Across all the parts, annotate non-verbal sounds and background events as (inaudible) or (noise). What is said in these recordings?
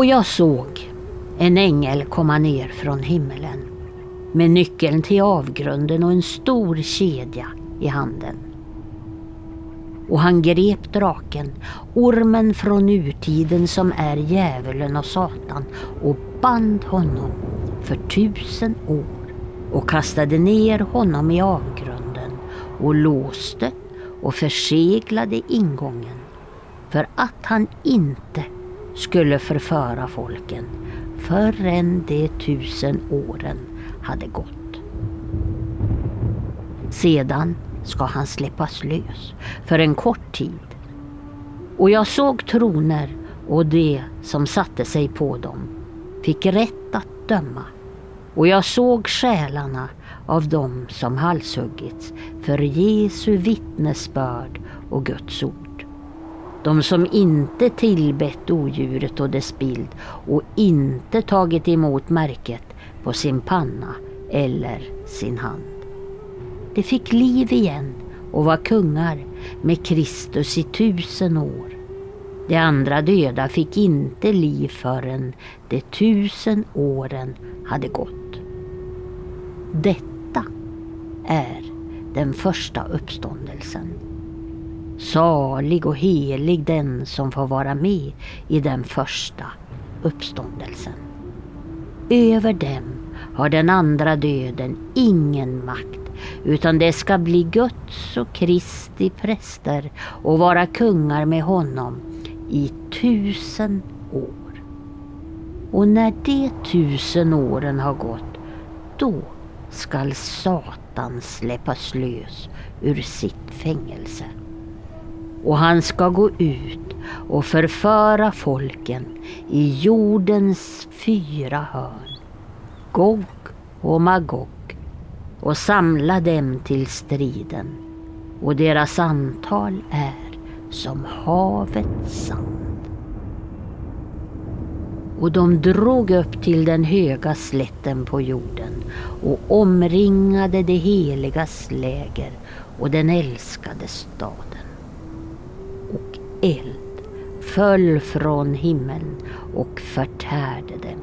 Och jag såg en ängel komma ner från himmelen med nyckeln till avgrunden och en stor kedja i handen. Och han grep draken, ormen från urtiden som är djävulen och Satan och band honom för tusen år och kastade ner honom i avgrunden och låste och förseglade ingången för att han inte skulle förföra folken förrän de tusen åren hade gått. Sedan ska han släppas lös för en kort tid. Och jag såg troner och de som satte sig på dem fick rätt att döma. Och jag såg själarna av dem som halshuggits för Jesu vittnesbörd och Guds ord. De som inte tillbett odjuret och dess bild och inte tagit emot märket på sin panna eller sin hand. De fick liv igen och var kungar med Kristus i tusen år. De andra döda fick inte liv förrän de tusen åren hade gått. Detta är den första uppståndelsen. Salig och helig den som får vara med i den första uppståndelsen. Över dem har den andra döden ingen makt utan det ska bli Guds och Kristi präster och vara kungar med honom i tusen år. Och när de tusen åren har gått, då skall Satan släppas lös ur sitt fängelse. Och han ska gå ut och förföra folken i jordens fyra hörn, Gog och Magog, och samla dem till striden. Och deras antal är som havets sand. Och de drog upp till den höga slätten på jorden och omringade det heligas läger och den älskade staden. Eld föll från himlen och förtärde dem.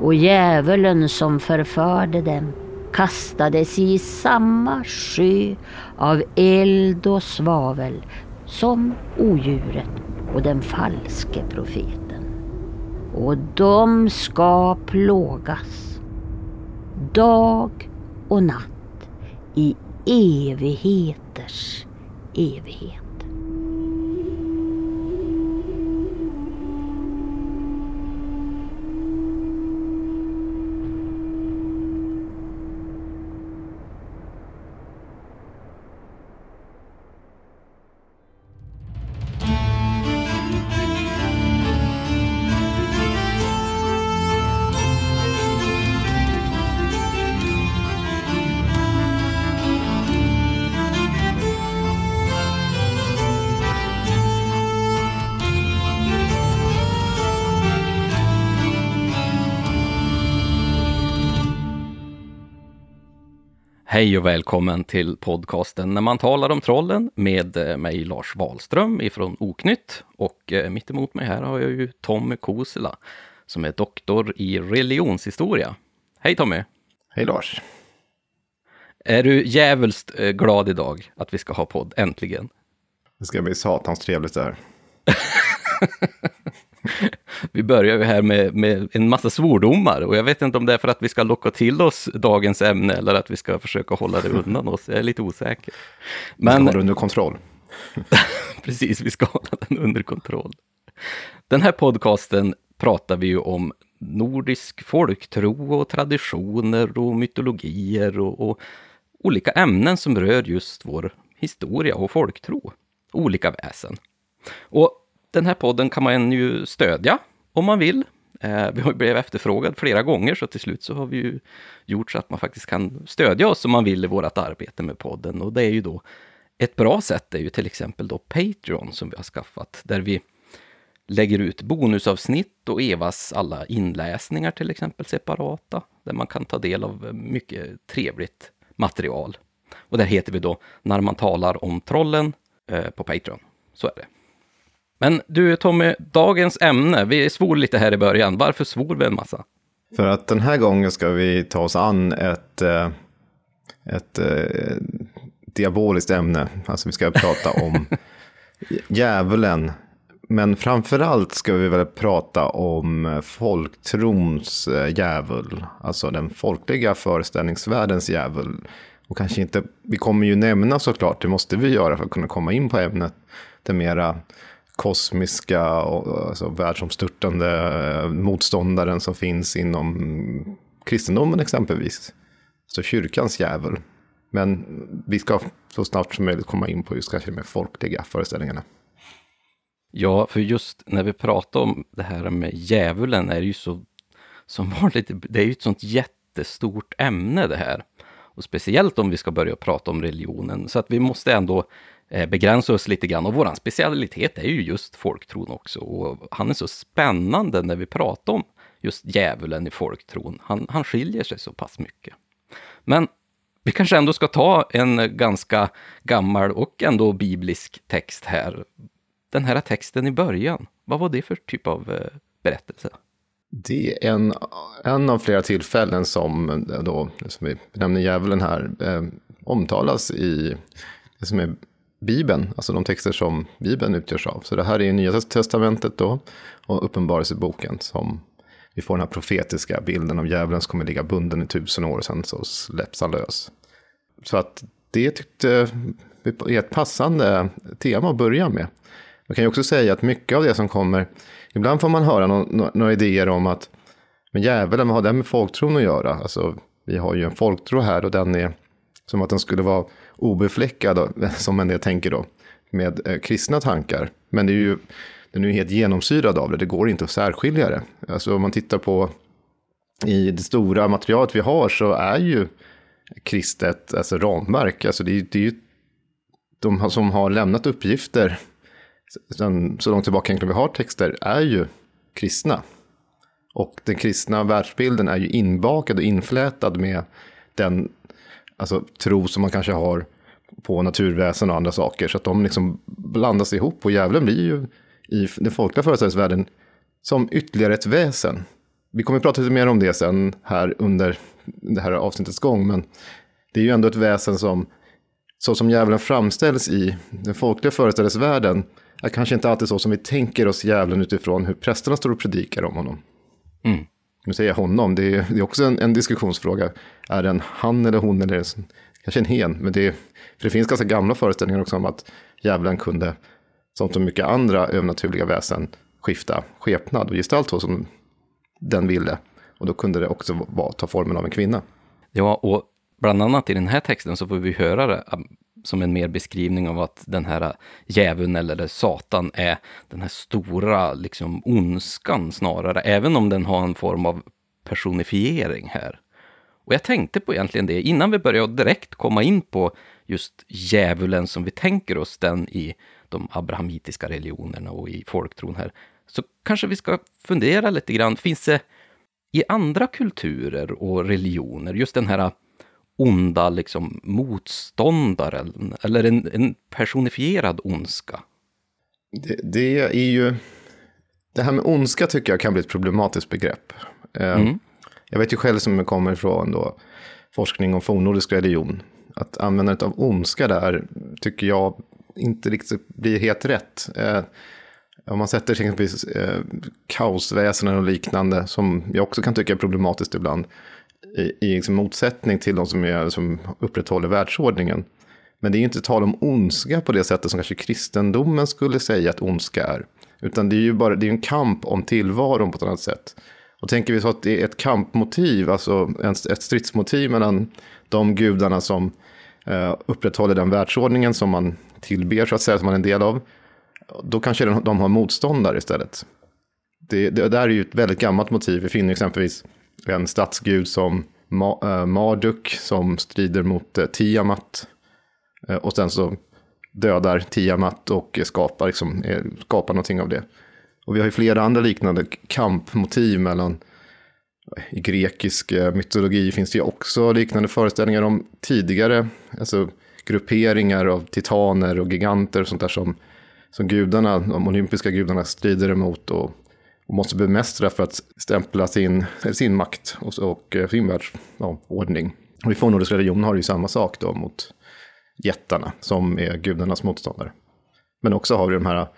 Och djävulen som förförde dem kastades i samma sjö av eld och svavel som odjuret och den falske profeten. Och de ska plågas dag och natt i evigheters evighet. Hej och välkommen till podcasten När man talar om trollen med eh, mig Lars Wahlström ifrån Oknytt. Och eh, mitt emot mig här har jag ju Tommy Kosela som är doktor i religionshistoria. Hej Tommy! Hej Lars! Är du jävulst eh, glad idag att vi ska ha podd, äntligen? Det ska bli satans trevligt där. (laughs) (laughs) vi börjar ju här med, med, en massa svordomar och jag vet inte om det är för att vi ska locka till oss dagens ämne eller att vi ska försöka hålla det undan oss. Jag är lite osäker. Men... Vi ska ha det under kontroll. (laughs) Precis, vi ska hålla den under kontroll. Den här podcasten pratar vi ju om nordisk folktro och traditioner och mytologier och, och olika ämnen som rör just vår historia och folktro. Olika väsen. Och den här podden kan man ju stödja om man vill. Eh, vi har blivit efterfrågad flera gånger, så till slut så har vi ju gjort så att man faktiskt kan stödja oss om man vill i vårt arbete med podden. Och det är ju då ett bra sätt är ju till exempel då Patreon som vi har skaffat, där vi lägger ut bonusavsnitt och Evas alla inläsningar till exempel separata, där man kan ta del av mycket trevligt material. Och där heter vi då När man talar om trollen eh, på Patreon. Så är det. Men du Tommy, dagens ämne, vi svor lite här i början. Varför svor vi en massa? För att den här gången ska vi ta oss an ett, eh, ett, ett eh, diaboliskt ämne. Alltså vi ska prata om (laughs) djävulen. Men framförallt ska vi väl prata om folktrons eh, djävul. Alltså den folkliga föreställningsvärldens djävul. Och kanske inte, vi kommer ju nämna såklart, det måste vi göra för att kunna komma in på ämnet. Den mera kosmiska och alltså, världsomstörtande eh, motståndaren som finns inom kristendomen exempelvis. Så kyrkans djävul. Men vi ska så snabbt som möjligt komma in på just kanske de mer folkliga föreställningarna. Ja, för just när vi pratar om det här med djävulen är det ju så som vanligt, det är ju ett sånt jättestort ämne det här. Och speciellt om vi ska börja prata om religionen. Så att vi måste ändå Eh, begränsa oss lite grann. Och vår specialitet är ju just folktron också. Och han är så spännande när vi pratar om just djävulen i folktron. Han, han skiljer sig så pass mycket. Men vi kanske ändå ska ta en ganska gammal och ändå biblisk text här. Den här texten i början, vad var det för typ av eh, berättelse? Det är en, en av flera tillfällen som, eh, då, som vi nämner djävulen här, eh, omtalas i det som är Bibeln, alltså de texter som Bibeln utgörs av. Så det här är Nya Testamentet då, och Uppenbarelseboken som vi får den här profetiska bilden av djävulen som kommer ligga bunden i tusen år och sen så släpps han lös. Så att det tyckte vi är ett passande tema att börja med. Man kan ju också säga att mycket av det som kommer, ibland får man höra någon, några idéer om att men djävulen, vad har det med folktron att göra? Alltså, vi har ju en folktro här och den är som att den skulle vara obefläckad, som en del tänker då, med eh, kristna tankar. Men det är ju, den är ju helt genomsyrad av det, det går inte att särskilja det. Alltså om man tittar på i det stora materialet vi har så är ju kristet alltså ramverk. Alltså det, är, det är ju de som har lämnat uppgifter sen, så långt tillbaka egentligen vi har texter är ju kristna. Och den kristna världsbilden är ju inbakad och inflätad med den alltså, tro som man kanske har på naturväsen och andra saker. Så att de liksom blandas ihop och djävulen blir ju i den folkliga föreställningsvärlden som ytterligare ett väsen. Vi kommer att prata lite mer om det sen här under det här avsnittets gång, men det är ju ändå ett väsen som, så som djävulen framställs i den folkliga föreställningsvärlden, är kanske inte alltid så som vi tänker oss djävulen utifrån hur prästerna står och predikar om honom. Mm. Nu säger jag honom, det är, det är också en, en, diskussionsfråga. Är det en han eller hon eller kanske en hen? Men det, för det finns ganska gamla föreställningar också om att djävulen kunde, som så mycket andra övernaturliga väsen, skifta skepnad och gestalt så som den ville. Och då kunde det också vara, ta formen av en kvinna. Ja, och bland annat i den här texten så får vi höra det um, som en mer beskrivning av att den här uh, djävulen eller Satan är den här stora liksom ondskan snarare, även om den har en form av personifiering här. Och jag tänkte på egentligen det innan vi börjar direkt komma in på just djävulen som vi tänker oss den i de abrahamitiska religionerna och i folktron här. Så kanske vi ska fundera lite grann, finns det i andra kulturer och religioner, just den här onda liksom, motståndaren, eller en, en personifierad ondska? Det, det, är ju... Det här med ondska tycker jag kan bli ett problematiskt begrepp. Eh, mm. Jag vet ju själv som kommer ifrån då, forskning om fornnordisk religion, att användandet av ondska där tycker jag inte riktigt blir helt rätt. Eh, om man sätter till exempel eh, och liknande, som jag också kan tycka är problematiskt ibland, i, i liksom motsättning till de som, är, som upprätthåller världsordningen. Men det är ju inte tal om ondska på det sättet som kanske kristendomen skulle säga att ondska är. Utan det är ju bara det är en kamp om tillvaron på ett annat sätt. Och tänker vi så att det är ett kampmotiv, alltså ett stridsmotiv mellan de gudarna som eh, upprätthåller den världsordningen som man tillber, så att säga, som man är en del av då kanske de har motståndare istället. Det, det där är ju ett väldigt gammalt motiv. Vi finner exempelvis en statsgud som Ma, eh, Marduk som strider mot eh, Tiamat. Eh, och sen så dödar Tiamat och skapar, liksom, eh, skapar någonting av det. Och vi har ju flera andra liknande kampmotiv mellan i grekisk eh, mytologi finns det ju också liknande föreställningar om tidigare alltså, grupperingar av titaner och giganter och sånt där som som gudarna, de olympiska gudarna strider emot och, och måste bemästra för att stämpla sin, sin makt och, och eh, sin världsordning. Ja, och I fornnordisk religion har det ju samma sak då mot jättarna som är gudarnas motståndare. Men också har vi de här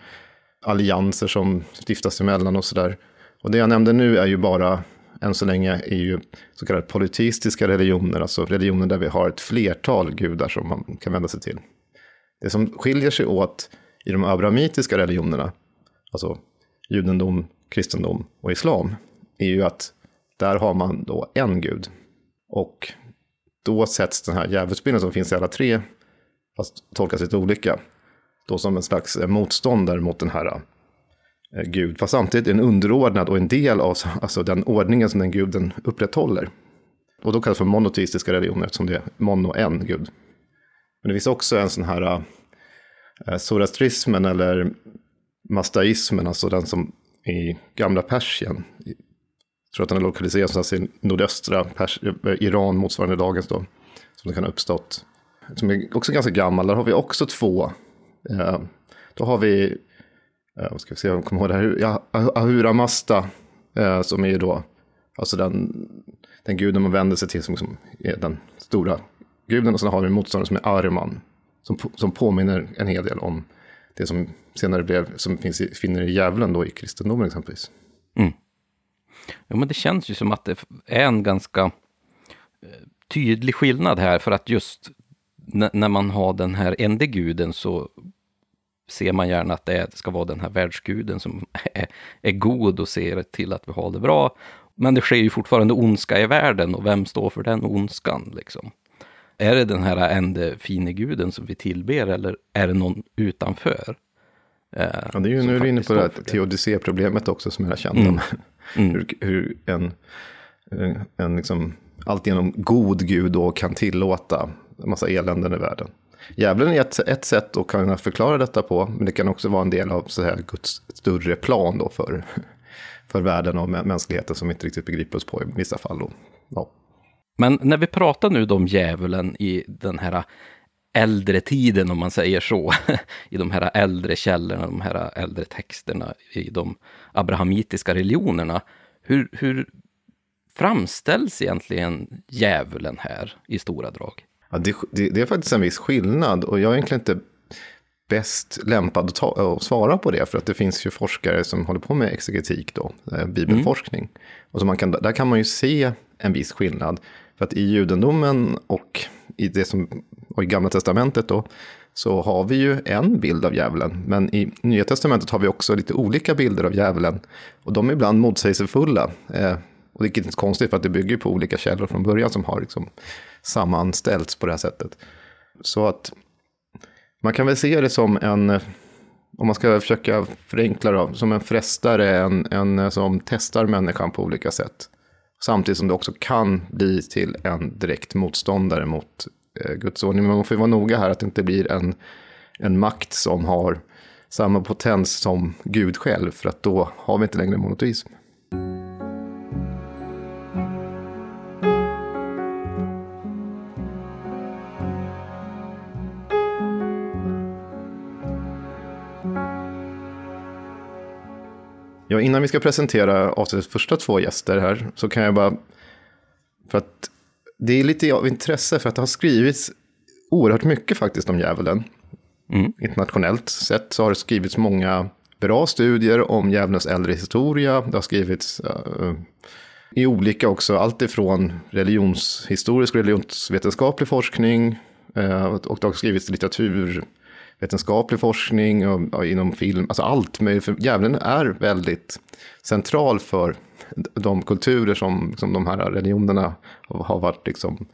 allianser som stiftas emellan och sådär. Och det jag nämnde nu är ju bara, än så länge, är ju så kallade politistiska religioner, alltså religioner där vi har ett flertal gudar som man kan vända sig till. Det som skiljer sig åt i de abrahamitiska religionerna, alltså judendom, kristendom och islam, är ju att där har man då en gud. Och då sätts den här djävulsbilden som finns i alla tre, fast tolkas lite olika, då som en slags motståndare mot den här Eh, gud, fast samtidigt en underordnad och en del av alltså den ordningen som den guden upprätthåller. Och då kallas det för monoteistiska religioner, eftersom det är mono, en gud. Men det finns också en sån här eh, zoroastrismen eller mastaismen, alltså den som i gamla Persien. Jag tror att den är lokaliserad någonstans i nordöstra Pers eh, Iran, motsvarande dagens då. Som den kan ha uppstått. Som är också ganska gammal, där har vi också två. Eh, då har vi, Eh, vad ska vi se om jag kommer ihåg det här, ja, Ahura Mazda, eh, som är då, alltså den, den guden man vänder sig till som, som är den stora guden. Och sen har vi en motståndare som är Arman, som, som påminner en hel del om det som senare blev, som finns i, finner i djävulen då i kristendomen exempelvis. Mm. Jo, men det känns ju som att det är en ganska eh, tydlig skillnad här, för att just när man har den här ende guden så ser man gärna att det ska vara den här världsguden som (laughs) är, är god och ser till att vi har det bra. Men det sker ju fortfarande ondska i världen och vem står för den ondskan? Liksom? Är det den här enda fine guden som vi tillber eller är det någon utanför? Eh, ja, det är ju nu är du inne på det här teodicé-problemet också som jag kände. Mm. (laughs) Mm. hur, hur en, en liksom, alltigenom god gud då kan tillåta en massa eländen i världen. Djävulen är ett, ett sätt att kunna förklara detta på, men det kan också vara en del av så här, Guds större plan då för, för världen och mänskligheten som vi inte riktigt begriper oss på i vissa fall. Då. Ja. Men när vi pratar nu om djävulen i den här äldre tiden, om man säger så, (laughs) i de här äldre källorna, de här äldre texterna i de abrahamitiska religionerna, hur, hur framställs egentligen djävulen här i stora drag? Ja, det, det, det, är faktiskt en viss skillnad och jag är egentligen inte bäst lämpad att, ta, att, svara på det. För att det finns ju forskare som håller på med exegetik då, eh, bibelforskning. Mm. Och så man kan, där kan man ju se en viss skillnad. För att i judendomen och i, det som, och i gamla testamentet då, så har vi ju en bild av djävulen. Men i nya testamentet har vi också lite olika bilder av djävulen. Och de är ibland motsägelsefulla. Och det är inte konstigt för att det bygger på olika källor från början som har liksom sammanställts på det här sättet. Så att man kan väl se det som en, om man ska försöka förenkla det, som en frestare, en, en som testar människan på olika sätt. Samtidigt som det också kan bli till en direkt motståndare mot eh, Guds ordning. Men man får ju vara noga här att det inte blir en, en makt som har samma potens som Gud själv, för att då har vi inte längre monoteism. Ja, innan vi ska presentera avsnittets första två gäster här så kan jag bara, för att det är lite av intresse för att det har skrivits oerhört mycket faktiskt om djävulen. Mm. Internationellt sett så har det skrivits många bra studier om djävulens äldre historia. Det har skrivits uh, i olika också, allt ifrån religionshistorisk, religionsvetenskaplig forskning uh, och det har skrivits litteratur vetenskaplig forskning och, och inom film, alltså allt. möjligt. För djävulen är väldigt central för de kulturer som, som de här religionerna har varit liksom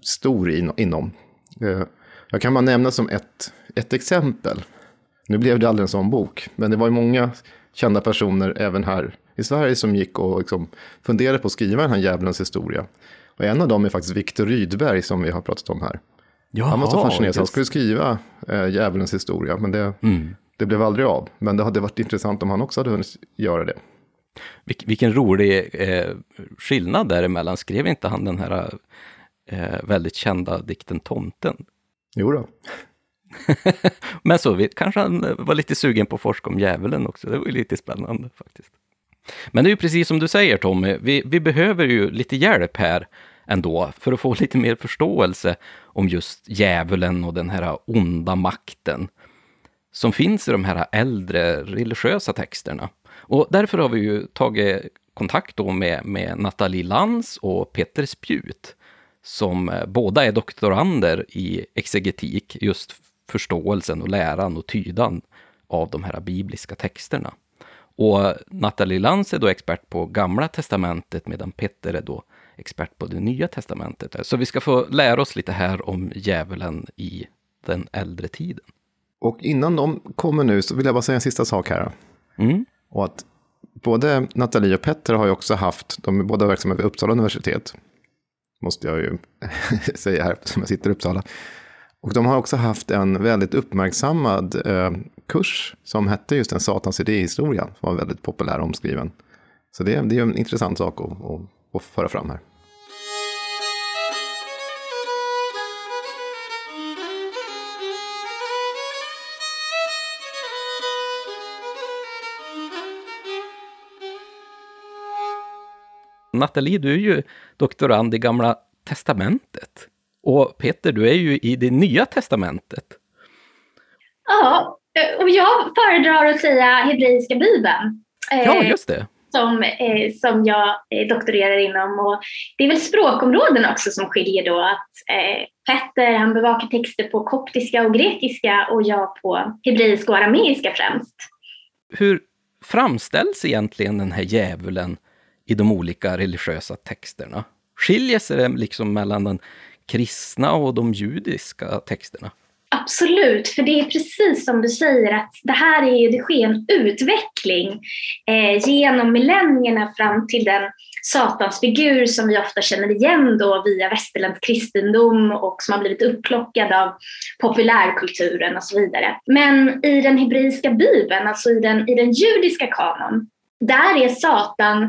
stor in, inom. Eh, jag kan bara nämna som ett, ett exempel. Nu blev det aldrig en sån bok, men det var ju många kända personer även här i Sverige som gick och liksom funderade på att skriva den här djävulens historia. Och en av dem är faktiskt Viktor Rydberg som vi har pratat om här. Jaha, han var så fascinerad han skulle skriva äh, djävulens historia, men det, mm. det blev aldrig av. Men det hade varit intressant om han också hade hunnit göra det. Vil vilken rolig eh, skillnad däremellan. Skrev inte han den här eh, väldigt kända dikten Tomten? Jo då. (laughs) Men så kanske han var lite sugen på att forska om djävulen också. Det var ju lite spännande faktiskt. Men det är ju precis som du säger Tommy, vi, vi behöver ju lite hjälp här ändå för att få lite mer förståelse om just djävulen och den här onda makten som finns i de här äldre religiösa texterna. Och därför har vi ju tagit kontakt då med, med Nathalie Lantz och Peter Spjut, som eh, båda är doktorander i exegetik, just förståelsen och läran och tydan av de här bibliska texterna. Och Nathalie Lantz är då expert på Gamla Testamentet medan Petter är då expert på det Nya Testamentet. Så vi ska få lära oss lite här om djävulen i den äldre tiden. Och innan de kommer nu så vill jag bara säga en sista sak här. Mm. Och att både Nathalie och Petter har ju också haft, de är båda verksamma vid Uppsala universitet. Måste jag ju (laughs) säga här, som jag sitter i Uppsala. Och de har också haft en väldigt uppmärksammad eh, kurs som hette just en Satans idéhistoria, som var väldigt populär och omskriven. Så det, det är en intressant sak att, att, att föra fram här. Nathalie, du är ju doktorand i Gamla Testamentet. Och Peter, du är ju i det Nya Testamentet. Ja, och jag föredrar att säga hebreiska bibeln. Ja, just det. Som, eh, som jag eh, doktorerar inom. Och det är väl språkområden också som skiljer då. Att eh, Petter han bevakar texter på koptiska och grekiska och jag på hebreiska och arameiska främst. Hur framställs egentligen den här djävulen i de olika religiösa texterna? Skiljer sig det liksom mellan den kristna och de judiska texterna? Absolut, för det är precis som du säger att det här är ju, det sker en utveckling eh, genom millennierna fram till den satansfigur som vi ofta känner igen då via västerländsk kristendom och som har blivit upplockad av populärkulturen och så vidare. Men i den hebreiska bibeln, alltså i den, i den judiska kanon, där är Satan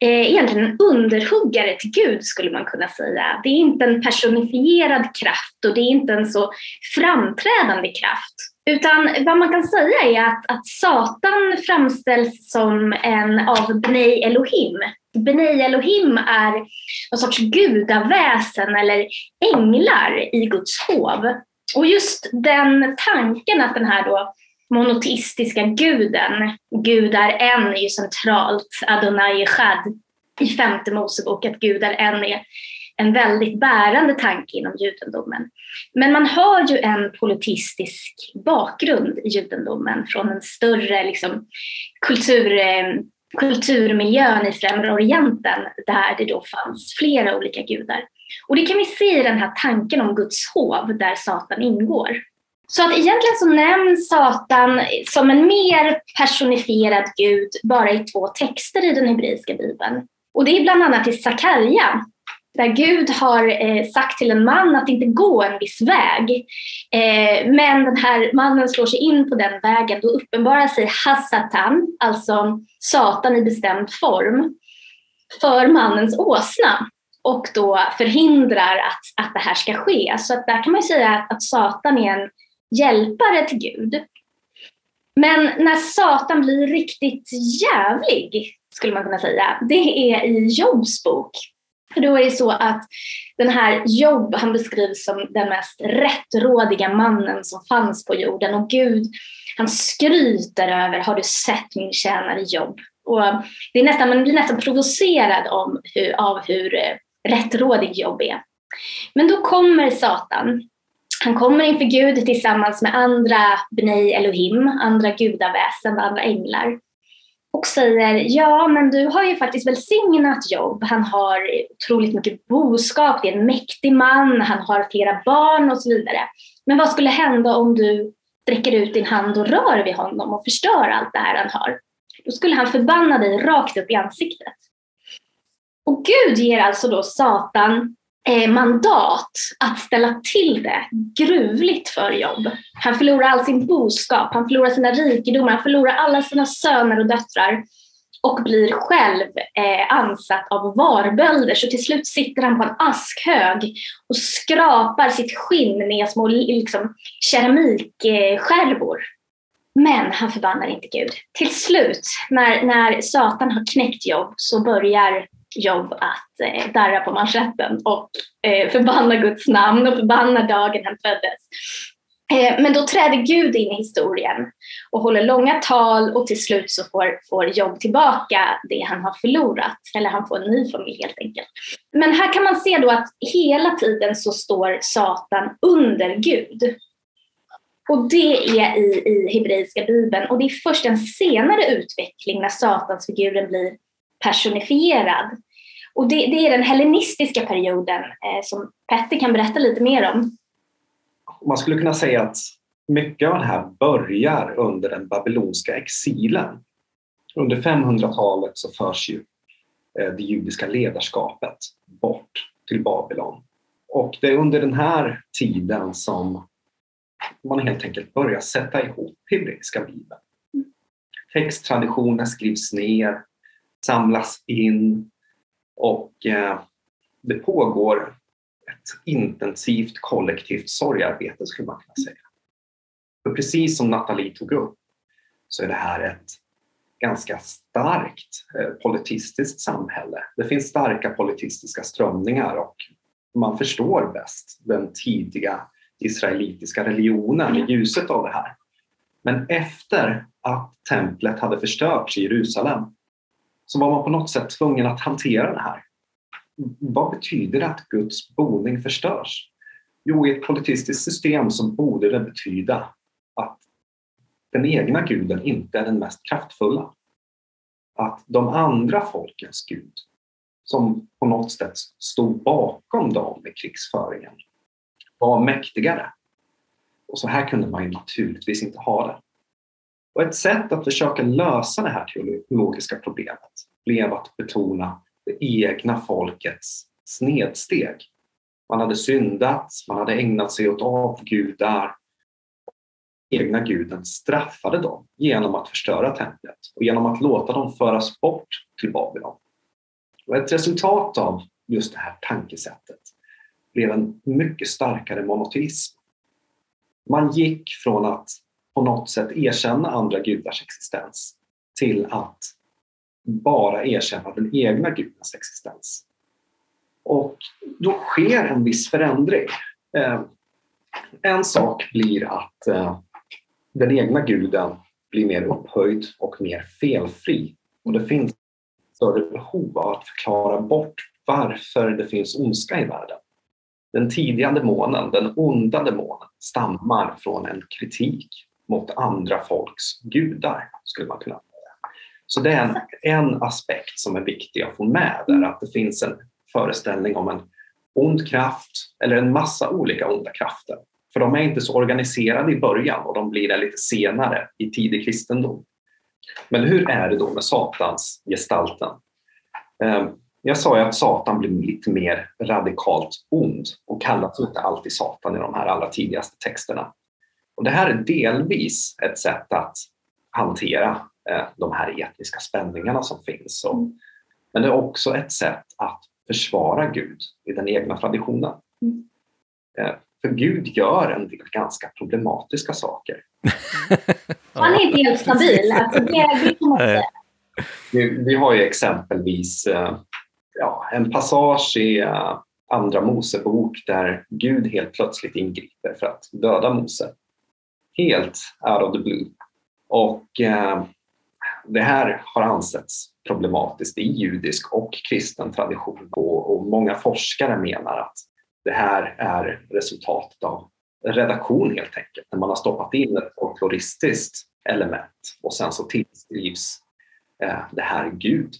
eh, egentligen en underhuggare till Gud skulle man kunna säga. Det är inte en personifierad kraft och det är inte en så framträdande kraft. Utan vad man kan säga är att, att Satan framställs som en av Bnei Elohim. Bnei Elohim är någon sorts gudaväsen eller änglar i Guds hov. Och just den tanken att den här då monoteistiska guden. Gud är en är ju centralt, Adonai Echad, i femte Mosebok, att Gud är en är en väldigt bärande tanke inom judendomen. Men man har ju en politistisk bakgrund i judendomen från en större liksom, kultur, eh, kulturmiljön i Främre Orienten där det då fanns flera olika gudar. Och det kan vi se i den här tanken om Guds hov där Satan ingår. Så att egentligen så nämns Satan som en mer personifierad gud bara i två texter i den hebreiska bibeln. Och det är bland annat i Sakarja, där Gud har eh, sagt till en man att inte gå en viss väg. Eh, men den här mannen slår sig in på den vägen, då uppenbarar sig Hassatan, alltså Satan i bestämd form, för mannens åsna och då förhindrar att, att det här ska ske. Så att där kan man säga att, att Satan är en hjälpare till Gud. Men när Satan blir riktigt jävlig, skulle man kunna säga, det är i Jobs bok. För då är det så att den här Job han beskrivs som den mest rättrådiga mannen som fanns på jorden och Gud, han skryter över, har du sett min tjänare Jobb? Och det är nästan, man blir nästan provocerad om hur, av hur eh, rättrådig Job är. Men då kommer Satan han kommer inför Gud tillsammans med andra Bnei Elohim, andra gudaväsen, andra änglar och säger ja, men du har ju faktiskt välsignat jobb. Han har otroligt mycket boskap, det är en mäktig man, han har flera barn och så vidare. Men vad skulle hända om du sträcker ut din hand och rör vid honom och förstör allt det här han har? Då skulle han förbanna dig rakt upp i ansiktet. Och Gud ger alltså då Satan eh, mandat att ställa till det gruvligt för Jobb. Han förlorar all sin boskap, han förlorar sina rikedomar, han förlorar alla sina söner och döttrar. och blir själv eh, ansatt av varbölder. Så till slut sitter han på en askhög och skrapar sitt skinn med små liksom, keramikskärvor. Men han förbannar inte Gud. Till slut, när, när Satan har knäckt Jobb, så börjar Jobb att eh, darra på manschetten och eh, förbanna Guds namn och förbanna dagen han föddes. Eh, men då träder Gud in i historien och håller långa tal och till slut så får, får Jobb tillbaka det han har förlorat. Eller han får en ny familj helt enkelt. Men här kan man se då att hela tiden så står Satan under Gud. Och det är i, i hebreiska bibeln och det är först en senare utveckling när Satansfiguren blir personifierad. Och det, det är den hellenistiska perioden eh, som Petter kan berätta lite mer om man skulle kunna säga att mycket av det här börjar under den babylonska exilen. Under 500-talet så förs ju eh, det judiska ledarskapet bort till Babylon. Och det är under den här tiden som man helt enkelt börjar sätta ihop hebreiska bibeln. Texttraditioner skrivs ner, samlas in och eh, det pågår ett intensivt kollektivt sorgarbete skulle man kunna säga. För precis som Nathalie tog upp så är det här ett ganska starkt eh, politistiskt samhälle. Det finns starka politistiska strömningar och man förstår bäst den tidiga israelitiska religionen i ljuset av det här. Men efter att templet hade förstörts i Jerusalem så var man på något sätt tvungen att hantera det här vad betyder det att Guds boning förstörs? Jo, i ett politiskt system så borde det betyda att den egna guden inte är den mest kraftfulla. Att de andra folkens gud, som på något sätt stod bakom dem i krigsföringen, var mäktigare. Och så här kunde man ju naturligtvis inte ha det. Och ett sätt att försöka lösa det här teologiska problemet blev att betona det egna folkets snedsteg. Man hade syndat, man hade ägnat sig åt avgudar. Egna guden straffade dem genom att förstöra templet och genom att låta dem föras bort till Babylon. Och ett resultat av just det här tankesättet blev en mycket starkare monoteism. Man gick från att på något sätt erkänna andra gudars existens till att bara erkänna den egna gudens existens. Och då sker en viss förändring. Eh, en sak blir att eh, den egna guden blir mer upphöjd och mer felfri. Och det finns större behov av att förklara bort varför det finns ondska i världen. Den tidiga demonen, den onda demonen, stammar från en kritik mot andra folks gudar, skulle man kunna så det är en, en aspekt som är viktig att få med där, att det finns en föreställning om en ond kraft eller en massa olika onda krafter. För de är inte så organiserade i början och de blir det lite senare i tidig kristendom. Men hur är det då med Satans gestalten? Ehm, jag sa ju att Satan blir lite mer radikalt ond och kallas inte alltid Satan i de här allra tidigaste texterna. Och det här är delvis ett sätt att hantera de här etniska spänningarna som finns. Mm. Men det är också ett sätt att försvara Gud i den egna traditionen. Mm. Eh, för Gud gör en del ganska problematiska saker. (laughs) Han är inte helt stabil. Alltså det, det vi, vi har ju exempelvis eh, ja, en passage i Andra Mosebok där Gud helt plötsligt ingriper för att döda Mose. Helt out of the blue. Och eh, det här har ansetts problematiskt i judisk och kristen tradition och, många forskare menar att det här är resultatet av redaktion helt enkelt, när man har stoppat in ett folkloristiskt element och sen så tillskrivs eh, det här Gud.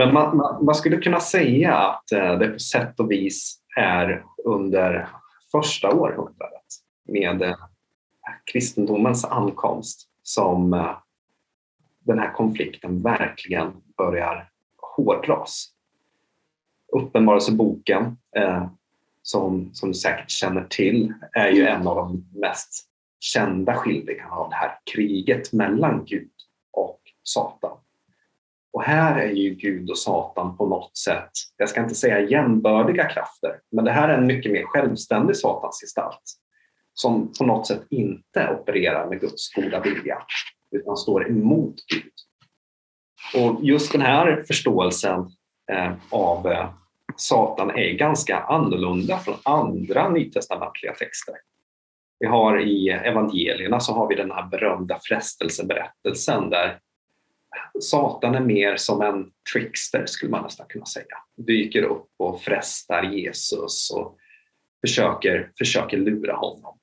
Men man, man, man, skulle kunna säga att eh, det på sätt och vis är under första århundradet med eh, kristendomens ankomst som eh, den här konflikten verkligen börjar hårdras. Uppenbarelseboken, eh, som, som du säkert känner till, är ju en av de mest kända skildringarna av det här kriget mellan Gud och Satan. Och här är ju Gud och Satan på något sätt, jag ska inte säga jämbördiga krafter, men det här är en mycket mer självständig Satansgestalt som på något sätt inte opererar med Guds goda vilja utan står emot Gud. Och just den här förståelsen eh, av eh, Satan är ganska annorlunda från andra nytestamentliga texter. Vi har i evangelierna så har vi den här berömda frestelseberättelsen där Satan är mer som en trickster skulle man nästan kunna säga. Dyker upp och frestar Jesus och försöker, försöker lura honom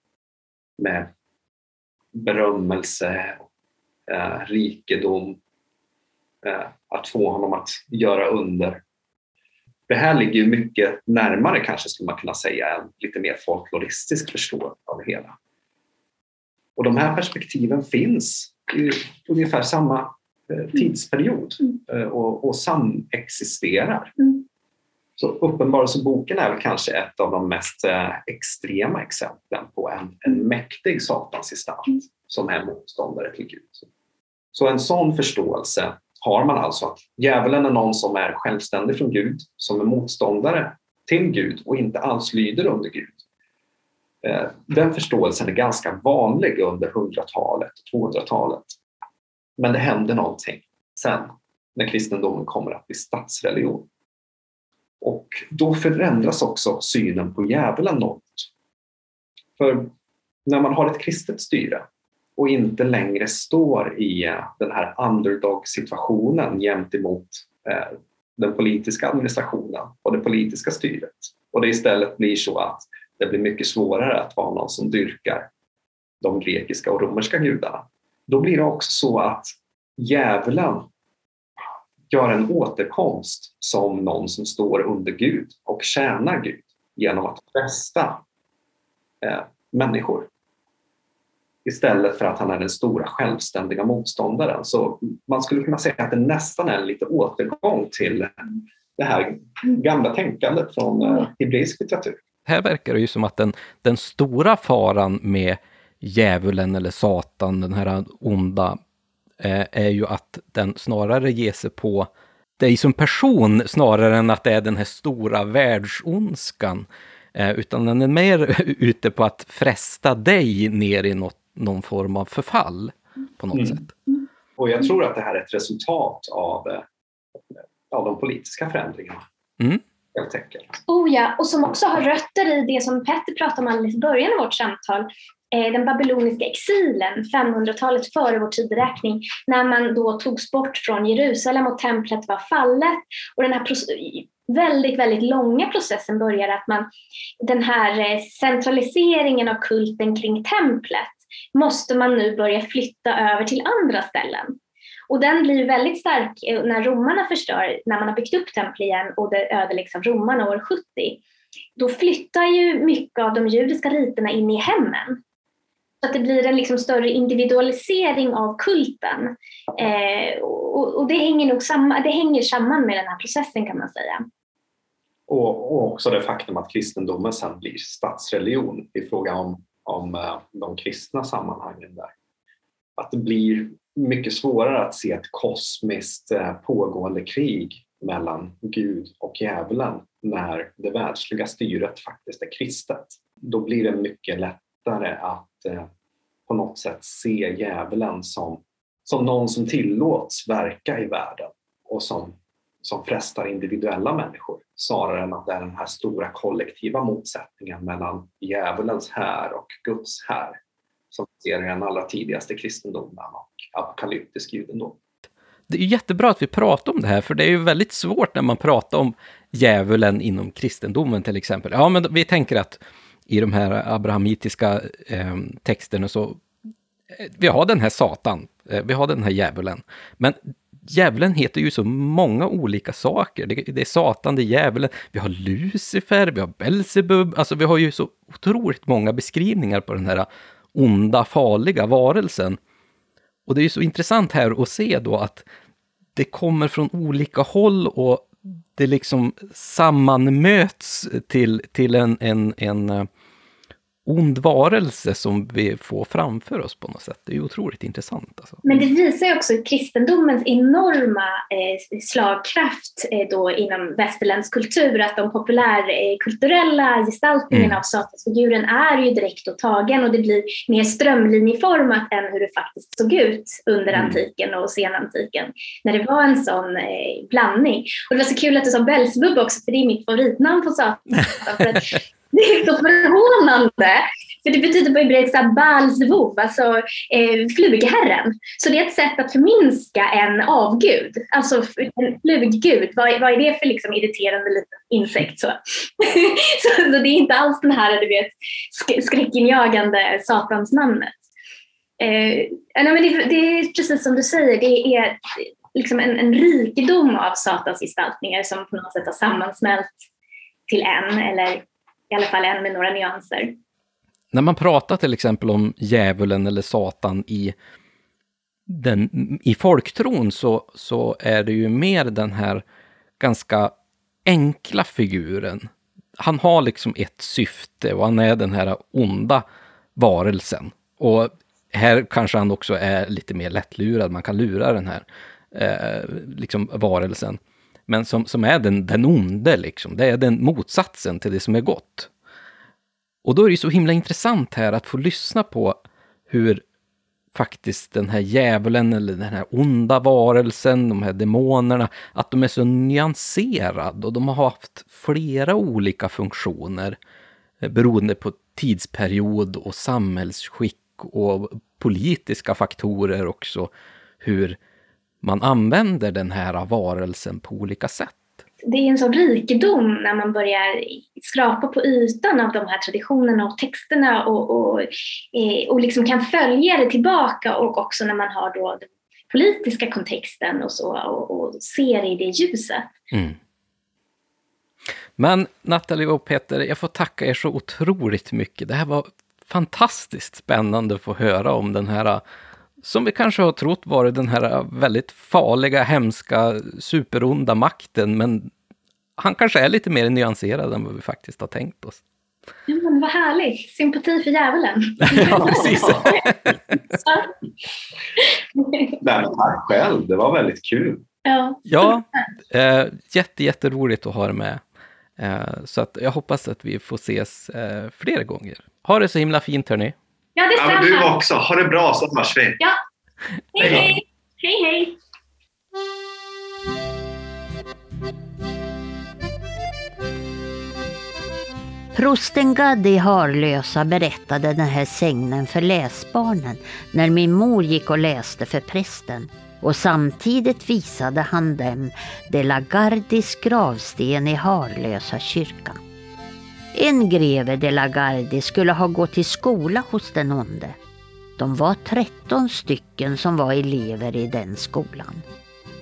med berömmelse, eh, rikedom, eh, att få honom att göra under. Det här ligger ju mycket närmare kanske skulle man kunna säga en lite mer folkloristisk förståelse av det hela. Och de här perspektiven finns i ungefär samma tidsperiod Mm. eh, och, och samexisterar. Mm. Så Uppenbarelseboken är väl kanske ett av de mest eh, extrema exemplen på en, en mäktig satansgestalt Mm. som är motståndare till Gud. Så en sån förståelse har man alltså att djävulen är någon som är självständig från Gud, som är motståndare till Gud och inte alls lyder under Gud. Eh, Den förståelsen är ganska vanlig under 100-talet och 200-talet. Men det händer någonting sen när kristendomen kommer att bli statsreligion. Och då förändras också synen på djävulen något. För när man har ett kristet styre och inte längre står i eh, den här underdog-situationen gentemot eh, den politiska administrationen och det politiska styret. Och det istället blir så att det blir mycket svårare att vara någon som dyrkar de grekiska och romerska gudarna. Då blir det också så att djävulen gör en återkomst som någon som står under Gud och tjänar Gud genom att fresta eh, människor. Istället för att han är den stora självständiga motståndaren. Så man skulle kunna säga att det nästan är en lite återgång till det här gamla tänkandet från eh, hebreisk litteratur. Här verkar det ju som att den, den stora faran med djävulen eller Satan, den här onda, eh, är ju att den snarare ger sig på dig som person snarare än att det är den här stora världsondskan. Eh, utan den är mer (laughs) ute på att fresta dig ner i något, någon form av förfall på något Mm. sätt. Och jag tror att det här är ett resultat av, eh, av de politiska förändringarna. Mm. Helt enkelt. Oh ja, och som också har rötter i det som Petter pratade om alldeles i början av vårt samtal, Eh, den babyloniska exilen, 500-talet före vår tideräkning, när man då togs bort från Jerusalem och templet var fallet. Och den här väldigt, väldigt långa processen börjar att man, den här eh, centraliseringen av kulten kring templet måste man nu börja flytta över till andra ställen. Och den blir väldigt stark eh, när romarna förstör, när man har byggt upp templet igen och det ödeläggs liksom av romarna år 70. Då flyttar ju mycket av de judiska riterna in i hemmen. Så att det blir en liksom större individualisering av kulten. Eh, och, och det, hänger nog samma, det hänger samman med den här processen kan man säga. Och, och också det faktum att kristendomen sen blir statsreligion i fråga om, om eh, de kristna sammanhangen där. Att det blir mycket svårare att se ett kosmiskt eh, pågående krig mellan Gud och djävulen när det världsliga styret faktiskt är kristet. Då blir det mycket lättare att eh, på något sätt se djävulen som, som någon som tillåts verka i världen och som, som frestar individuella människor snarare än att det är den här stora kollektiva motsättningen mellan djävulens här och Guds här som vi ser i den allra tidigaste kristendomen och apokalyptisk judendom. Det är ju jättebra att vi pratar om det här, för det är ju väldigt svårt när man pratar om djävulen inom kristendomen till exempel. Ja, men vi tänker att i de här abrahamitiska eh, texterna så, eh, vi har den här Satan, eh, vi har den här djävulen. Men djävulen heter ju så många olika saker. Det, det är Satan, det är djävulen, vi har Lucifer, vi har Belzebub, alltså vi har ju så otroligt många beskrivningar på den här onda, farliga varelsen. Och det är ju så intressant här att se då att det kommer från olika håll och det liksom sammanmöts till, till en, en, en eh, ond varelse som vi får framför oss på något sätt. Det är otroligt intressant. Alltså. Men det visar också kristendomens enorma eh, slagkraft eh, då inom västerländsk kultur, att de populärkulturella gestaltningarna mm. av satansfiguren är ju direkt då tagen och det blir mer strömlinjeformat än hur det faktiskt såg ut under mm. antiken och senantiken, när det var en sån eh, blandning. Och det var så kul att du sa Belsebub också, för det är mitt favoritnamn på Satan. (laughs) Det är så förvånande. För det betyder på hebreiska balsvov, alltså eh, flugherren. Så det är ett sätt att förminska en avgud. Alltså en fluggud, vad, vad är det för liksom irriterande liten insekt? Så. (laughs) så, så, det är inte alls den här du vet, sk skräckinjagande satansnamnet. Eh, nej, men det, det, är precis som du säger, det är liksom en, en rikedom av satansgestaltningar som på något sätt har sammansmält till en eller i alla fall en med några nyanser. När man pratar till exempel om djävulen eller Satan i, den, i folktron så, så är det ju mer den här ganska enkla figuren. Han har liksom ett syfte och han är den här onda varelsen. Och här kanske han också är lite mer lättlurad, man kan lura den här eh, liksom varelsen men som, som är den, den onde, liksom. det är den motsatsen till det som är gott. Och då är det så himla intressant här att få lyssna på hur faktiskt den här djävulen eller den här onda varelsen, de här demonerna, att de är så nyanserade och de har haft flera olika funktioner eh, beroende på tidsperiod och samhällsskick och politiska faktorer också. Hur man använder den här varelsen på olika sätt. Det är en sån rikedom när man börjar skrapa på ytan av de här traditionerna och texterna och, och, eh, och liksom kan följa det tillbaka och också när man har då den politiska kontexten och så och, och ser i det ljuset. Mm. Men Nathalie och Peter, jag får tacka er så otroligt mycket. Det här var fantastiskt spännande att få höra om den här som vi kanske har trott varit den här väldigt farliga, hemska, superonda makten, men han kanske är lite mer nyanserad än vad vi faktiskt har tänkt oss. Ja, men vad härligt! Sympati för djävulen. (laughs) ja, precis. Nej, men tack själv, det var väldigt kul. Ja, ja eh, jätte, jätteroligt att ha det med. Eh, så att jag hoppas att vi får ses eh, fler gånger. Ha det så himla fint hörni. Ja, detsamma. Ja, du också. Ha det bra så hörs vi. Ja. Hej, hej. Hej, hej. Prosten Gaddi Harlösa berättade den här sägnen för läsbarnen när min mor gick och läste för prästen och samtidigt visade han dem de la Gardis gravsten i Harlösa kyrkan. En greve de la Gardie skulle ha gått i skola hos den onde. De var tretton stycken som var elever i den skolan.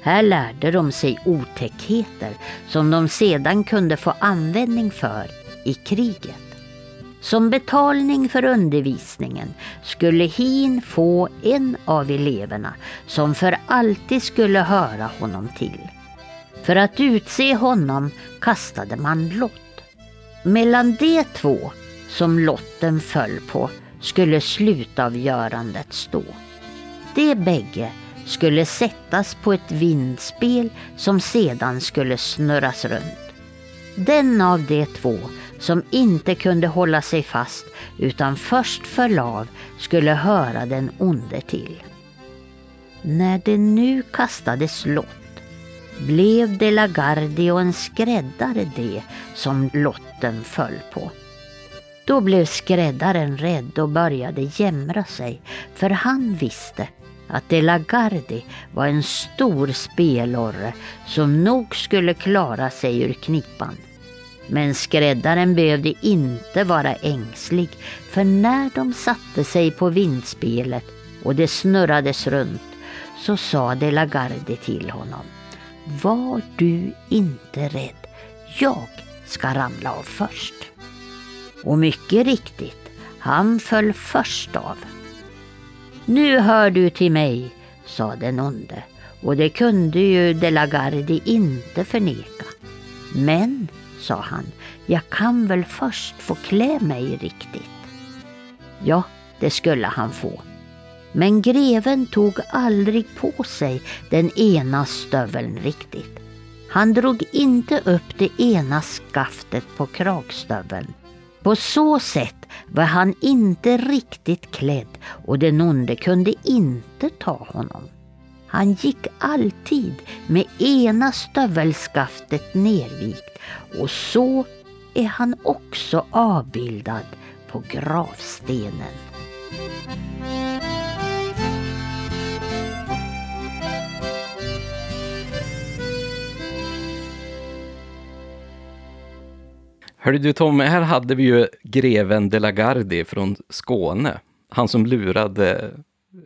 Här lärde de sig otäckheter som de sedan kunde få användning för i kriget. Som betalning för undervisningen skulle Hin få en av eleverna som för alltid skulle höra honom till. För att utse honom kastade man lott. Mellan de två som lotten föll på skulle slutavgörandet stå. De bägge skulle sättas på ett vindspel som sedan skulle snurras runt. Den av de två som inte kunde hålla sig fast utan först föll av skulle höra den onde till. När det nu kastades lott blev De la Gardie och en skräddare det som lotten föll på. Då blev skräddaren rädd och började jämra sig, för han visste att De la Gardie var en stor spelorre som nog skulle klara sig ur knipan. Men skräddaren behövde inte vara ängslig, för när de satte sig på vindspelet och det snurrades runt så sa De la Gardie till honom var du inte rädd. Jag ska ramla av först. Och mycket riktigt, han föll först av. Nu hör du till mig, sa den onde och det kunde ju De la Gardie inte förneka. Men, sa han, jag kan väl först få klä mig riktigt. Ja, det skulle han få. Men greven tog aldrig på sig den ena stöveln riktigt. Han drog inte upp det ena skaftet på kragstöveln. På så sätt var han inte riktigt klädd och den onde kunde inte ta honom. Han gick alltid med ena stövelskaftet nervikt och så är han också avbildad på gravstenen. Hörru du Tommy, här hade vi ju greven de la Gardie från Skåne. Han som lurade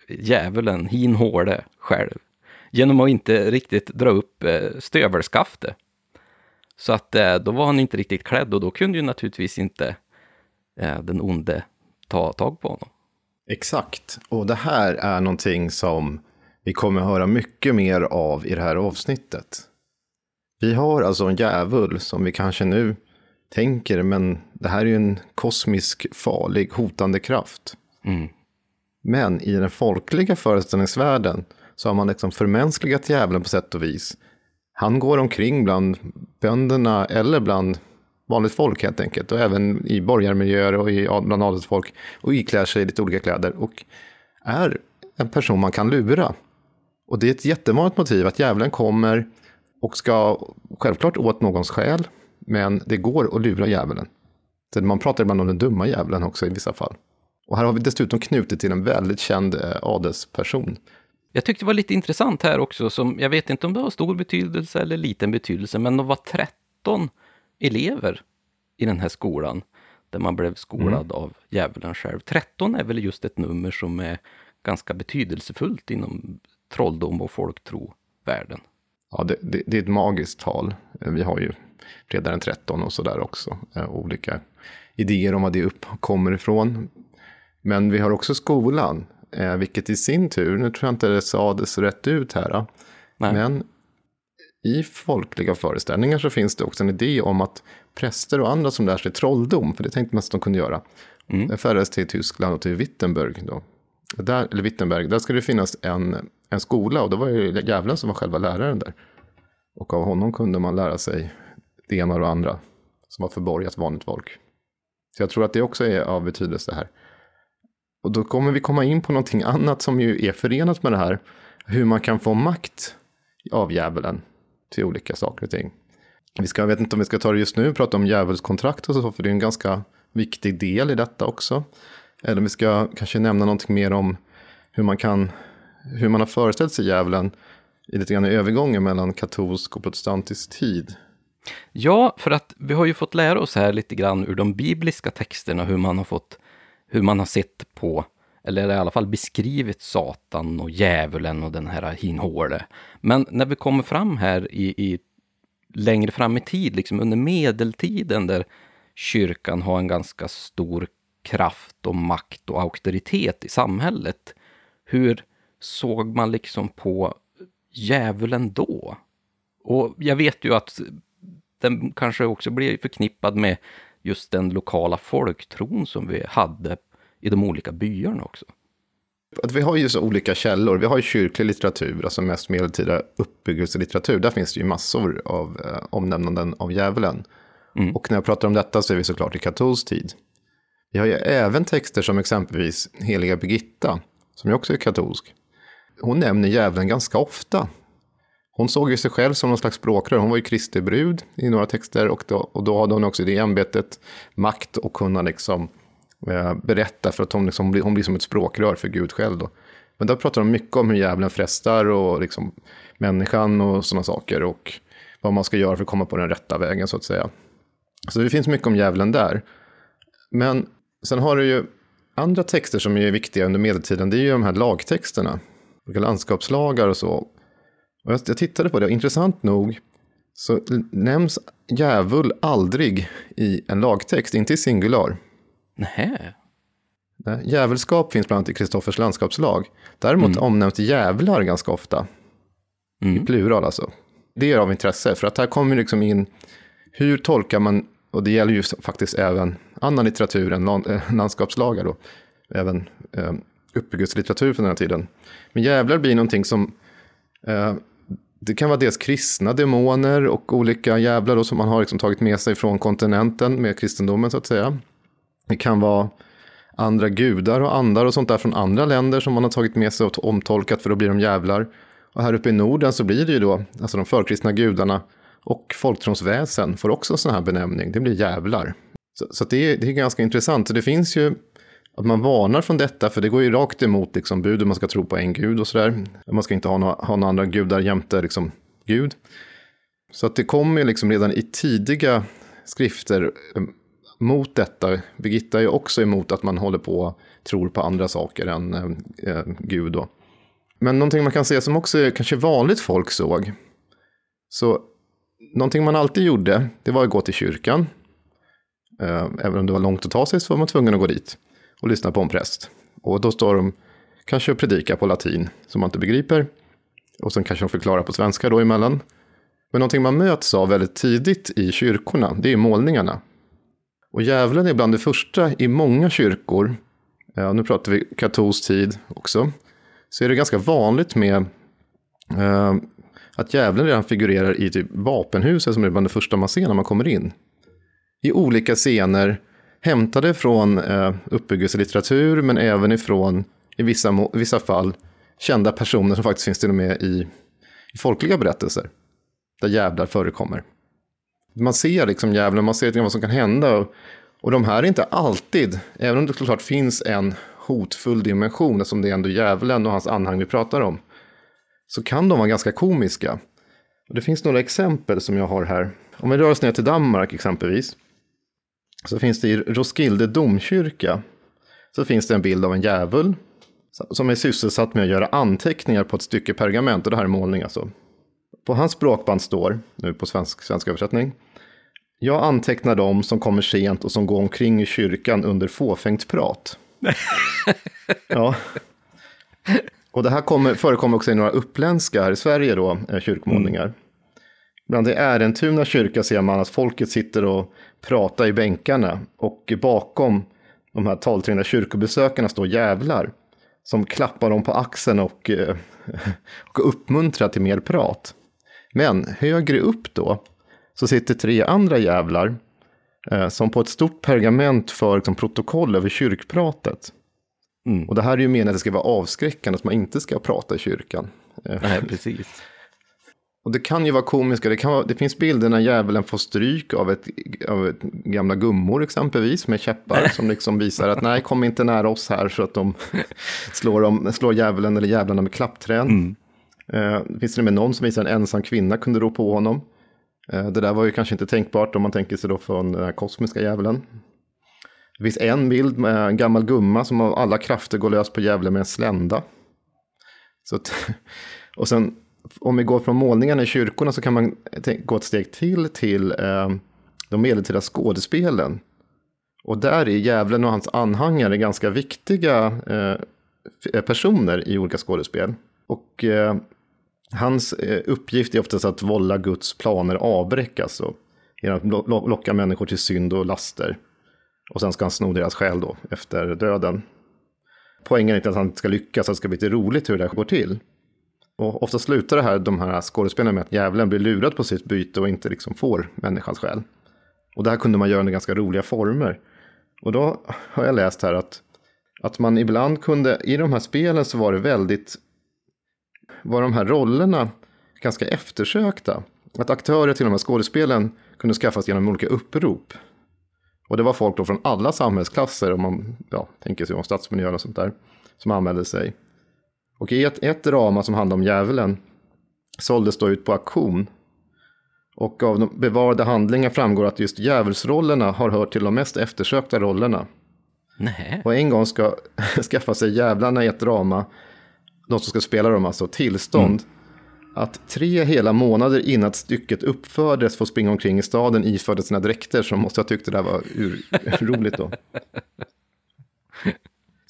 djävulen, hin hårde, själv. Genom att inte riktigt dra upp eh, stövelskaftet. Så att eh, då var han inte riktigt klädd och då kunde ju naturligtvis inte eh, den onde ta tag på honom. Exakt, och det här är någonting som vi kommer höra mycket mer av i det här avsnittet. Vi har alltså en djävul som vi kanske nu tänker, men det här är ju en kosmisk, farlig, hotande kraft. Mm. Men i den folkliga föreställningsvärlden så har man liksom förmänskligat djävulen på sätt och vis. Han går omkring bland bönderna eller bland vanligt folk helt enkelt. Och även i borgarmiljöer och i, bland adelsfolk. Och iklär sig lite olika kläder. Och är en person man kan lura. Och det är ett jättevanligt motiv att djävulen kommer och ska självklart åt någons själ. Men det går att lura djävulen. Så man pratar ibland om den dumma djävulen också i vissa fall. Och här har vi dessutom knutit till en väldigt känd eh, adelsperson. Jag tyckte det var lite intressant här också, som jag vet inte om det har stor betydelse eller liten betydelse, men det var 13 elever i den här skolan där man blev skolad mm. av djävulen själv. 13 är väl just ett nummer som är ganska betydelsefullt inom trolldom och folktrovärlden. Ja, det, det, det, är ett magiskt tal. Vi har ju fredag den 13 och sådär också. Eh, olika idéer om vad det upp kommer ifrån. Men vi har också skolan, eh, vilket i sin tur, nu tror jag inte det sades rätt ut här, Nej. men i folkliga föreställningar så finns det också en idé om att präster och andra som lär sig trolldom, för det tänkte man att de kunde göra, mm. färdas till Tyskland och till Wittenberg. Då. Där, eller Wittenberg, där ska det finnas en, en skola och då var det djävulen som var själva läraren där. Och av honom kunde man lära sig det ena och det andra som har förborgat vanligt folk. Så jag tror att det också är av betydelse här. Och då kommer vi komma in på någonting annat som ju är förenat med det här. Hur man kan få makt av djävulen till olika saker och ting. Vi ska, jag vet inte om vi ska ta det just nu, prata om djävulskontrakt och så, för det är en ganska viktig del i detta också. Eller om vi ska kanske nämna någonting mer om hur man kan, hur man har föreställt sig djävulen i lite grann i övergången mellan katolsk och protestantisk tid. Ja, för att vi har ju fått lära oss här lite grann ur de bibliska texterna hur man har fått, hur man har sett på, eller i alla fall beskrivit Satan och djävulen och den här hinhåle. Men när vi kommer fram här i, i längre fram i tid, liksom under medeltiden där kyrkan har en ganska stor kraft och makt och auktoritet i samhället. Hur såg man liksom på djävulen då? Och jag vet ju att den kanske också blir förknippad med just den lokala folktron som vi hade i de olika byarna också. Att vi har ju så olika källor. Vi har ju kyrklig litteratur, alltså mest medeltida uppbyggelselitteratur. Där finns det ju massor av eh, omnämnanden av djävulen. Mm. Och när jag pratar om detta så är vi såklart i katolsk tid. Vi har ju även texter som exempelvis heliga Birgitta, som ju också är katolsk. Hon nämner djävulen ganska ofta hon såg ju sig själv som någon slags språkrör. Hon var ju Kristi brud i några texter och då, och då hade hon också det ämbetet makt och kunna liksom eh, berätta för att hon, liksom, hon blir som ett språkrör för Gud själv. Då. Men där pratar de mycket om hur djävulen frestar och liksom människan och sådana saker och vad man ska göra för att komma på den rätta vägen så att säga. Så det finns mycket om djävulen där. Men sen har du ju andra texter som är viktiga under medeltiden. Det är ju de här lagtexterna. Landskapslagar och så. Och jag, jag tittade på det och intressant nog så nämns djävul aldrig i en lagtext, inte i singular. Nej. Nej, Djävulskap finns bland annat i Kristoffers landskapslag. Däremot omnämns djävlar ganska ofta. I Mm. plural alltså. Det är av intresse, för att här kommer liksom in, hur tolkar man, och det gäller ju faktiskt även annan litteratur än eh, landskapslagar då, även eh, uppbyggelselitteratur från den här tiden. Men jävlar blir någonting som, eh, det kan vara dels kristna demoner och olika jävlar då som man har liksom tagit med sig från kontinenten med kristendomen så att säga. Det kan vara andra gudar och andar och sånt där från andra länder som man har tagit med sig och omtolkat för då blir de jävlar. Och här uppe i Norden så blir det ju då, alltså de förkristna gudarna och folktronsväsen får också en sån här benämning, det blir jävlar. Så, så det, är, det är ganska intressant, så det finns ju att man varnar från detta, för det går ju rakt emot liksom, budet man ska tro på en gud och sådär. Man ska inte ha några, ha några andra gudar jämte liksom, Gud. Så att det kommer ju liksom redan i tidiga skrifter eh, mot detta. Birgitta är ju också emot att man håller på och tror på andra saker än eh, eh Gud. Då. Men någonting man kan se som också kanske vanligt folk såg. Så någonting man alltid gjorde, det var att gå till kyrkan. Eh, även om det var långt att ta sig så var man tvungen att gå dit och lyssnar på en präst. Och då står de kanske och predikar på latin som man inte begriper. Och sen kanske de förklarar på svenska då emellan. Men någonting man möts av väldigt tidigt i kyrkorna, det är målningarna. Och djävulen är bland det första i många kyrkor, ja, nu pratar vi katolsk tid också, så är det ganska vanligt med eh, att djävulen redan figurerar i typ vapenhuset som är bland det första man ser när man kommer in. I olika scener, hämtade från eh, uppbyggelselitteratur men även ifrån, i vissa, vissa fall, kända personer som faktiskt finns till och med i, i folkliga berättelser. Där jävlar förekommer. Man ser liksom djävulen, man ser vad som kan hända. Och, och de här är inte alltid, även om det såklart finns en hotfull dimension, som det är ändå djävulen och hans anhang vi pratar om, så kan de vara ganska komiska. Och det finns några exempel som jag har här. Om vi rör oss ner till Danmark exempelvis, så finns det i Roskilde domkyrka, så finns det en bild av en djävul som är sysselsatt med att göra anteckningar på ett stycke pergament, och det här är målning alltså. På hans språkband står, nu på svensk, svensk översättning, jag antecknar dem som kommer sent och som går omkring i kyrkan under fåfängt prat. (laughs) ja. Och det här kommer, förekommer också i några uppländska här i Sverige då, eh, kyrkmålningar. Bland i Ärentuna kyrka ser man att folket sitter och pratar i bänkarna och bakom de här talträngda kyrkobesökarna står jävlar som klappar dem på axeln och, eh, (laughs) och uppmuntrar till mer prat. Men högre upp då så sitter tre andra jävlar eh, som på ett stort pergament för liksom, protokoll över kyrkpratet. Mm. Och det här är ju meningen att det ska vara avskräckande, att man inte ska prata i kyrkan. Nej, precis. Och det kan ju vara komiska, det, kan vara, det finns bilder när djävulen får stryk av ett, av ett gamla gummor exempelvis med käppar som liksom visar att nej, kom inte nära oss här så att de slår, dem, slår djävulen eller djävlarna med klappträn. Eh, det finns till och med någon som visar en ensam kvinna kunde rå på honom. Eh, det där var ju kanske inte tänkbart om man tänker sig då från den här kosmiska djävulen. Det finns en bild med en gammal gumma som av alla krafter går lös på djävulen med en slända. Så (laughs) och sen om vi går från målningarna i kyrkorna så kan man gå ett steg till till eh, de medeltida skådespelen. Och där är djävulen och hans anhängare ganska viktiga eh, personer i olika skådespel. Och eh, hans eh, uppgift är oftast att vålla Guds planer avbräckas alltså genom att locka människor till synd och laster. Och sen ska han sno deras själ då efter döden. Poängen är inte att han ska lyckas, att det ska bli lite roligt hur det här går till. Och ofta slutar det här, de här skådespelarna med att djävulen blir lurad på sitt byte och inte liksom får människans själ. Och det här kunde man göra under ganska roliga former. Och då har jag läst här att, att man ibland kunde, i de här spelen så var det väldigt, var de här rollerna ganska eftersökta. Att aktörer till de här skådespelen kunde skaffas genom olika upprop. Och det var folk då från alla samhällsklasser, om man ja, tänker sig om stadsmiljön och sånt där, som anmälde sig. Och i ett, ett drama som handlade om djävulen såldes då ut på auktion. Och av de bevarade handlingar framgår att just djävulsrollerna har hört till de mest eftersökta rollerna. Nej. Och en gång ska (laughs) skaffa sig jävlarna i ett drama, de som ska spela dem alltså, tillstånd att tre hela månader innan stycket uppfördes få springa omkring i staden iförda sina dräkter som måste ha tyckt det där var ur, (laughs) roligt då. (laughs)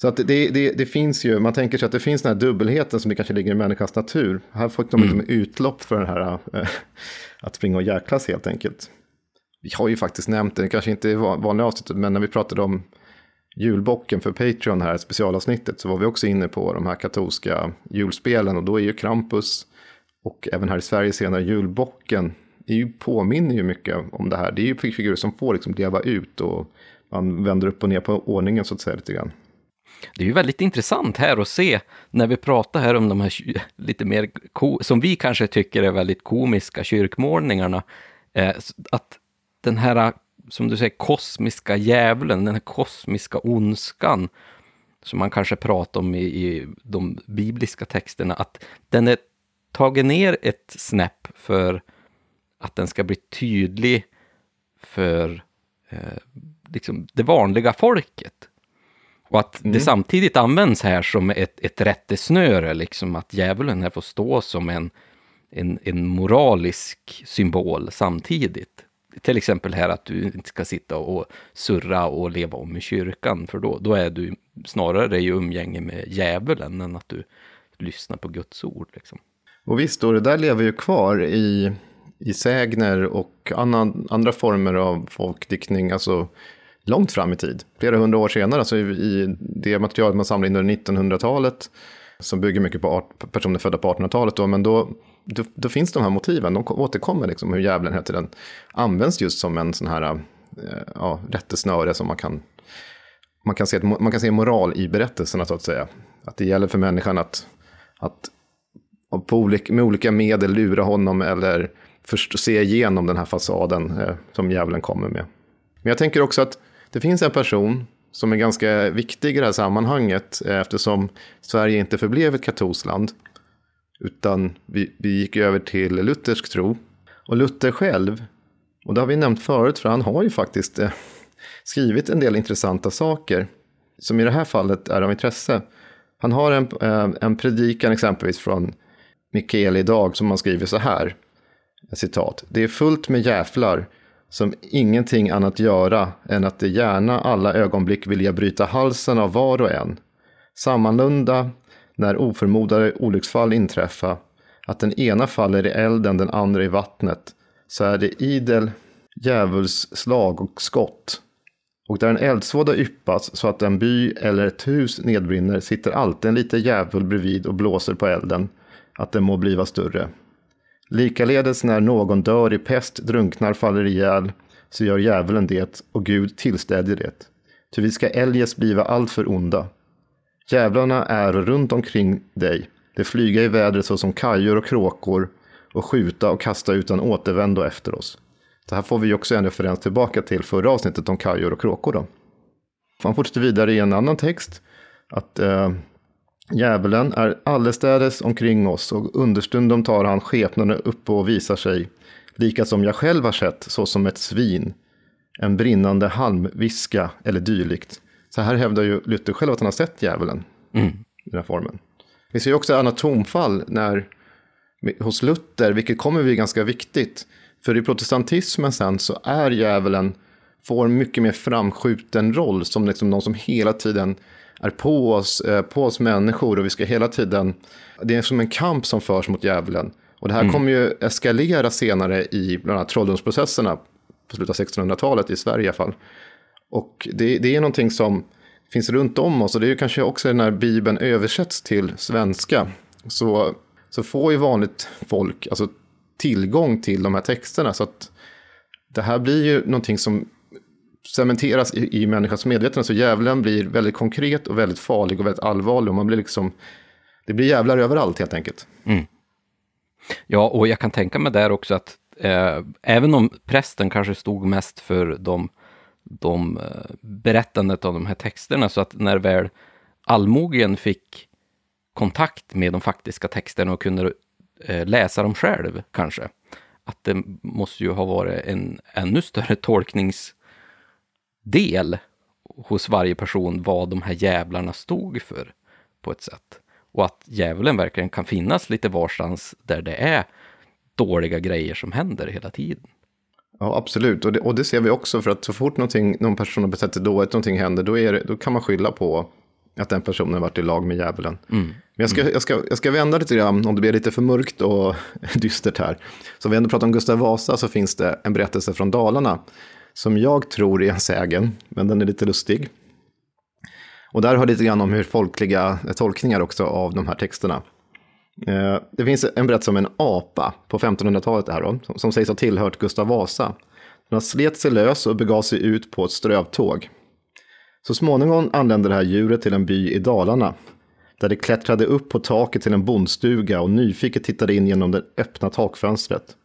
Så att det, det, det, finns ju, man tänker sig att det finns den här dubbelheten som det kanske ligger i människans natur. Här får de liksom utlopp för den här äh, att springa och jäklas helt enkelt. Vi har ju faktiskt nämnt det, kanske inte i vanliga avsnittet, men när vi pratade om julbocken för Patreon här, specialavsnittet, så var vi också inne på de här katolska julspelen och då är ju Krampus och även här i Sverige senare julbocken, det är ju, påminner ju mycket om det här. Det är ju figurer som får liksom leva ut och man vänder upp och ner på ordningen så att säga lite grann. Det är ju väldigt intressant här att se när vi pratar här om de här (laughs) lite mer, som vi kanske tycker är väldigt komiska kyrkmålningarna, eh, att den här, ah, som du säger, kosmiska djävulen, den här kosmiska ondskan, som man kanske pratar om i, i de bibliska texterna, att den är tagen ner ett snäpp för att den ska bli tydlig för eh, liksom det vanliga folket. Och att mm. det samtidigt används här som ett, ett rättesnöre, liksom att djävulen här får stå som en, en, en moralisk symbol samtidigt. Till exempel här att du inte ska sitta och surra och leva om i kyrkan, för då, då är du snarare i umgänge med djävulen än att du lyssnar på Guds ord. Liksom. Och visst, då, det där lever ju kvar i, i sägner och annan, andra former av folkdiktning, alltså långt fram i tid. Flera hundra år senare, alltså i det material man samlade in under 1900-talet, som bygger mycket på art, personer födda på 1800-talet, då, men då, då, då, finns de här motiven, de återkommer, liksom, hur djävulen heter den, används just som en sån här eh, ja, rättesnöre som man kan, man kan, se, man kan se moral i berättelserna, så att säga. Att det gäller för människan att, att på olika, med olika medel lura honom eller först se igenom den här fasaden eh, som djävulen kommer med. Men jag tänker också att det finns en person som är ganska viktig i det här sammanhanget eh, eftersom Sverige inte förblev ett katolskt land. Utan vi, vi gick över till luthersk tro. Och Luther själv, och det har vi nämnt förut för han har ju faktiskt eh, skrivit en del intressanta saker. Som i det här fallet är av intresse. Han har en, eh, en predikan exempelvis från Mikael idag som han skriver så här. Citat. Det är fullt med jävlar som ingenting annat göra än att det gärna alla ögonblick vilja bryta halsen av var och en. Sammanlunda när oförmodade olycksfall inträffa, att den ena faller i elden, den andra i vattnet, så är det idel djävulsslag och skott. Och där en eldsvåda yppas så att en by eller ett hus nedbrinner sitter alltid en liten djävul bredvid och blåser på elden, att den må bliva större. Likaledes när någon dör i pest, drunknar, faller ihjäl, så gör djävulen det och Gud tillstädjer det. Ty vi ska eljest bliva alltför onda. Djävlarna är runt omkring dig, de flyga i vädret såsom kajor och kråkor och skjuta och kasta utan återvändo efter oss. Det här får vi också en referens tillbaka till förra avsnittet om kajor och kråkor. Då. Han fortsätter vidare i en annan text att eh, Djävulen är allestädes omkring oss och understundom tar han skepnaden upp och visar sig, lika som jag själv har sett, såsom ett svin, en brinnande halmviska eller dylikt. Så här hävdar ju Luther själv att han har sett djävulen mm. i den här formen. Vi ser ju också anatomfall när, hos Luther, vilket kommer bli ganska viktigt. För i protestantismen sen så är djävulen, får en mycket mer framskjuten roll som liksom någon som hela tiden är på oss, eh, på oss människor och vi ska hela tiden, det är som en kamp som förs mot djävulen. Och det här mm. kommer ju eskalera senare i bland annat trolldomsprocesserna på slutet av 1600-talet i Sverige i alla fall. Och det, det, är någonting som finns runt om oss och det är ju kanske också när Bibeln översätts till svenska så, så får ju vanligt folk alltså, tillgång till de här texterna. Så att det här blir ju någonting som cementeras i, i människans medvetande. Så djävulen blir väldigt konkret och väldigt farlig och väldigt allvarlig. Och man blir liksom, det blir djävlar överallt helt enkelt. Mm. Ja, och jag kan tänka mig där också att eh, även om prästen kanske stod mest för de, de eh, berättandet av de här texterna, så att när väl allmogen fick kontakt med de faktiska texterna och kunde eh, läsa dem själv kanske, att det måste ju ha varit en ännu större tolknings del hos varje person vad de här jävlarna stod för på ett sätt. Och att djävulen verkligen kan finnas lite varstans där det är dåliga grejer som händer hela tiden. Ja, absolut. Och det, och det ser vi också för att så fort någon person har betett sig dåligt, någonting händer, då, är det, då kan man skylla på att den personen varit i lag med djävulen. Mm. Men jag ska, jag, ska, jag ska vända lite grann, om det blir lite för mörkt och (laughs) dystert här. Så om vi ändå pratar om Gustav Vasa så finns det en berättelse från Dalarna som jag tror är en sägen, men den är lite lustig. Och där har lite grann om hur folkliga tolkningar också av de här texterna. Eh, det finns en berättelse om en apa på 1500-talet här då, som- som sägs ha tillhört Gustav Vasa. Den slet sig lös och begav sig ut på ett strövtåg. Så småningom anlände det här djuret till en by i Dalarna, där det klättrade upp på taket till en bondstuga och nyfiket tittade in genom det öppna takfönstret.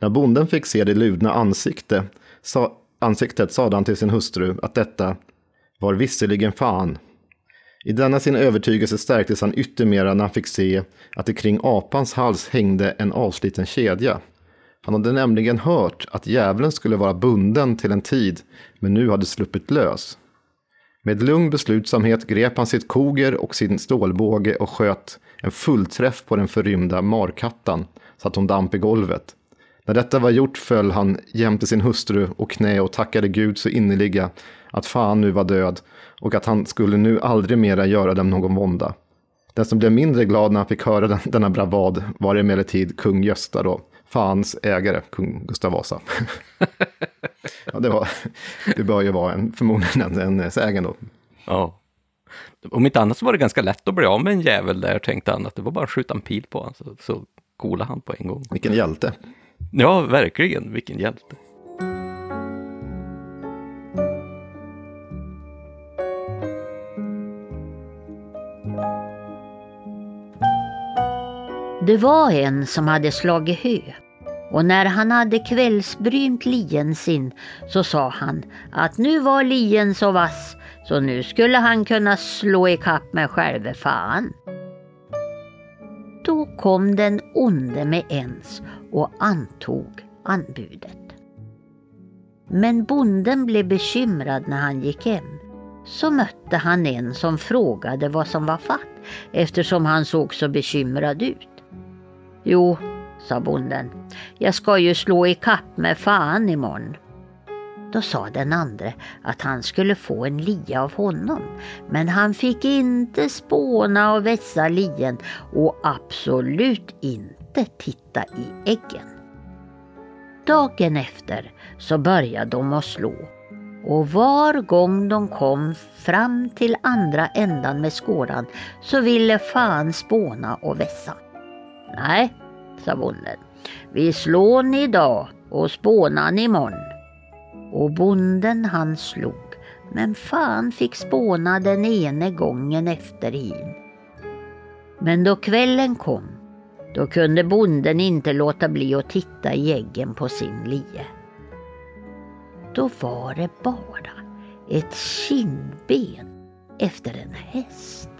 När bonden fick se det ludna ansikte, sa, ansiktet sade han till sin hustru att detta var visserligen fan. I denna sin övertygelse stärktes han yttermera när han fick se att det kring apans hals hängde en avsliten kedja. Han hade nämligen hört att djävulen skulle vara bunden till en tid, men nu hade sluppit lös. Med lugn beslutsamhet grep han sitt koger och sin stålbåge och sköt en fullträff på den förrymda markattan så att hon damp i golvet. När detta var gjort föll han jämte sin hustru och knä och tackade Gud så innerliga att fan nu var död och att han skulle nu aldrig mera göra dem någon vånda. Den som blev mindre glad när han fick höra den, denna bravad var emellertid kung Gösta då, fans ägare, kung Gustav Vasa. (laughs) ja, det, var, det bör ju vara en, förmodligen en, en sägen då. Ja. Om inte annat så var det ganska lätt att bli av med en jävel där, tänkte han. Att det var bara att skjuta en pil på honom, så, så coolade han på en gång. Vilken hjälte. Ja, verkligen. Vilken hjälte. Det var en som hade slagit hö och när han hade kvällsbrynt lien sin så sa han att nu var lien så vass så nu skulle han kunna slå i kapp med själve fan. Då kom den onde med ens och antog anbudet. Men bonden blev bekymrad när han gick hem. Så mötte han en som frågade vad som var fatt eftersom han såg så bekymrad ut. Jo, sa bonden, jag ska ju slå i kapp med fan imorgon. Då sa den andre att han skulle få en lia av honom, men han fick inte spåna och vässa lien och absolut inte titta i äggen. Dagen efter så började de att slå och var gång de kom fram till andra ändan med skåran så ville fan spåna och vässa. Nej, sa bonden. Vi slår idag och spånar imorgon. Och bonden han slog, men fan fick spåna den ene gången efter hin. Men då kvällen kom, då kunde bonden inte låta bli att titta i äggen på sin lie. Då var det bara ett kindben efter en häst.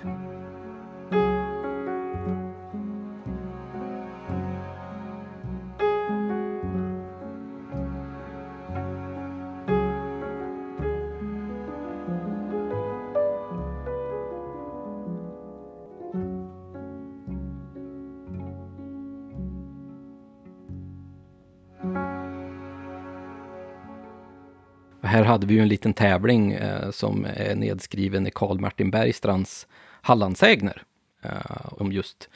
Här hade vi ju en liten tävling eh, som är nedskriven i Karl Martin Bergstrands Hallandsägner. Eh, om just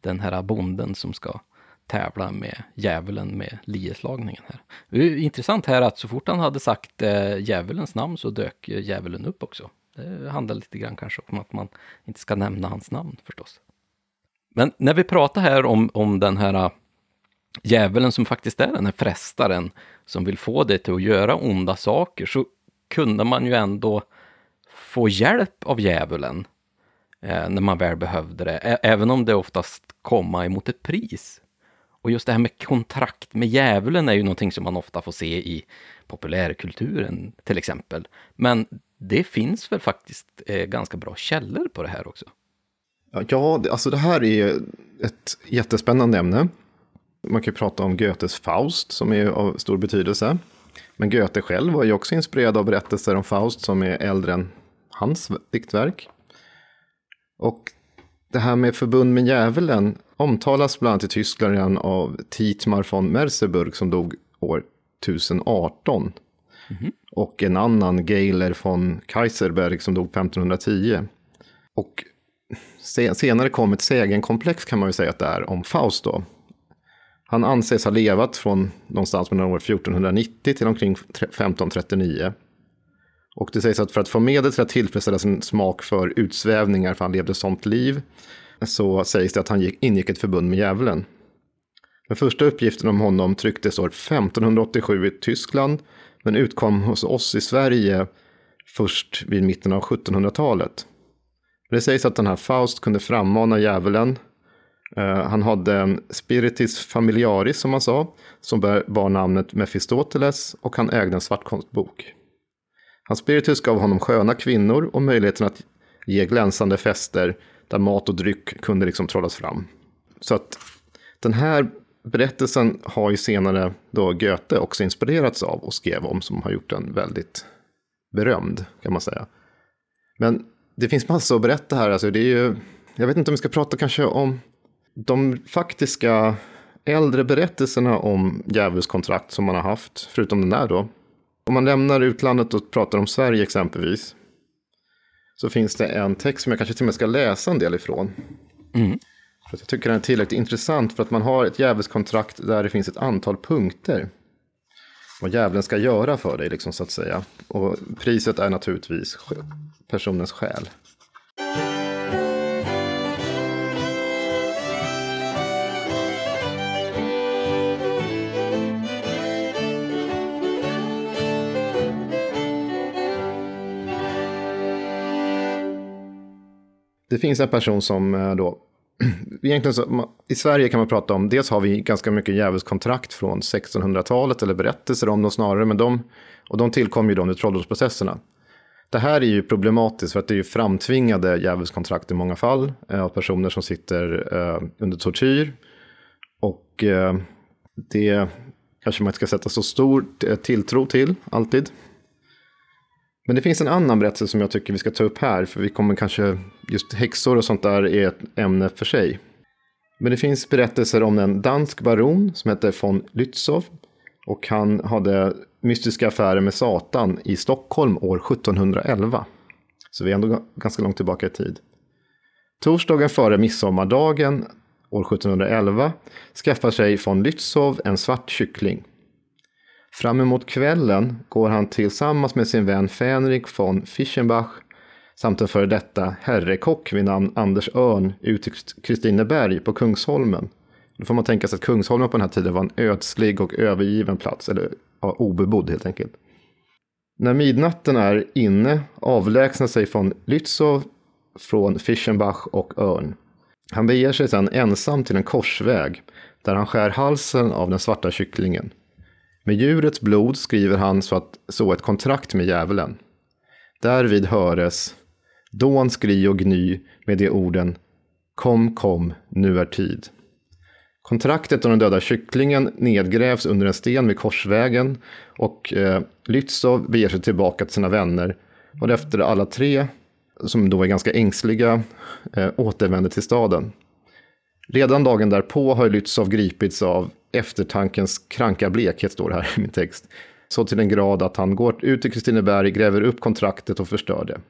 den här bonden som ska tävla med djävulen med lieslagningen här. Det är intressant här att så fort han hade sagt eh, djävulens namn så dök eh, djävulen upp också. Det handlar lite grann kanske om att man inte ska nämna hans namn förstås. Men när vi pratar här om, om den här eh, djävulen som faktiskt är den här frestaren som vill få dig till att göra onda saker så kunde man ju ändå få hjälp av djävulen eh, när man väl behövde det, ä- även om det oftast komma emot ett pris. Och just det här med kontrakt med djävulen är ju någonting som man ofta får se i populärkulturen till exempel. Men det finns väl faktiskt eh, ganska bra källor på det här också. Ja, alltså det här är ett jättespännande ämne. Man kan ju prata om Goethes Faust som är av stor betydelse. Men Goethe själv var ju också inspirerad av berättelser om Faust som är äldre än hans diktverk. Och det här med förbund med djävulen omtalas bland annat i Tyskland redan av Tietmar von Merseburg som dog år 1018. Och en annan Geiler von Kaiserberg som dog 1510. Och senare kom ett sägenkomplex kan man ju säga att det är om Faust då. Han anses ha levat från någonstans mellan år 1490 till omkring 1539. Och det sägs att för att få medel till att tillfredsställa sin smak för utsvävningar, för han levde sånt liv, så sägs det att han ingick ett förbund med djävulen. Den första uppgiften om honom trycktes år 1587 i Tyskland, men utkom hos oss i Sverige först vid mitten av 1700-talet. Det sägs att den här Faust kunde frammana djävulen. Eh, han hade en spiritis familiaris som man sa, som bar namnet Mefistoteles och han ägde en svartkonstbok. Hans spiritus gav honom sköna kvinnor och möjligheten att ge glänsande fester där mat och dryck kunde liksom trollas fram. Så att den här berättelsen har ju senare då Goethe också inspirerats av och skrev om som har gjort den väldigt berömd kan man säga. Men det finns massor att berätta här. Alltså det är ju, jag vet inte om vi ska prata kanske om de faktiska äldre berättelserna om djävulskontrakt som man har haft, förutom den där då. Om man lämnar utlandet och pratar om Sverige exempelvis, så finns det en text som jag kanske till och med ska läsa en del ifrån. Mm. För jag tycker den är tillräckligt intressant för att man har ett djävulskontrakt där det finns ett antal punkter. Vad djävulen ska göra för dig, liksom, så att säga. Och priset är naturligtvis personens själ. Det finns en person som eh, då, (clears throat) egentligen så, i Sverige kan man prata om, dels har vi ganska mycket djävulskontrakt från 1600-talet, eller berättelser om dem snarare, men de, och de tillkom ju då under trolldomsprocesserna. Det här är ju problematiskt för att det är ju framtvingade djävulskontrakt i många fall eh, av personer som sitter eh, under tortyr. Och det kanske man inte ska sätta så stor tilltro till alltid. Men det finns en annan berättelse som jag tycker vi ska ta upp här, för vi kommer kanske, just häxor och sånt där är ett ämne för sig. Men det finns berättelser om en dansk baron som hette von Lützow. Och han hade mystiska affärer med Satan i Stockholm år 1711. Så vi är ändå ganska långt tillbaka i tid. Torsdagen före midsommardagen år 1711 skaffar sig von Lützow en svart kyckling. Fram emot kvällen går han tillsammans med sin vän Fänrik von Fischenbach samt en före detta herrekock vid namn Anders Örn ut till Kristineberg på Kungsholmen. Då får man tänka sig att Kungsholmen på den här tiden var en ödslig och övergiven plats, eller ja, obebodd helt enkelt. När midnatten är inne avlägsnar sig von Lützow från Fischenbach och Örn. Han beger sig sedan ensam till en korsväg där han skär halsen av den svarta kycklingen. Med djurets blod skriver han så att så ett kontrakt med djävulen. Därvid höres dån skri och gny med de orden Kom, kom, nu är tid. Kontraktet och den döda kycklingen nedgrävs under en sten vid korsvägen och eh, Lützow beger sig tillbaka till sina vänner och efter alla tre, som då är ganska ängsliga, eh, återvänder till staden. Redan dagen därpå har Lützow gripits av eftertankens kranka blekhet, står det här i min text. Så till den grad att han går ut till Kristineberg, gräver upp kontraktet och förstör det.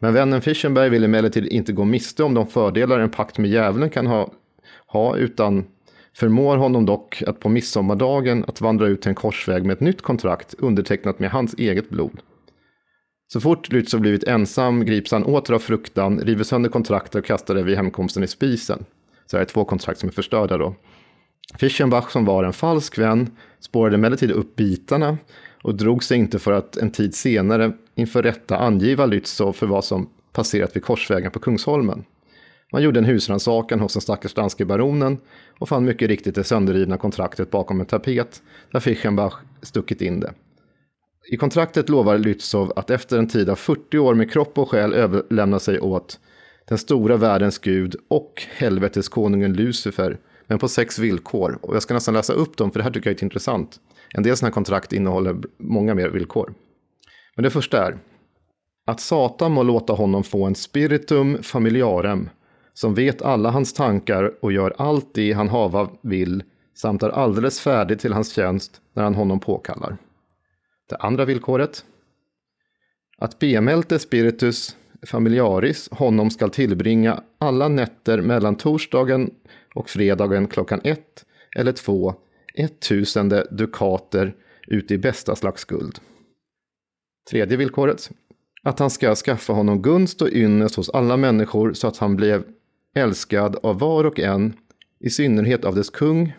Men vännen Fischenberg vill emellertid inte gå miste om de fördelar en pakt med djävulen kan ha, ha utan förmår honom dock att på midsommardagen att vandra ut till en korsväg med ett nytt kontrakt undertecknat med hans eget blod. Så fort Lützow blivit ensam grips han åter av fruktan, river sönder kontraktet och kastar det vid hemkomsten i spisen. Så det här är två kontrakt som är förstörda då. Fischenbach som var en falsk vän spårade emellertid upp bitarna och drog sig inte för att en tid senare inför rätta angiva Lützow för vad som passerat vid korsvägen på Kungsholmen. Man gjorde en husrannsakan hos den stackars danske baronen och fann mycket riktigt det sönderrivna kontraktet bakom en tapet där Fischenbach stuckit in det. I kontraktet lovar Lützow att efter en tid av 40 år med kropp och själ överlämna sig åt den stora världens gud och helveteskonungen Lucifer, men på sex villkor. Och jag ska nästan läsa upp dem, för det här tycker jag är intressant. En del sådana här kontrakt innehåller många mer villkor. Men det första är att Satan må låta honom få en spiritum familiarem som vet alla hans tankar och gör allt det han hava vill samt är alldeles färdig till hans tjänst när han honom påkallar. Det andra villkoret. Att bemälte spiritus familiaris honom skall tillbringa alla nätter mellan torsdagen och fredagen klockan ett eller två ettusende dukater ut i bästa slags guld. Tredje villkoret. Att han ska skaffa honom gunst och ynnest hos alla människor så att han blev älskad av var och en, i synnerhet av dess kung,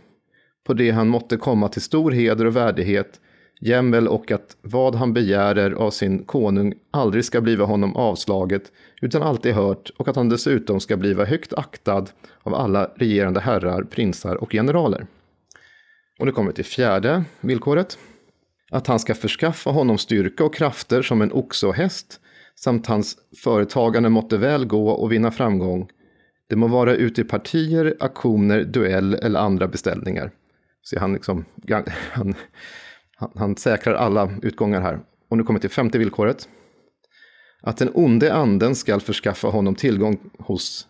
på det han måtte komma till stor heder och värdighet, jämväl och att vad han begärer av sin konung aldrig ska bliva honom avslaget, utan alltid hört, och att han dessutom ska bliva högt aktad av alla regerande herrar, prinsar och generaler. Och nu kommer vi till fjärde villkoret. Att han ska förskaffa honom styrka och krafter som en oxe och häst, samt hans företagande måtte väl gå och vinna framgång. Det må vara ute i partier, aktioner, duell eller andra beställningar. Så han, liksom, (laughs) han, han, han säkrar alla utgångar här. Och nu kommer vi till femte villkoret. Att den onde anden skall förskaffa honom tillgång hos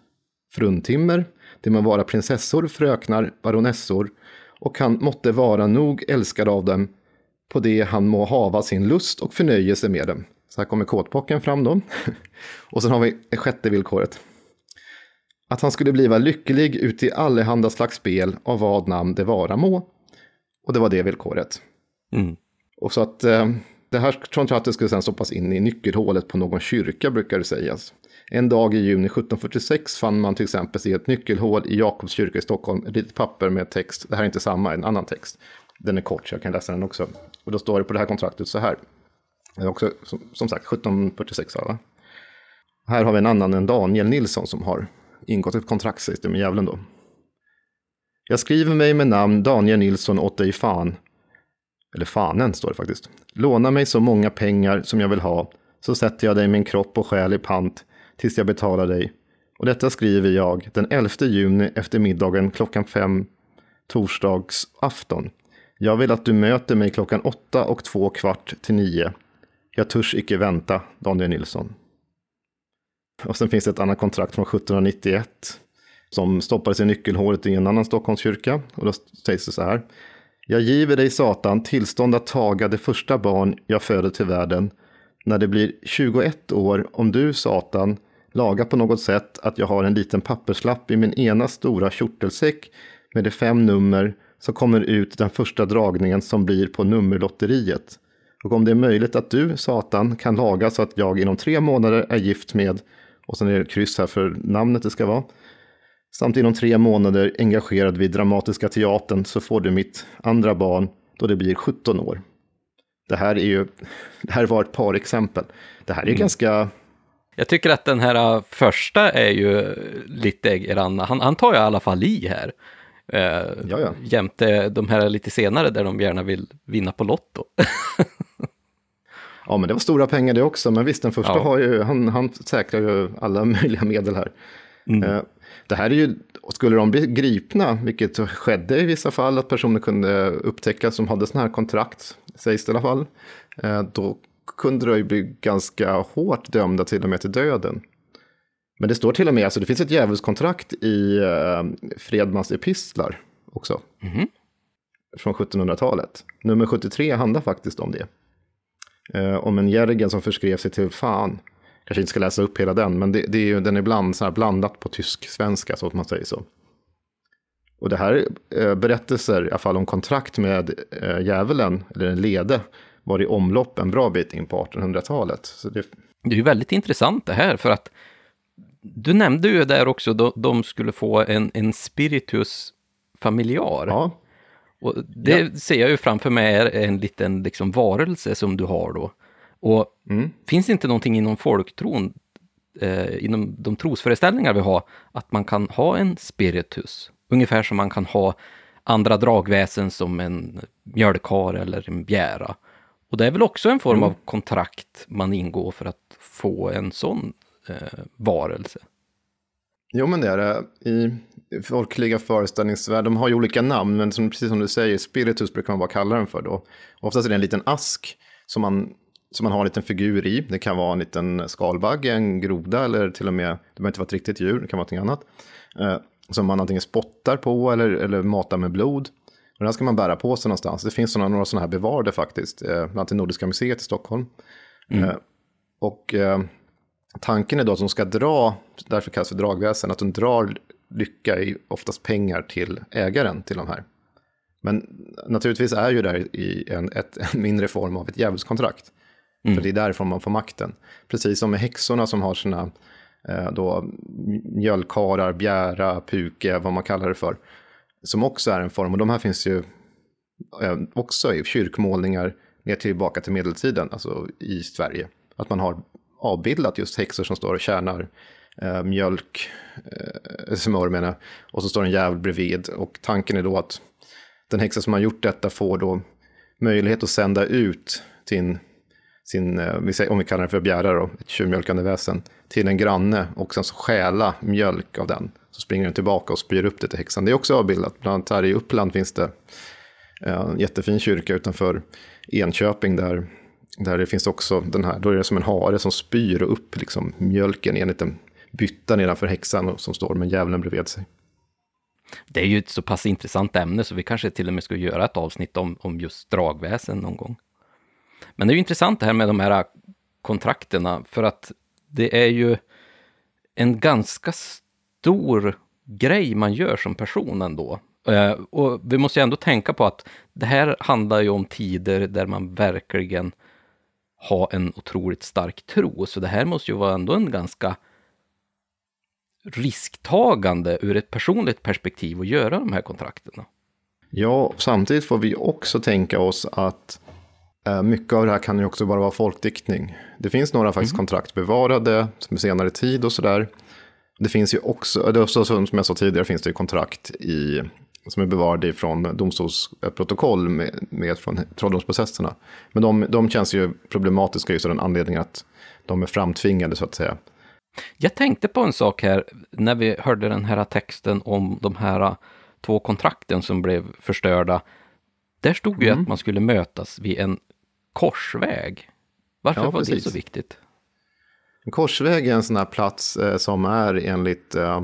fruntimmer, det må vara prinsessor, fröknar, baronessor, och han måtte vara nog älskad av dem på det han må hava sin lust och förnöjelse med dem. Så här kommer kåtbocken fram då. (laughs) och sen har vi det sjätte villkoret. Att han skulle bliva lycklig ut i allehanda slags spel av vad namn det vara må. Och det var det villkoret. Mm. Och så att eh, det här kontraktet skulle sedan stoppas in i nyckelhålet på någon kyrka brukar det sägas. En dag i juni 1746 fann man till exempel i ett nyckelhål i Jakobs kyrka i Stockholm ett litet papper med text. Det här är inte samma, en annan text. Den är kort så jag kan läsa den också. Och då står det på det här kontraktet så här. Det är också som, som sagt 1746 va? Här har vi en annan än Daniel Nilsson som har ingått ett kontrakt sägs det med djävulen då. Jag skriver mig med namn Daniel Nilsson åt dig fan. Eller fanen står det faktiskt. Låna mig så många pengar som jag vill ha, så sätter jag dig min kropp och själ i pant tills jag betalar dig. Och detta skriver jag den 11 juni efter middagen klockan fem torsdagsafton. Jag vill att du möter mig klockan åtta och två kvart till nio. Jag törs icke vänta, Daniel Nilsson. Och sen finns det ett annat kontrakt från 1791 som stoppades i nyckelhålet i en annan Stockholmskyrka. Och då sägs det så här. Jag giver dig Satan tillstånd att taga det första barn jag föder till världen. När det blir 21 år, om du Satan lagar på något sätt att jag har en liten papperslapp i min ena stora kjortelsäck med de fem nummer som kommer ut den första dragningen som blir på nummerlotteriet. Och om det är möjligt att du, Satan, kan laga så att jag inom tre månader är gift med, och sen är det kryss här för namnet det ska vara, samt inom tre månader engagerad vid Dramatiska teatern så får du mitt andra barn då det blir 17 år. Det här är ju, (laughs) det här var ett par exempel. Det här är mm. ganska... Jag tycker att den här äh, första är ju lite grann, han, han tar ju i alla fall i här. Eh. Jämte de här lite senare där de gärna vill vinna på Lotto. ja, men det var stora pengar det också. Men visst, den första ja. har ju, han, han säkrar ju alla (laughs) möjliga medel här. Mm. Eh, det här är ju, skulle de bli gripna, vilket skedde i vissa fall, att personer kunde upptäckas som hade sådana här kontrakt, sägs det i alla fall, eh, då kunde de ju bli ganska hårt dömda till och med till döden. Men det står till och med, alltså det finns ett djävulskontrakt i eh, Fredmans epistlar också. Mm. Från 1700-talet. Nummer 73 handlar faktiskt om det. Eh, om en järgen som förskrev sig till fan. Kanske inte ska läsa upp hela den, men det, det är ju, den är bland, så här blandat på tysk-svenska, så att man säger så. Och det här eh, berättelser, i alla fall om kontrakt med eh, djävulen, eller en lede, var i omlopp en bra bit in på 1800-talet. det... det är ju väldigt intressant det här, för att du nämnde ju där också, att de skulle få en, en spiritus familjar. Ja. Och det ja. ser jag ju framför mig är en liten liksom, varelse som du har då. Och mm. finns det inte någonting inom folktron, eh, inom de trosföreställningar vi har, att man kan ha en spiritus? Ungefär som man kan ha andra dragväsen som en mjölkar eller en bjära. Och det är väl också en form mm. av kontrakt man ingår för att få en sån eh, varelse. Jo, men det är det. I folkliga föreställningsvärld, de har ju olika namn, men som, precis som du säger, spiritus brukar man bara kalla den för då. Oftast är det en liten ask som man, som man har en liten figur i. Det kan vara en liten skalbagge, en groda eller till och med, det behöver inte vara ett riktigt djur, det kan vara någonting annat. Eh, som man antingen spottar på eller, eller matar med blod. Och den ska man bära på sig någonstans. Det finns såna, några sådana här bevarade faktiskt, eh, bland annat i Nordiska museet i Stockholm. Mm. Eh, och eh, tanken är då att de ska dra, därför kallas det för dragväsen, att de drar lycka i oftast pengar till ägaren till de här. Men naturligtvis är ju det här i en, ett, en (laughs) mindre form av ett djävulskontrakt. Mm. För det är därifrån man får makten. Precis som med häxorna som har sina eh, då, mjölkarar, bjära, puke, vad man kallar det för. Som också är en form, och de här finns ju eh, också i kyrkmålningar ner tillbaka till medeltiden, alltså i Sverige. Att man har avbildat just häxor som står och tjänar eh, mjölk, eh, smör menar och så står en djävul bredvid. Och tanken är då att den häxa som har gjort detta får då möjlighet att sända ut sin, sin eh, om vi kallar den för bjära då, ett tjuvmjölkande väsen, till en granne och sen så stjäla mjölk av den. Så springer den tillbaka och spyr upp det till häxan. Det är också avbildat, bland annat här i Uppland finns det eh, en jättefin kyrka utanför Enköping där, där det finns också den här, då är det som en hare som spyr upp liksom mjölken i en liten bytta nedanför häxan som står med djävulen bredvid sig. Det är ju ett så pass intressant ämne så vi kanske till och med ska göra ett avsnitt om, om just dragväsen någon gång. Men det är ju intressant det här med de här kontrakterna för att det är ju en ganska stor grej man gör som person ändå. Eh, och vi måste ju ändå tänka på att det här handlar ju om tider där man verkligen har en otroligt stark tro, så det här måste ju vara ändå en ganska risktagande ur ett personligt perspektiv att göra de här kontrakten. Ja, samtidigt får vi också tänka oss att mycket av det här kan ju också bara vara folkdiktning. Det finns några faktiskt mm. kontrakt bevarade som senare tid och sådär. Det finns ju också, det också, som jag sa tidigare, finns det ju kontrakt i, som är bevarade från domstolsprotokoll med, med från trolldomsprocesserna. Men de, de känns ju problematiska just av den anledningen att de är framtvingade så att säga. Jag tänkte på en sak här när vi hörde den här texten om de här två kontrakten som blev förstörda. Där stod ju mm. att man skulle mötas vid en korsväg. Varför ja, var precis. det så viktigt? En korsväg är en sån här plats eh, som är enligt eh,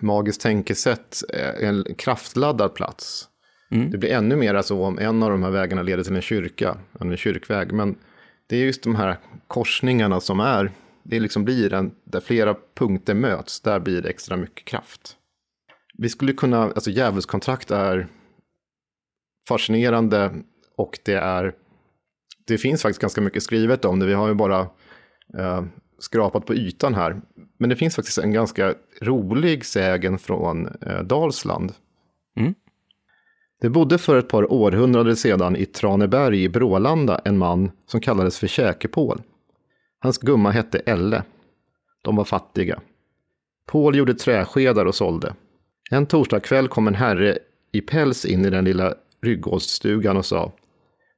magiskt tänkesätt eh, en kraftladdad plats. Mm. Det blir ännu mer så om en av de här vägarna leder till en kyrka, en kyrkväg. Men det är just de här korsningarna som är det liksom blir en, där flera punkter möts, där blir det extra mycket kraft. Vi skulle kunna, alltså djävulskontrakt är fascinerande och det är, det finns faktiskt ganska mycket skrivet om det, vi har ju bara eh, skrapat på ytan här. Men det finns faktiskt en ganska rolig sägen från eh, Dalsland. Mm. Det bodde för ett par århundraden sedan i Traneberg i Brålanda en man som kallades för Käkepål. Hans gumma hette Elle. De var fattiga. Paul gjorde träskedar och sålde. En torsdagkväll kom en herre i päls in i den lilla Ryggårdsstugan och sa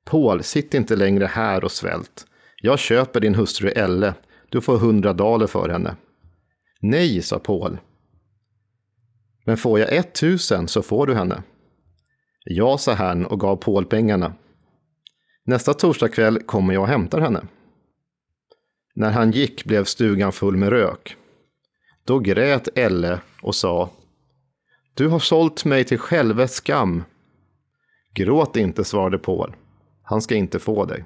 Paul, sitt inte längre här och svält. Jag köper din hustru Elle. Du får hundra daler för henne. Nej, sa Paul. Men får jag ett tusen så får du henne. Ja, sa herrn och gav Paul pengarna. Nästa torsdagkväll kommer jag och hämtar henne. När han gick blev stugan full med rök. Då grät Elle och sa Du har sålt mig till självets skam. Gråt inte, svarade Paul. Han ska inte få dig.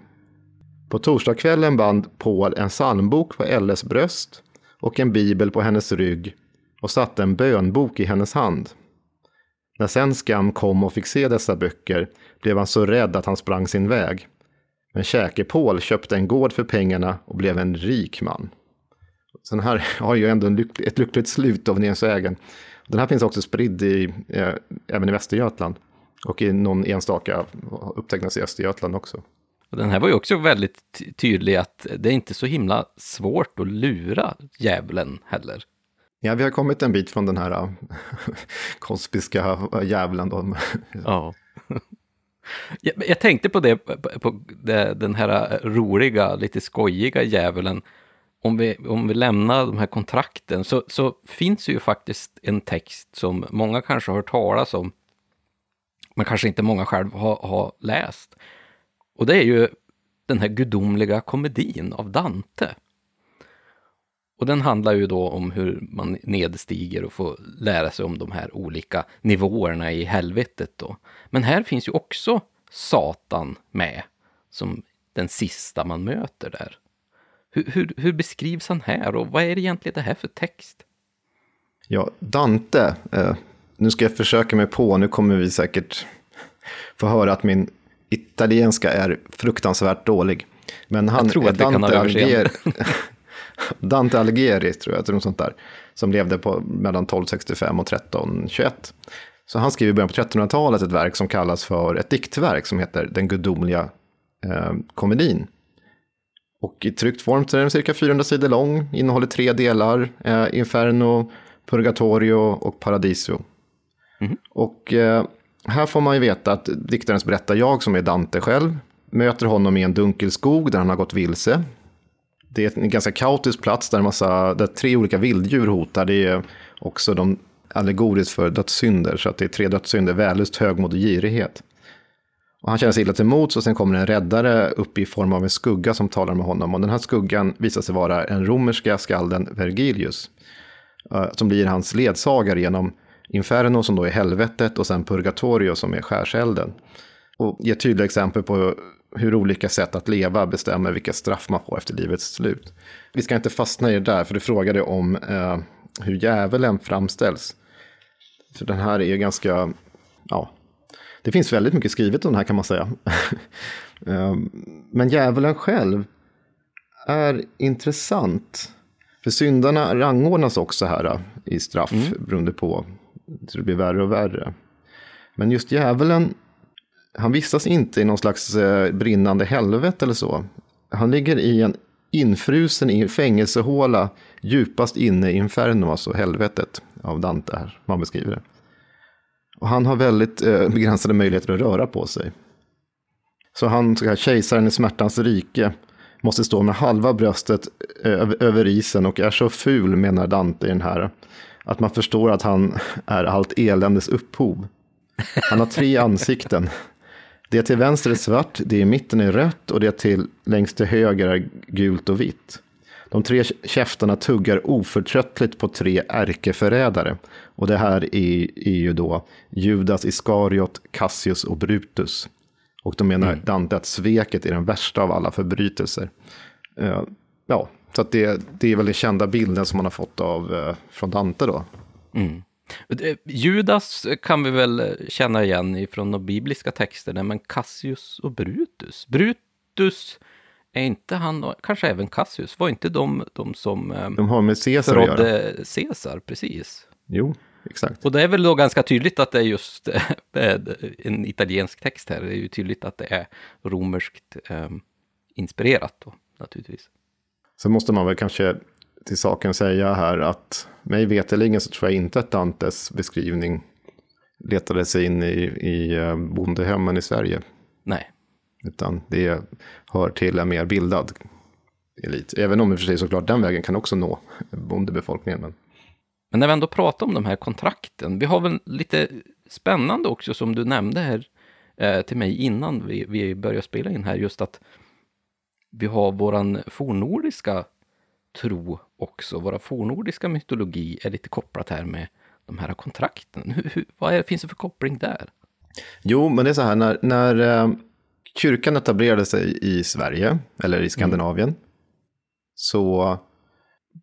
På torsdagskvällen band Paul en psalmbok på Elles bröst och en bibel på hennes rygg och satte en bönbok i hennes hand. När sen Skam kom och fick se dessa böcker blev han så rädd att han sprang sin väg. Men Käke-Paul köpte en gård för pengarna och blev en rik man. Den här (laughs) har ju ändå ett lyckligt slut av Nensvägen. Den här finns också spridd i, eh, även i Västergötland. Och i någon enstaka upptecknas i Östergötland också. Den här var ju också väldigt tydlig att det är inte så himla svårt att lura djävulen heller. Ja, vi har kommit en bit från den här äh, (laughs) kosmiska djävulen. Då. Ja. (laughs) Jag, tänkte på det, på det, den här roliga, lite skojiga djävulen. Om vi, om vi lämnar de här kontrakten så, så finns ju faktiskt en text som många kanske har hört talas om, men kanske inte många själv har, har läst. Och det är ju den här gudomliga komedin av Dante. Och den handlar ju då om hur man nedstiger och får lära sig om de här olika nivåerna i helvetet då. Men här finns ju också Satan med som den sista man möter där. Hur, hur, hur beskrivs han här och vad är det egentligen det här för text? Ja, Dante, eh, nu ska jag försöka mig på, nu kommer vi säkert få höra att min italienska är fruktansvärt dålig. Men han jag tror att Dante. Alighieri, (laughs) Dante Alighieri, tror jag, något sånt där, som levde på mellan 1265 och 1321. Så han skrev i början på 1300-talet ett verk som kallas för ett diktverk som heter Den gudomliga eh, komedin. Och i tryckt form så är den cirka 400 sidor lång, innehåller tre delar, eh, Inferno, Purgatorio och Paradiso. Mhm. Och eh, här får man ju veta att diktarens berättar jag, som är Dante själv, möter honom i en dunkel skog där han har gått vilse. Det är en ganska kaotisk plats där, massa, där tre olika vilddjur hotar. Det är också de allegoriskt för dödssynder, så att det är tre dödssynder, vällust, högmod och girighet. Och han känner sig illa till mots och sen kommer en räddare upp i form av en skugga som talar med honom. Och den här skuggan visar sig vara den romerska skalden Vergilius. Eh, som blir hans ledsagare genom Inferno som då är helvetet och sen Purgatorio som är skärselden. Och ger tydliga exempel på hur olika sätt att leva bestämmer vilka straff man får efter livets slut. Vi ska inte fastna i det där, för du frågade om eh, hur djävulen framställs. För den här är ganska, ja, det finns väldigt mycket skrivet om den här kan man säga. (laughs) Eh, Men djävulen själv är intressant. För syndarna rangordnas också här eh, i straff beroende på, så det blir värre och värre. Men just djävulen, han vistas inte i någon slags eh, brinnande helvete eller så. Han ligger i en infrusen i en fängelsehåla djupast inne i inferno, alltså helvetet av Dante här, man beskriver det. Och han har väldigt eh, begränsade möjligheter att röra på sig. Så han, så här, kejsaren i smärtans rike, måste stå med halva bröstet eh, över isen och är så ful, menar Dante i den här, att man förstår att han är allt eländes upphov. Han har tre ansikten. Det till vänster är svart, det i mitten är rött och det till längst till höger är gult och vitt. De tre käftarna tuggar oförtröttligt på tre ärkeförrädare. Och det här är, är ju då Judas Iskariot, Cassius och Brutus. Och de menar Dante att sveket är den värsta av alla förbrytelser. Eh, ja, så att det, det är väl den kända bilden som man har fått av, eh, från Dante då. Eh, Judas kan vi väl känna igen ifrån de bibliska texterna, men Cassius och Brutus. Brutus, är inte han, kanske även Cassius, var inte de, de som eh, De har med Caesar förrådde Caesar, precis? Jo, exakt. Och det är väl då ganska tydligt att det är just (laughs) en italiensk text här. Det är ju tydligt att det är romerskt eh, inspirerat då, naturligtvis. Så måste man väl kanske till saken säga här att mig veterligen så tror jag inte att Dantes beskrivning letade sig in i, i eh, bondehemmen i Sverige. Nej, Utan det hör till en mer bildad elit. Även om i och för sig såklart den vägen kan också nå bondebefolkningen. Men Men när vi ändå pratar om de här kontrakten, vi har väl lite spännande också som du nämnde här eh, till mig innan vi, vi började spela in här, just att vi har våran fornnordiska tro också, våra fornnordiska mytologi är lite kopplat här med de här kontrakten. Hur, hur, vad är, finns det för koppling där? Jo, men det är så här, när, när eh, kyrkan etablerade sig i Sverige, eller i Skandinavien, så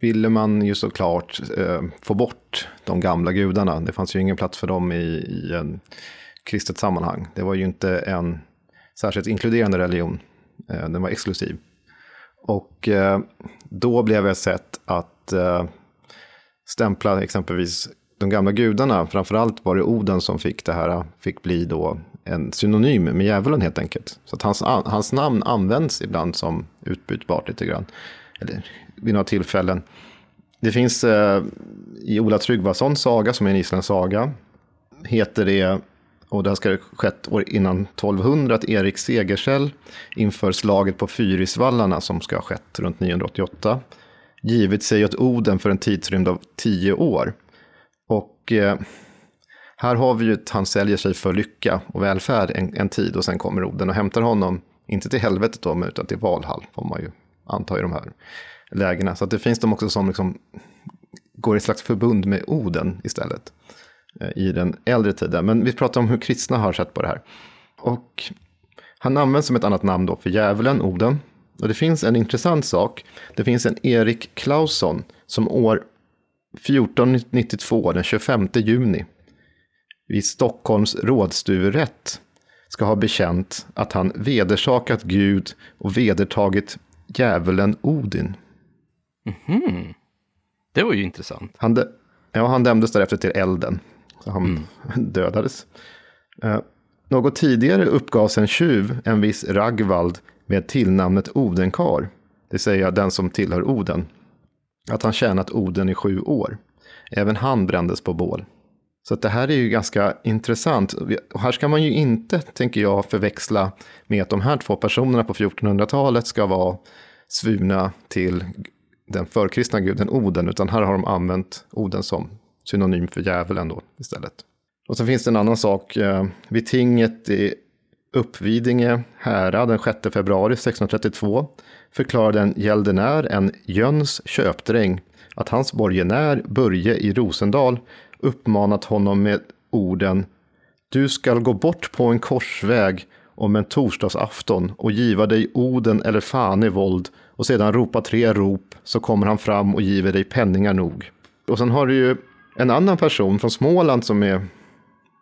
ville man ju såklart eh, få bort de gamla gudarna. Det fanns ju ingen plats för dem i, i en kristet sammanhang. Det var ju inte en särskilt inkluderande religion. Eh, den var exklusiv. Och eh, då blev ett sätt att eh, stämpla exempelvis de gamla gudarna. Framförallt var det Oden som fick det här, fick bli då en synonym med djävulen helt enkelt. Så att hans, hans namn används ibland som utbytbart lite grann. Eller vid några tillfällen. Det finns eh, i Ola Tryggvasons saga, som är en isländsk saga, heter det, och det här ska ha skett år innan 1200, att Erik Segersäll inför slaget på Fyrisvallarna, som ska ha skett runt 988, givit sig åt Oden för en tidsrymd av tio år. Och eh, här har vi ju att han säljer sig för lycka och välfärd en, en tid och sen kommer Oden och hämtar honom, inte till helvetet då, men utan till Valhall, får man ju anta i de här lägena. Så att det finns de också som liksom går i ett slags förbund med Oden istället i den äldre tiden. Men vi pratar om hur kristna har sett på det här. Och han används som ett annat namn då för djävulen, Oden. Och det finns en intressant sak. Det finns en Erik Clausson som år 1492, den 25 juni, vid Stockholms rådstuverätt ska ha bekänt att han vedersakat Gud och vedertagit djävulen Odin. Mhm. Det var ju intressant. Han, ja, han dömdes därefter till elden. Så han (laughs) dödades. Eh, något tidigare uppgavs en tjuv, en viss Ragvald, med tillnamnet Odenkar, det vill säga den som tillhör Oden, att han tjänat Oden i sju år. Även han brändes på bål. Så det här är ju ganska intressant. Och här ska man ju inte, tänker jag, förväxla med att de här två personerna på 1400-talet ska vara svurna till den förkristna guden Oden, utan här har de använt Oden som synonym för djävulen då istället. Och så finns det en annan sak. Eh, vid tinget i Uppvidinge härad den 6 februari 1632 förklarade en gäldenär, en Jöns köpdräng, att hans borgenär Börje i Rosendal uppmanat honom med orden Du skall gå bort på en korsväg om en torsdagsafton och giva dig Oden eller fan i våld och sedan ropa tre rop så kommer han fram och giver dig penningar nog. Och sen har du ju en annan person från Småland som är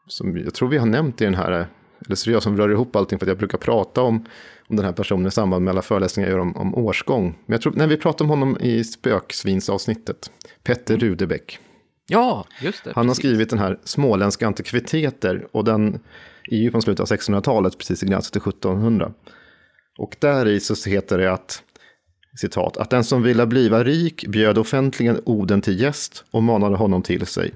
som jag tror vi har nämnt i den här, eller så jag som rör ihop allting för att jag brukar prata om, om den här personen i samband med alla föreläsningar jag gör om, om årsgång. Men jag tror, när vi pratade om honom i spöksvinsavsnittet, Petter Rudebäck. Ja, just det. Han har precis. skrivit den här Småländska antikviteter och den är ju från slutet av 1600-talet, precis i gränsen till 1700. Och där i så heter det att, citat, att den som ville bliva rik bjöd offentligen Oden till gäst och manade honom till sig.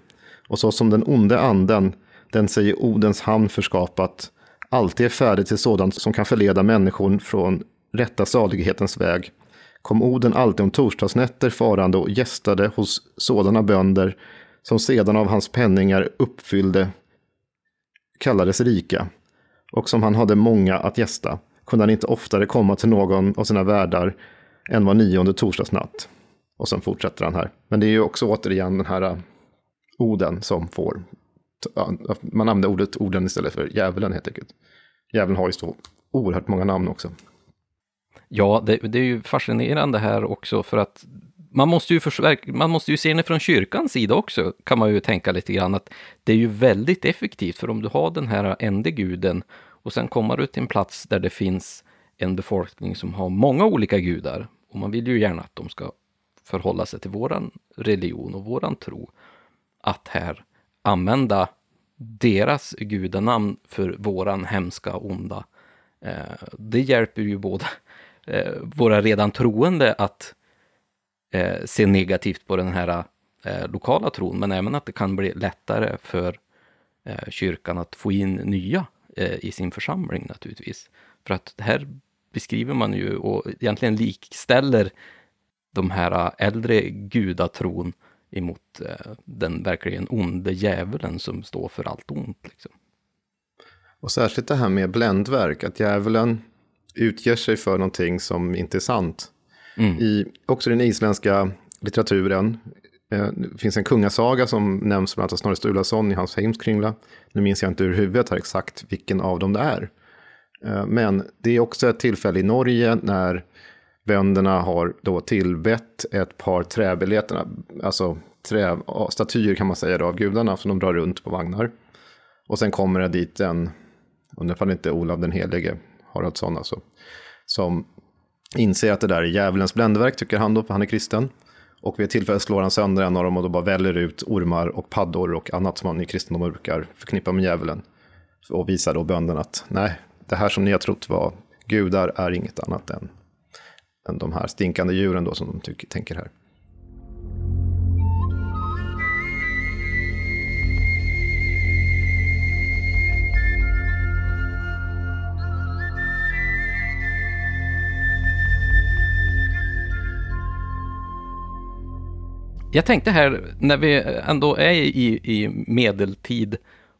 Och så som den onde anden, den sig i Odens hamn förskapat, alltid är färdig till sådant som kan förleda människor från rätta salighetens väg, kom Oden alltid om torsdagsnätter farande och gästade hos sådana bönder som sedan av hans penningar uppfyllde kallades rika, och som han hade många att gästa, kunde han inte oftare komma till någon av sina värdar än var nionde torsdagsnatt. Och sen fortsätter han här. Men det är ju också återigen den här äh, Oden som får, äh, man använder ordet Oden istället för djävulen helt enkelt. Djävulen har ju så oerhört många namn också. Ja, det, det är ju fascinerande här också för att man måste, ju man måste ju se det från kyrkans sida också, kan man ju tänka lite grann att det är ju väldigt effektivt, för om du har den här ende guden och sen kommer du till en plats där det finns en befolkning som har många olika gudar, och man vill ju gärna att de ska förhålla sig till våran religion och våran tro, att här använda deras gudanamn för våran hemska, onda. Eh, det hjälper ju både eh, våra redan troende att eh, se negativt på den här eh, lokala tron, men även att det kan bli lättare för eh, kyrkan att få in nya eh, i sin församling naturligtvis. För att här beskriver man ju och egentligen likställer de här äldre gudatron emot eh, den verkligen onde djävulen som står för allt ont. Liksom. Och särskilt det här med bländverk, att djävulen utger sig för någonting som inte är sant. Mm. I, också den isländska litteraturen eh, det finns en kungasaga som nämns bland annat av Snorre Sturlason i hans Heimskringla. Nu minns jag inte ur huvudet här exakt vilken av dem det är. Eh, men det är också ett tillfälle i Norge när bönderna har då tillbett ett par träbiljetterna, alltså trä, statyer kan man säga då, av gudarna som de drar runt på vagnar. Och sen kommer det dit en, undrar ifall inte Olav den helige, Haraldsson alltså, som inser att det där är djävulens bländverk, tycker han då, för han är kristen. Och vid ett tillfälle slår han sönder en av dem och då bara väller ut ormar och paddor och annat som man i kristendomen brukar förknippa med djävulen. Och visar då bönderna att nej, det här som ni har trott var gudar är inget annat än, än de här stinkande djuren då som de tycker, tänker här. Jag tänkte här, när vi ändå är i, i medeltid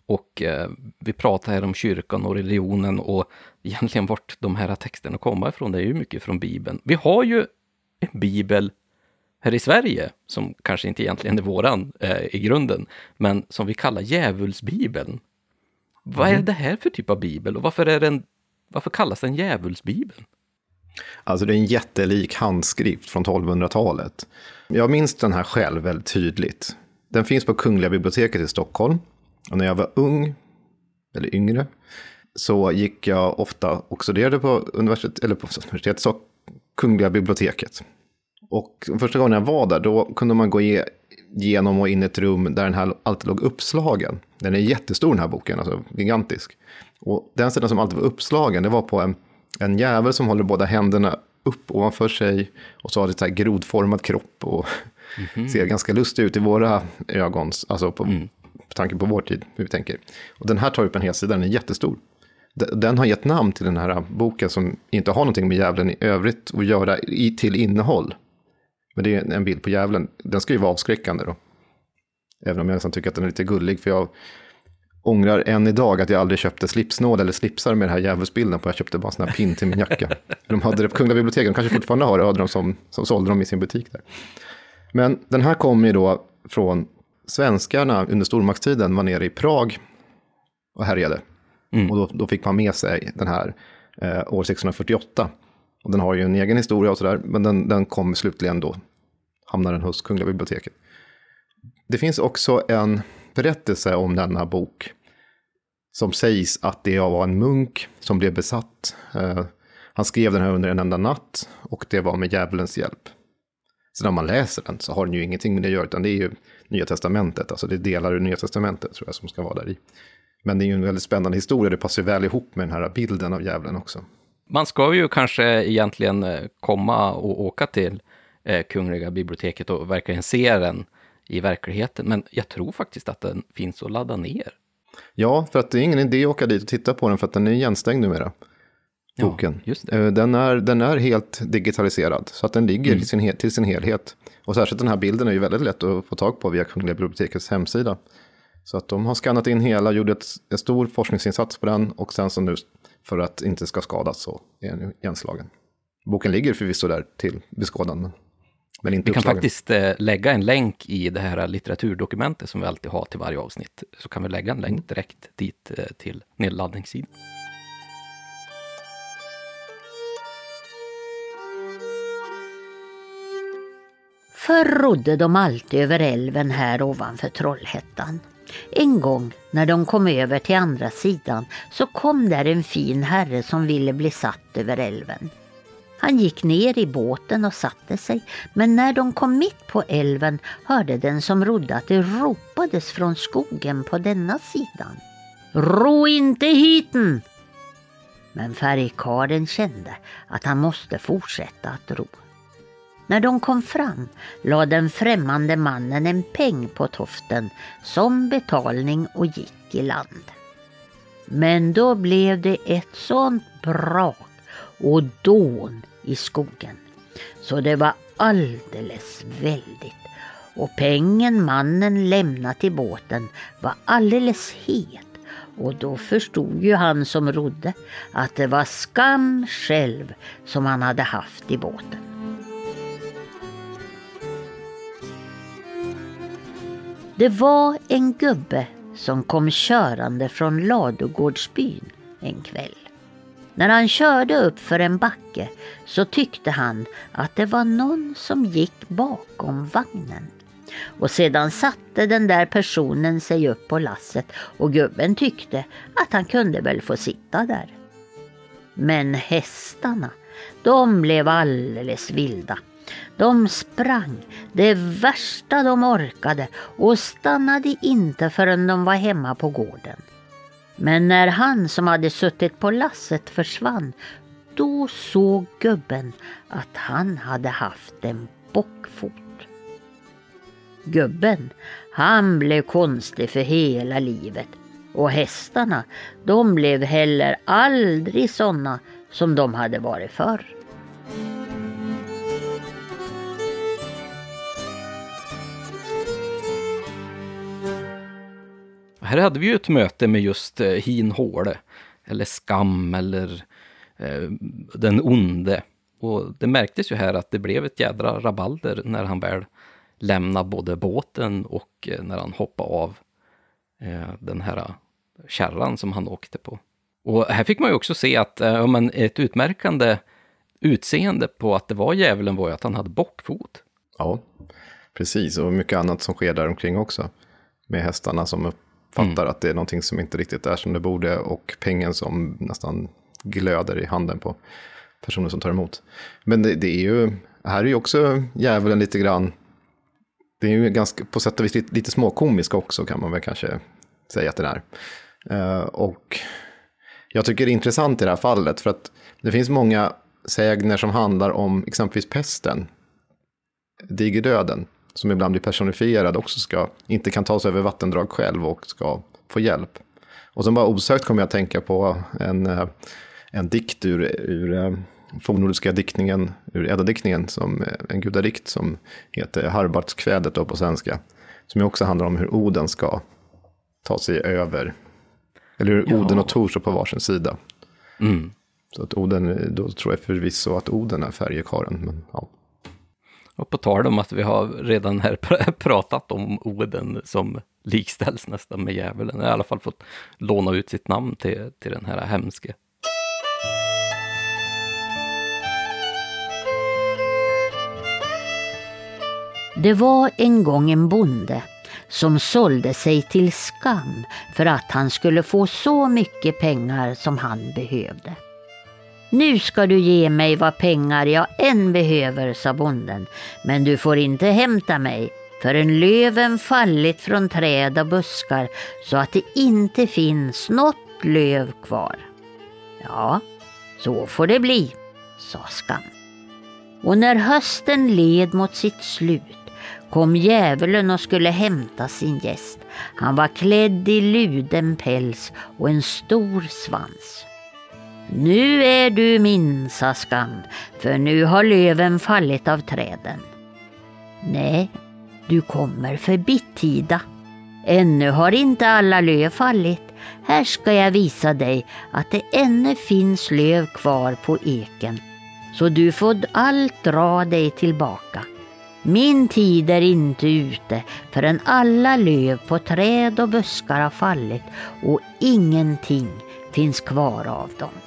och eh, vi pratar här om kyrkan och religionen och egentligen vart de här texterna kommer ifrån, det är ju mycket från Bibeln. Vi har ju en bibel här i Sverige, som kanske inte egentligen är våran eh, i grunden, men som vi kallar djävulsbibeln. Vad är det här för typ av bibel och varför, är den, varför kallas den djävulsbibeln? Alltså det är en jättelik handskrift från 1200-talet. Jag minns den här själv väldigt tydligt. Den finns på Kungliga biblioteket i Stockholm. Och när jag var ung, eller yngre, så gick jag ofta och studerade på universitet, eller på universitetet, så Kungliga biblioteket. Och första gången jag var där, då kunde man gå igenom och in i ett rum där den här alltid låg uppslagen. Den är jättestor den här boken, alltså gigantisk. Och den sidan som alltid var uppslagen, det var på en, en jävel som håller båda händerna upp ovanför sig och så har det så här grodformad kropp och (laughs) mm -hmm. ser ganska lustig ut i våra ögon, alltså på, mm. På tanke på vår tid, hur vi tänker. Och den här tar upp en hel sida, den är jättestor. Den har gett namn till den här boken som inte har någonting med djävulen i övrigt att göra i, till innehåll. Men det är en bild på djävulen. Den ska ju vara avskräckande då. Även om jag nästan tycker att den är lite gullig. För jag ångrar än idag att jag aldrig köpte slipsnål eller slipsar med den här djävulsbilden på. Jag köpte bara en sån här pin till min jacka. (laughs) De hade det på Kungliga biblioteket, de kanske fortfarande har det, hade de som, som sålde dem i sin butik där. Men den här kom ju då från svenskarna under stormaktstiden var nere i Prag och härjade. Mm. Och då, då, fick man med sig den här eh, år 1648. Och den har ju en egen historia och sådär, men den, den kom slutligen då, hamnar den hos Kungliga biblioteket. Det finns också en berättelse om denna bok som sägs att det var en munk som blev besatt. Eh, han skrev den här under en enda natt och det var med djävulens hjälp. Så när man läser den så har den ju ingenting med det att göra, utan det är ju Nya Testamentet, alltså det är delar ur Nya Testamentet tror jag som ska vara där i. Men det är ju en väldigt spännande historia, det passar väl ihop med den här bilden av djävulen också. Man ska ju kanske egentligen eh, komma och åka till eh, Kungliga biblioteket och verkligen se den i verkligheten. Men jag tror faktiskt att den finns att ladda ner. Ja, för att det är ingen idé att åka dit och titta på den för att den är igenstängd numera. Boken. Ja, eh, den, är, den är helt digitaliserad, så att den ligger mm. sin, till sin helhet. Och särskilt den här bilden är ju väldigt lätt att få tag på via Kungliga bibliotekets hemsida. Så att de har skannat in hela, gjorde ett, en stor forskningsinsats på den och sen så nu för att inte ska skadas så är den igenslagen. Boken ligger förvisso där till beskådan, men inte Vi kan uppslagen. faktiskt eh, lägga en länk i det här litteraturdokumentet som vi alltid har till varje avsnitt. Så kan vi lägga en länk mm. direkt dit eh, till nedladdningssidan. Förr rodde de alltid över älven här ovanför Trollhättan. En gång när de kom över till andra sidan så kom där en fin herre som ville bli satt över älven. Han gick ner i båten och satte sig, men när de kom mitt på älven hörde den som rodde att det ropades från skogen på denna sidan. Ro inte hiten! Men färgkarlen kände att han måste fortsätta att ro. När de kom fram lade den främmande mannen en peng på toften som betalning och gick i land. Men då blev det ett sånt brak och dån i skogen så det var alldeles väldigt och pengen mannen lämnat i båten var alldeles het och då förstod ju han som rodde att det var skam själv som han hade haft i båten. Det var en gubbe som kom körande från Ladugårdsbyn en kväll. När han körde upp för en backe så tyckte han att det var någon som gick bakom vagnen. Och sedan satte den där personen sig upp på lasset och gubben tyckte att han kunde väl få sitta där. Men hästarna, de blev alldeles vilda de sprang det värsta de orkade och stannade inte förrän de var hemma på gården. Men när han som hade suttit på lasset försvann, då såg gubben att han hade haft en bockfot. Gubben, han blev konstig för hela livet och hästarna, de blev heller aldrig sådana som de hade varit förr. Här hade vi ju ett möte med just eh, Hin Håle, eller Skam, eller eh, Den onde. Och det märktes ju här att det blev ett jädra rabalder när han väl lämnade både båten och eh, när han hoppade av eh, den här eh, kärran som han åkte på. Och här fick man ju också se att eh, ett utmärkande utseende på att det var djävulen var ju att han hade bockfot. Ja, precis. Och mycket annat som sker där omkring också. Med hästarna som uppfattar att det är någonting som inte riktigt är som det borde och pengen som nästan glöder i handen på personer som tar emot. Men det, det är ju, här är ju också djävulen lite grann, det är ju ganska, på sätt och vis lite, lite småkomisk också kan man väl kanske säga att den är. Eh, och jag tycker det är intressant i det här fallet för att det finns många sägner som handlar om exempelvis pesten, digerdöden, som ibland blir personifierad också ska, inte kan ta sig över vattendrag själv och ska få hjälp. Och som bara osökt kommer jag att tänka på en, eh, en dikt ur, ur eh, fornnordiska diktningen, ur Edda-diktningen, som eh, en gudadikt som heter Harbartskvädet på svenska. Som också handlar om hur Oden ska ta sig över, eller hur Ja. Oden och Tor står på varsin sida. Mm. Så att Oden, då tror jag förvisso att Oden är färjekaren. Men, ja. Och på tal om att vi har redan här (laughs) pratat om Oden som likställs nästan med djävulen. Jag har i alla fall fått låna ut sitt namn till, till den här hemske. Det var en gång en bonde som sålde sig till skam för att han skulle få så mycket pengar som han behövde. Nu ska du ge mig vad pengar jag än behöver, sa bonden, men du får inte hämta mig förrän löven fallit från träd och buskar så att det inte finns något löv kvar. Ja, så får det bli, sa Skam. Och när hösten led mot sitt slut kom djävulen och skulle hämta sin gäst. Han var klädd i luden päls och en stor svans. Nu är du min, sa Skand, för nu har löven fallit av träden. Nej, du kommer för bittida. Ännu har inte alla löv fallit. Här ska jag visa dig att det ännu finns löv kvar på eken. Så du får allt dra dig tillbaka. Min tid är inte ute förrän alla löv på träd och buskar har fallit och ingenting finns kvar av dem.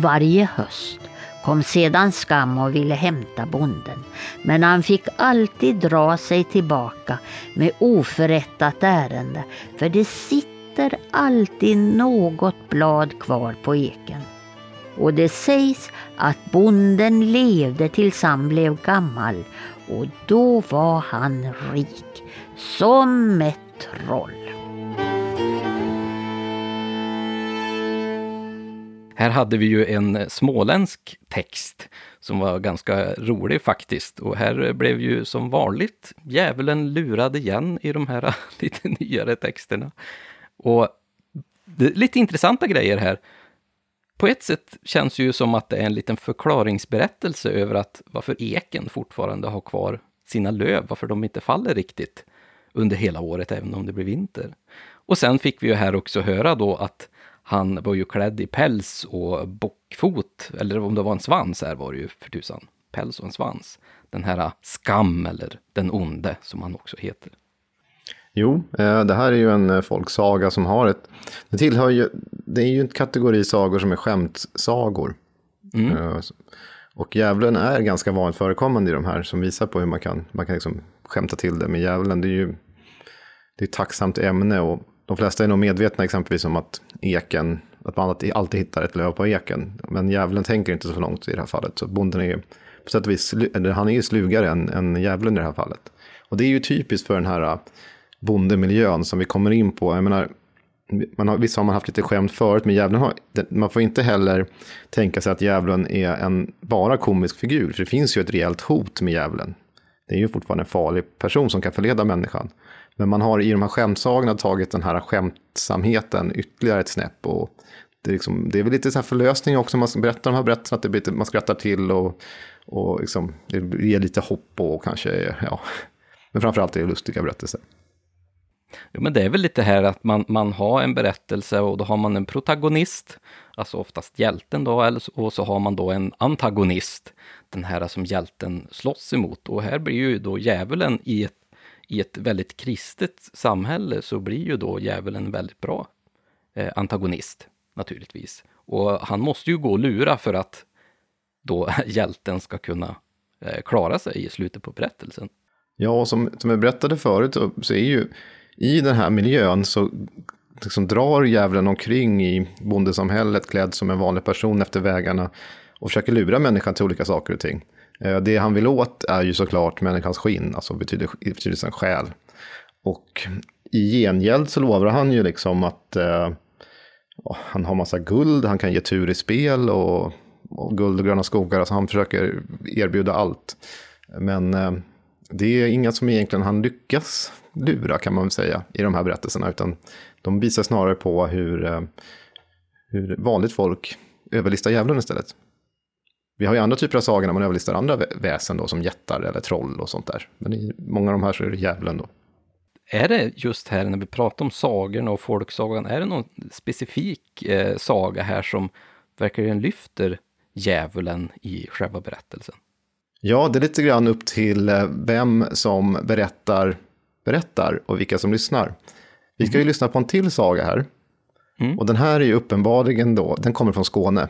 Varje höst kom sedan Skam och ville hämta bonden, men han fick alltid dra sig tillbaka med oförrättat ärende, för det sitter alltid något blad kvar på eken. Och det sägs att bonden levde tills han blev gammal och då var han rik, som ett troll. Här hade vi ju en småländsk text som var ganska rolig faktiskt. Och här blev ju som vanligt djävulen lurad igen i de här (laughs) lite nyare texterna. Och det är lite intressanta grejer här. På ett sätt känns det ju som att det är en liten förklaringsberättelse över att varför eken fortfarande har kvar sina löv, varför de inte faller riktigt under hela året, även om det blir vinter. Och sen fick vi ju här också höra då att han var ju klädd i päls och bockfot, eller om det var en svans här var det ju för tusan. Päls och en svans. Den här skam, eller den onde, som han också heter. Jo, eh, det här är ju en eh, folksaga som har ett... Det tillhör ju... Det är ju en kategori sagor som är skämtsagor. Eh, Och djävulen är ganska vanligt förekommande i de här som visar på hur man kan, man kan liksom skämta till det med djävulen. Det är ju det är ett tacksamt ämne och de flesta är nog medvetna exempelvis om att eken, att man alltid, hittar ett löv på eken. Men djävulen tänker inte så långt i det här fallet. Så bonden är ju på sätt och vis, eller han är ju slugare än, än djävulen i det här fallet. Och det är ju typiskt för den här äh, bondemiljön som vi kommer in på. Jag menar, man har, visst har man haft lite skämt förut, men djävulen har, man får inte heller tänka sig att djävulen är en bara komisk figur. För det finns ju ett rejält hot med djävulen. Det är ju fortfarande en farlig person som kan förleda människan. Men man har i de här skämtsagorna tagit den här skämtsamheten ytterligare ett snäpp. Och det, är liksom, det är väl lite så här förlösning också, man berättar de här berättelserna, att det blir lite, man skrattar till och, och liksom, det ger lite hopp och kanske, ja. Men framförallt är det lustiga berättelser. Jo, men det är väl lite här att man, man har en berättelse och då har man en protagonist, alltså oftast hjälten då, eller så, och så har man då en antagonist, den här som hjälten slåss emot. Och här blir ju då djävulen i ett, i ett väldigt kristet samhälle så blir ju då djävulen en väldigt bra eh, antagonist, naturligtvis. Och han måste ju gå och lura för att då (laughs) hjälten ska kunna eh, klara sig i slutet på berättelsen. Ja, och som, som jag berättade förut så är ju i den här miljön så liksom drar djävulen omkring i bondesamhället klädd som en vanlig person efter vägarna och försöker lura människan till olika saker och ting. Eh, det han vill åt är ju såklart människans skinn, alltså betyder, betydelsen själ. Och i gengäld så lovar han ju liksom att eh, han har massa guld, han kan ge tur i spel och, och guld och gröna skogar. Alltså han försöker erbjuda allt. Men eh, det är inga som egentligen han lyckas lura kan man väl säga i de här berättelserna. Utan de visar snarare på hur, eh, hur vanligt folk överlistar djävulen istället. Vi har ju andra typer av sagor när man överlistar andra väsen då, som jättar eller troll och sånt där. Men i många av de här så är det djävulen då. Är det just här när vi pratar om sagorna och folksagan, är det någon specifik eh, saga här som verkligen lyfter djävulen i själva berättelsen? Ja, det är lite grann upp till eh, vem som berättar, berättar och vilka som lyssnar. Vi ska ju mm. lyssna på en till saga här. Mm. Och den här är ju uppenbarligen då, den kommer från Skåne.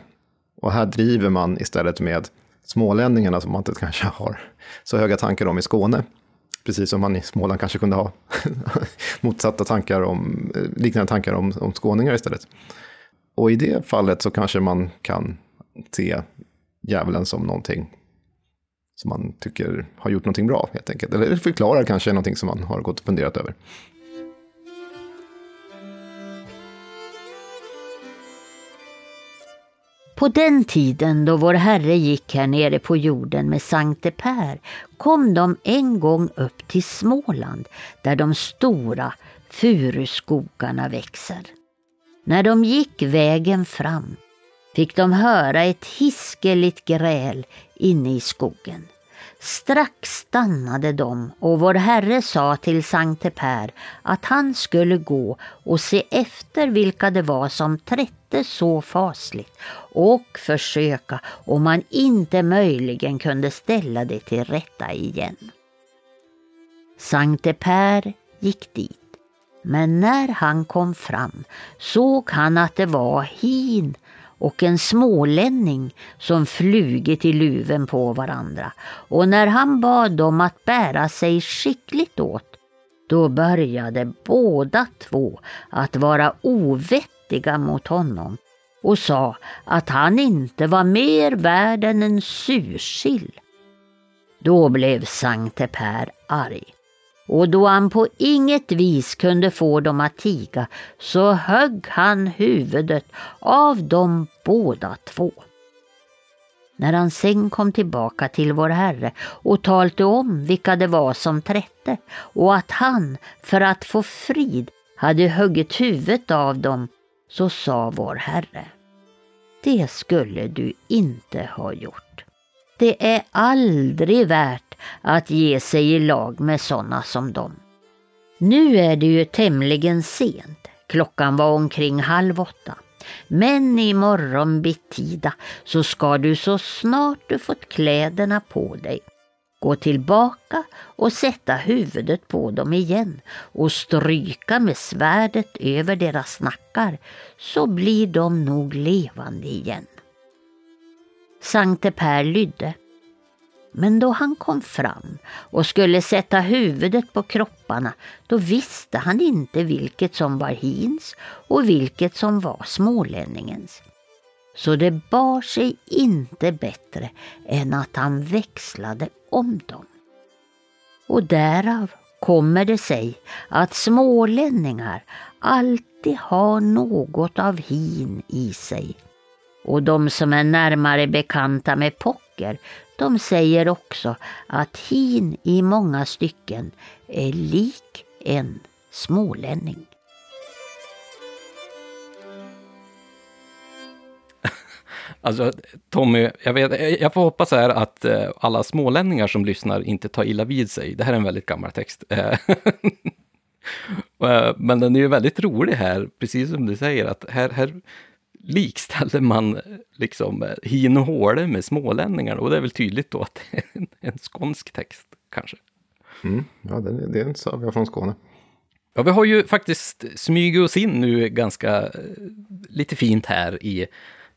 Och här driver man istället med smålänningarna som man inte kanske har så höga tankar om i Skåne. Precis som man i Småland kanske kunde ha (laughs) motsatta tankar om, eh, liknande tankar om, om skåningar istället. Och i det fallet så kanske man kan se djävulen som någonting som man tycker har gjort någonting bra helt enkelt. Eller förklarar kanske någonting som man har gått och funderat över. På den tiden då vår Herre gick här nere på jorden med Sankte Per kom de en gång upp till Småland där de stora furuskogarna växer. När de gick vägen fram fick de höra ett hiskeligt gräl inne i skogen. Strax stannade de och vår Herre sa till Sankte Per att han skulle gå och se efter vilka det var som trätte så fasligt och försöka om man inte möjligen kunde ställa det till rätta igen. Sankte Per gick dit. Men när han kom fram såg han att det var hin och en smålänning som flugit i luven på varandra. Och när han bad dem att bära sig skickligt åt, då började båda två att vara ovettiga mot honom och sa att han inte var mer värd än en sursill. Då blev Sankte Per arg och då han på inget vis kunde få dem att tiga så högg han huvudet av dem båda två. När han sen kom tillbaka till vår Herre och talte om vilka det var som trätte och att han för att få frid hade huggit huvudet av dem så sa vår Herre Det skulle du inte ha gjort. Det är aldrig värt att ge sig i lag med sådana som dem. Nu är det ju tämligen sent. Klockan var omkring halv åtta. Men imorgon bittida så ska du så snart du fått kläderna på dig gå tillbaka och sätta huvudet på dem igen och stryka med svärdet över deras nackar så blir de nog levande igen. Sankte Per lydde men då han kom fram och skulle sätta huvudet på kropparna, då visste han inte vilket som var hins och vilket som var smålänningens. Så det bar sig inte bättre än att han växlade om dem. Och därav kommer det sig att smålänningar alltid har något av hin i sig. Och de som är närmare bekanta med pocker, de säger också att hin i många stycken är lik en smålänning. (laughs) Alltså Tommy, jag, vet, jag får hoppas här att eh, alla smålänningar som lyssnar inte tar illa vid sig. Det här är en väldigt gammal text. Eh, (laughs) eh, men den är ju väldigt rolig här, precis som du säger, att här, här likställer man liksom hin och håle med smålänningar och det är väl tydligt då att det är en, en skånsk text kanske. Mm, ja, det, det är en saga från Skåne. Ja, vi har ju faktiskt smugit oss in nu ganska eh, lite fint här i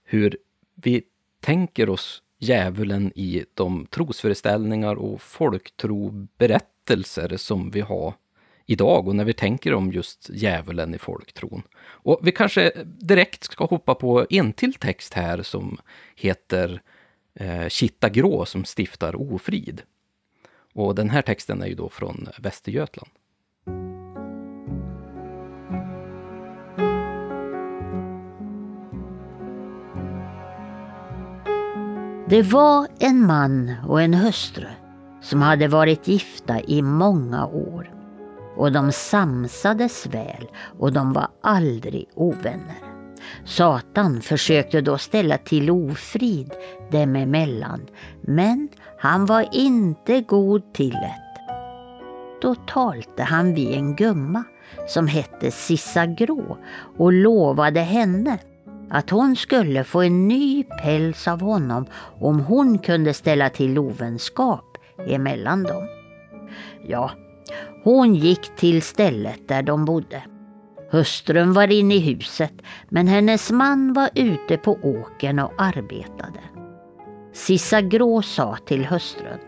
hur vi tänker oss djävulen i de trosföreställningar och folktroberättelser som vi har idag och när vi tänker om just djävulen i folktron. Och vi kanske direkt ska hoppa på en till text här som heter eh, Kitta Grå som stiftar ofrid. Och den här texten är ju då från Västergötland. Det var en man och en hustru som hade varit gifta i många år. Och de samsades väl och de var aldrig ovänner. Satan försökte då ställa till ofrid dem emellan, men han var inte god till det. Då talte han vid en gumma som hette Sissa Grå och lovade henne att hon skulle få en ny päls av honom om hon kunde ställa till ovänskap emellan dem. Ja, hon gick till stället där de bodde. Hustrun var inne i huset men hennes man var ute på åkern och arbetade. Sissa Grå sa till hustrun.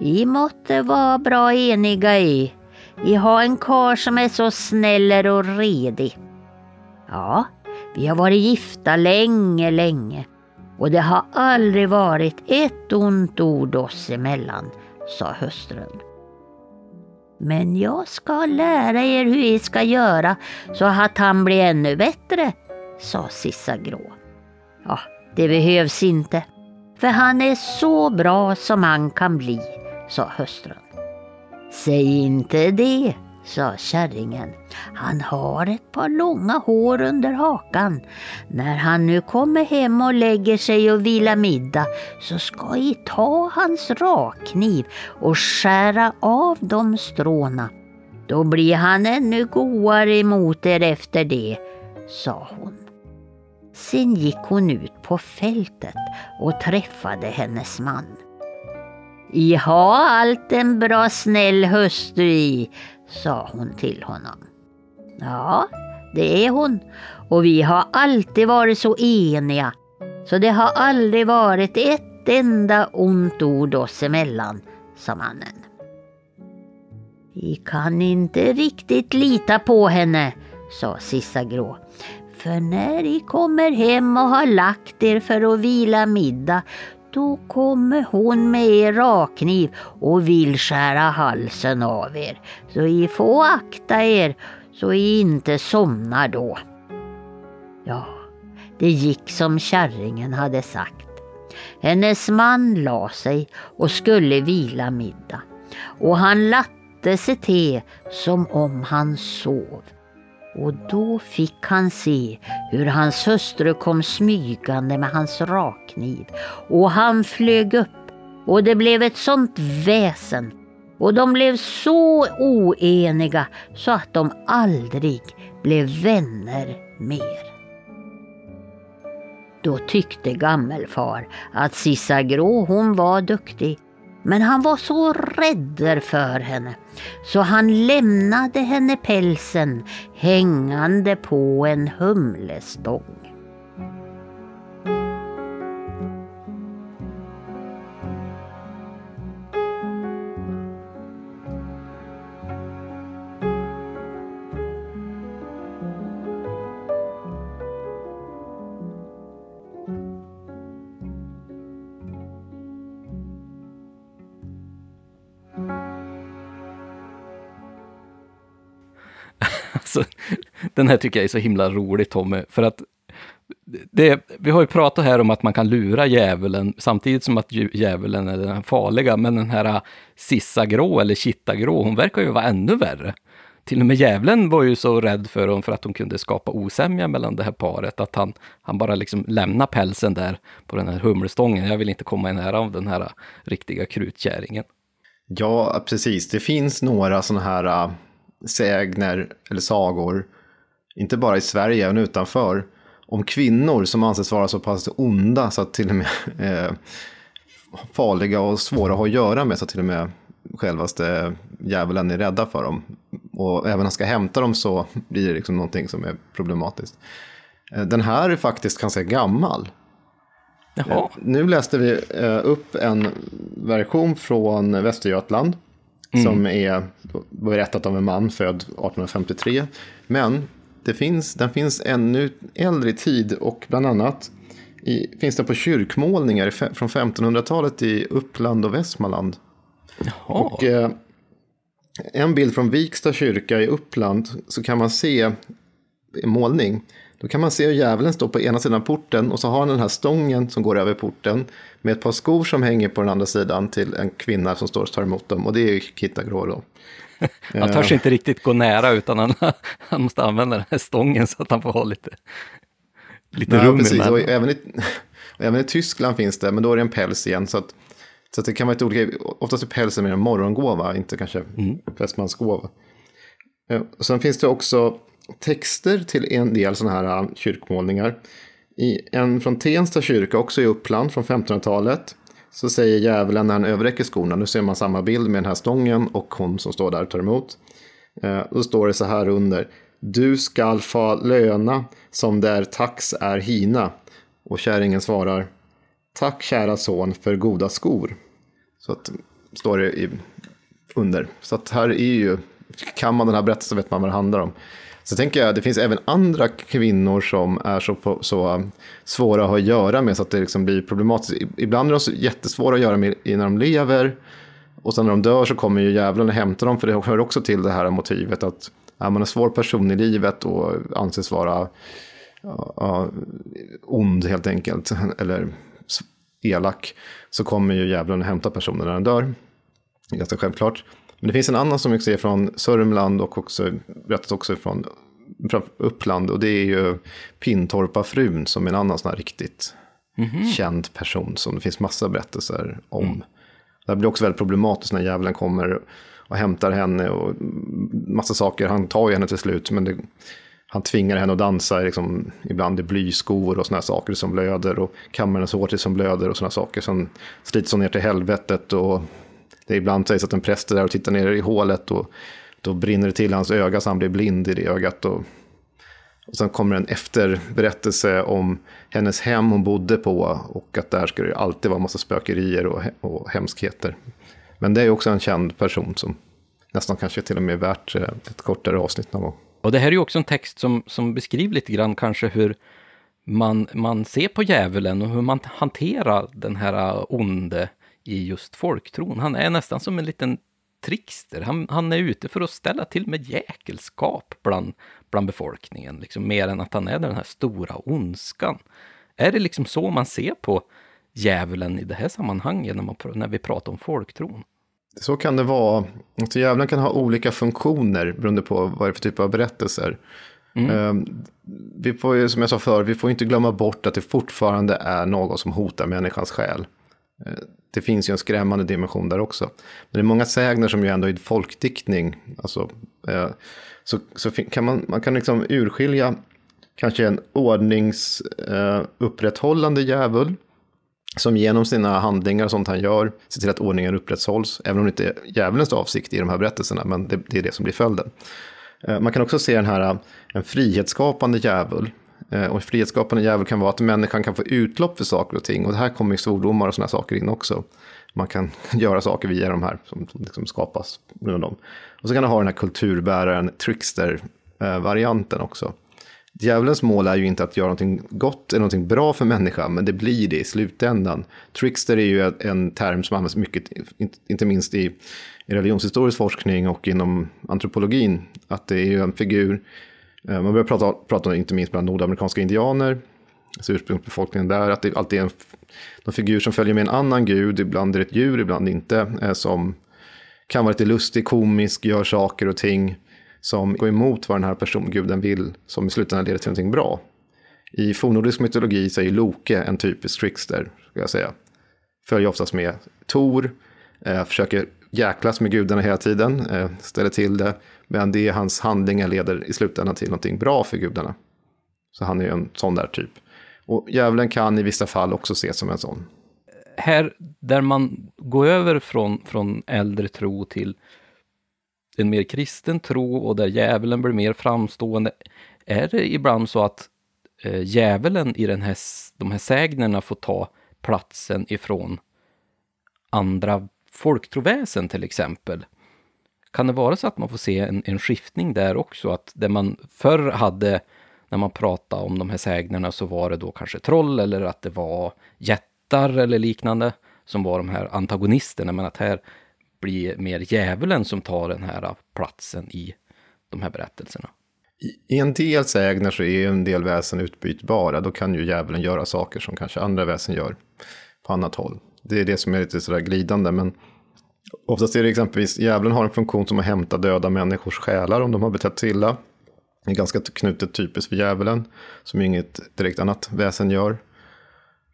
I måtte vara bra eniga i. I har en kar som är så snäller och redig. Ja, vi har varit gifta länge, länge och det har aldrig varit ett ont ord oss emellan, sa hustrun. Men jag ska lära er hur ni ska göra så att han blir ännu bättre, sa Sissa Grå. Ja, det behövs inte, för han är så bra som han kan bli, sa hustrun. Säg inte det, sa kärringen. Han har ett par långa hår under hakan. När han nu kommer hem och lägger sig och vilar middag så ska I ta hans rakkniv och skära av de stråna. Då blir han ännu godare emot er efter det, sa hon. Sen gick hon ut på fältet och träffade hennes man. I ha allt en bra snäll hustru i, sa hon till honom. Ja, det är hon och vi har alltid varit så eniga så det har aldrig varit ett enda ont ord oss emellan, sa mannen. Vi kan inte riktigt lita på henne, sa Sissa Grå. För när ni kommer hem och har lagt er för att vila middag då kommer hon med er rakkniv och vill skära halsen av er. Så I får akta er så I inte somnar då. Ja, det gick som kärringen hade sagt. Hennes man la sig och skulle vila middag och han latte sig till som om han sov och då fick han se hur hans hustru kom smygande med hans rakkniv. Och han flög upp. Och det blev ett sånt väsen. Och de blev så oeniga så att de aldrig blev vänner mer. Då tyckte gammelfar att Sissa Grå hon var duktig men han var så rädd för henne så han lämnade henne pälsen hängande på en humlestång. Alltså, (laughs) den här tycker jag är så himla rolig Tommy, för att det, vi har ju pratat här om att man kan lura djävulen samtidigt som att djävulen är den farliga, men den här äh, Sissa Grå eller Kitta Grå, hon verkar ju vara ännu värre. Till och med djävulen var ju så rädd för hon för att hon kunde skapa osämja mellan det här paret, att han, han bara liksom lämnar pälsen där på den här humlestången. Jag vill inte komma i nära av den här äh, riktiga krutkärringen. Ja, precis. Det finns några sådana här äh, sägner eller sagor, inte bara i Sverige, även utanför, om kvinnor som anses vara så pass onda så att till och med (laughs) eh, farliga och svåra att ha att göra med så att till och med självaste djävulen är rädda för dem. Och även när han ska hämta dem så blir det liksom någonting som är problematiskt. Eh, den här är faktiskt ganska gammal. Jaha. Nu läste vi eh, upp en version från Västergötland. Som är berättat av en man född 1853. Men det finns, den finns ännu äldre i tid och bland annat i, finns det på kyrkmålningar från 1500-talet i Uppland och Västmanland. Jaha. Och eh, en bild från Viksta kyrka i Uppland så kan man se en målning. Då kan man se hur djävulen står på ena sidan porten och så har han den här stången som går över porten med ett par skor som hänger på den andra sidan till en kvinna som står och tar emot dem. Och det är ju Kitta Grå då. (laughs) Han törs inte riktigt gå nära utan han, (laughs) han måste använda den här stången så att han får ha lite, lite Nej, rum precis. Och även, i, och även i Tyskland finns det, men då är det en päls igen. Så, att, så att det kan vara ett olika, oftast är pälsen mer en morgongåva, inte kanske Mm. fästmansgåva. Eh, och Sen finns det också texter till en del sådana här äh, kyrkmålningar. I en från Tensta kyrka, också i Uppland, från 1500-talet. Så säger djävulen när han överräcker skorna, nu ser man samma bild med den här stången och hon som står där och tar emot. Eh, då står det så här under. Du skall få löna som där tax är hina. Och kärringen svarar. Tack kära son för goda skor. Så att, står det i, under. Så att här är ju, kan man den här berättelsen vet man vad det handlar om. Så tänker jag, det finns även andra kvinnor som är så, på, så um, svåra att ha att göra med så att det liksom blir problematiskt. Ibland är de så jättesvåra att göra med när de lever. Och sen när de dör så kommer ju djävulen och hämtar dem, för det hör också till det här motivet att är man en svår person i livet och anses vara ja, ond helt enkelt, (laughs) eller elak, så kommer ju djävulen och hämtar personen när den dör. Det är ganska självklart. Men det finns en annan som också är från Sörmland och också berättat också från Uppland och det är ju Pintorpa-frun som är en annan sån här riktigt känd person som det finns massa berättelser om. Det här blir också väldigt problematiskt när djävulen kommer och hämtar henne och massa saker. Han tar ju henne till slut men det, han tvingar henne att dansa liksom, ibland i blyskor och såna här saker som blöder och kammar hennes hår till som blöder och såna saker. Sen slits hon ner till helvetet och det är ibland sägs att en präst är där och tittar ner i hålet och då brinner det till hans öga så han blir blind i det ögat. Och, och sen kommer en efterberättelse om hennes hem hon bodde på och att där ska det alltid vara en massa spökerier och, och hemskheter. Men det är också en känd person som nästan kanske till och med är värt eh, ett kortare avsnitt någon gång. Och det här är ju också en text som, som beskriver lite grann kanske hur man, man ser på djävulen och hur man hanterar den här eh, onde i just folktron. Han är nästan som en liten trickster. Han, han är ute för att ställa till med jäkelskap bland, bland befolkningen, liksom, mer än att han är den här stora ondskan. Är det liksom så man ser på djävulen i det här sammanhanget när, man, när vi pratar om folktron? Så kan det vara. Alltså djävulen kan ha olika funktioner beroende på vad det är för typ av berättelser. Eh, Vi får ju, som jag sa förr, vi får inte glömma bort att det fortfarande är något som hotar människans själ. Det finns ju en skrämmande dimension där också. Men det är många sägner som ju ändå är folkdiktning. Alltså, eh, så, så kan man, man kan liksom urskilja kanske en ordningsupprätthållande eh, djävul som genom sina handlingar och sånt han gör ser till att ordningen upprätthålls, även om det inte är djävulens avsikt i de här berättelserna, men det, det är det som blir följden. Eh, Man kan också se den här, eh, en frihetsskapande djävul. Eh, och en frihetsskapande djävul kan vara att människan kan få utlopp för saker och ting. Och det här kommer ju svordomar och sådana saker in också. Man kan (laughs) göra saker via de här som, liksom skapas genom dem. Och så kan du ha den här kulturbäraren, trickster-varianten också. Djävulens mål är ju inte att göra någonting gott eller någonting bra för människan, men det blir det i slutändan. Trickster är ju en term som används mycket, inte minst i religionshistorisk forskning och inom antropologin, att det är ju en figur, Eh, man börjar prata, prata om inte minst bland nordamerikanska indianer, alltså ursprungsbefolkningen där, att det alltid är en, en figur som följer med en annan gud, ibland är det ett djur, ibland inte, eh, som kan vara lite lustig, komisk, gör saker och ting som går emot vad den här personguden vill, som i slutändan leder till någonting bra. I fornnordisk mytologi så är Loke en typisk trickster, ska jag säga. Följer oftast med Tor, eh, försöker jäklas med gudarna hela tiden, eh, ställer till det, men det är hans handlingar leder i slutändan till någonting bra för gudarna. Så han är ju en sån där typ. Och djävulen kan i vissa fall också ses som en sån. här där man går över från, från äldre tro till en mer kristen tro och där djävulen blir mer framstående, är det ibland så att eh, djävulen i den här, de här sägnerna får ta platsen ifrån andra folktroväsen till exempel. Kan det vara så att man får se en, en skiftning där också? Att det man förr hade när man pratade om de här sägnerna så var det då kanske troll eller att det var jättar eller liknande som var de här antagonisterna. Men att här blir mer djävulen som tar den här platsen i de här berättelserna. I en del sägner så är en del väsen utbytbara. Då kan ju djävulen göra saker som kanske andra väsen gör på annat håll. Det är det som är lite sådär glidande. Men oftast är det exempelvis, djävulen har en funktion som att hämta döda människors själar om de har betett sig illa. Det är ganska knutet typiskt för djävulen, som inget direkt annat väsen gör.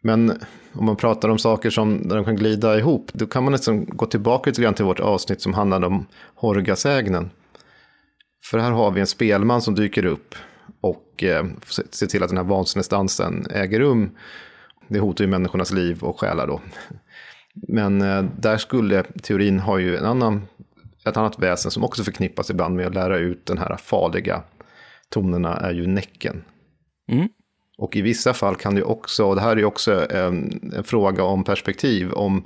Men om man pratar om saker som där de kan glida ihop, då kan man nästan gå tillbaka lite grann till vårt avsnitt som handlade om Horgasägnen. För här har vi en spelman som dyker upp och eh, ser till att den här vansinnesdansen äger rum. Det hotar ju människornas liv och själar då. Men eh, där skulle teorin ha ju en annan, ett annat väsen som också förknippas ibland med att lära ut den här farliga tonerna är ju näcken. Mm. Och i vissa fall kan det också, och det här är ju också en, en fråga om perspektiv, om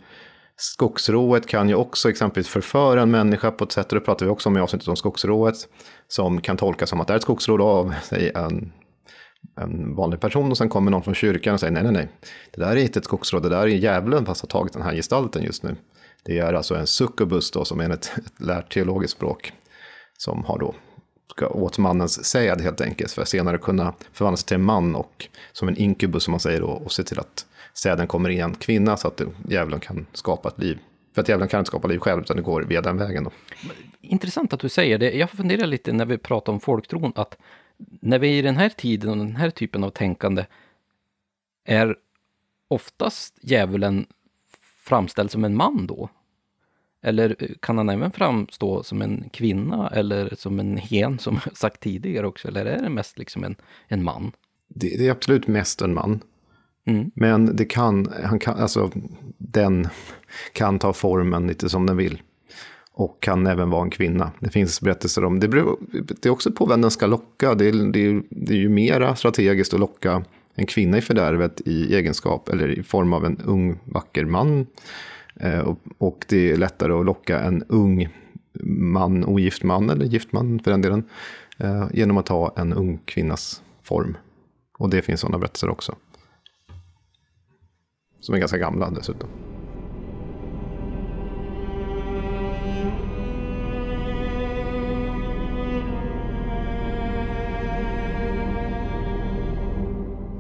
skogsrået kan ju också exempelvis förföra en människa på ett sätt, och det pratar vi också om i avsnittet om skogsrået, som kan tolkas som att det är ett skogsrå av säg, en, en vanlig person och sen kommer någon från kyrkan och säger nej, nej, nej, det där är inte ett skogsrå, det där är djävulen fast har tagit den här gestalten just nu. Det är alltså en succubus då, som enligt ett, lärt teologiskt språk, som har då ska åt mannens säd helt enkelt, för att senare kunna förvandla sig till en man och som en inkubus som man säger då, och se till att säden kommer i en kvinna så att djävulen kan skapa ett liv. För att djävulen kan inte skapa liv själv, utan det går via den vägen. Då. Intressant att du säger det. Jag funderar lite när vi pratar om folktron, att när vi i den här tiden och den här typen av tänkande är oftast djävulen framställd som en man då? Eller kan han även framstå som en kvinna eller som en hen som jag sagt tidigare också? Eller är det mest liksom en, en man? Det, det är absolut mest en man. Mm. Men det kan, han kan, alltså den kan ta formen lite som den vill. Och kan även vara en kvinna. Det finns berättelser om, det, beror, det är också på vem den ska locka. Det är, det, är, det är ju mera strategiskt att locka en kvinna i fördärvet i egenskap eller i form av en ung vacker man Eh, och, och det är lättare att locka en ung man, ogift man eller gift man för den delen, eh, genom att ha en ung kvinnas form. Och det finns sådana berättelser också. Som är ganska gamla dessutom.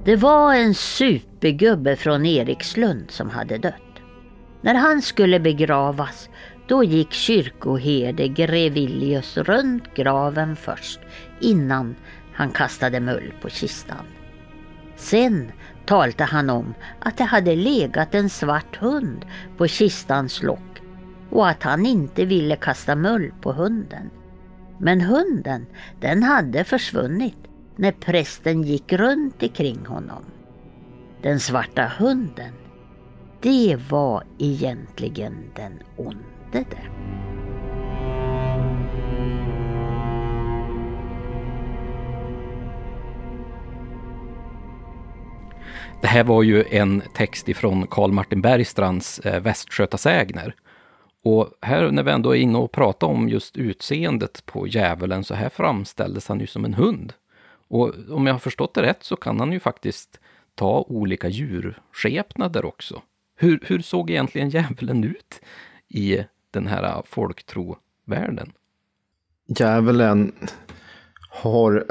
Det var en supergubbe från Erikslund som hade dött. När han skulle begravas, då gick kyrkoherde Grevilius runt graven först, innan han kastade mull på kistan. Sen talte han om att det hade legat en svart hund på kistans lock och att han inte ville kasta mull på hunden. Men hunden, den hade försvunnit när prästen gick runt ikring honom. Den svarta hunden, det var egentligen den onde det. Det här var ju en text ifrån Karl Martin Bergstrands eh, Västgötasägner. Och här när vi ändå är inne och pratar om just utseendet på djävulen, så här framställdes han ju som en hund. Och om jag har förstått det rätt så kan han ju faktiskt ta olika djurskepnader också. Hur, hur såg egentligen djävulen ut i den här folktrovärlden? Djävulen har...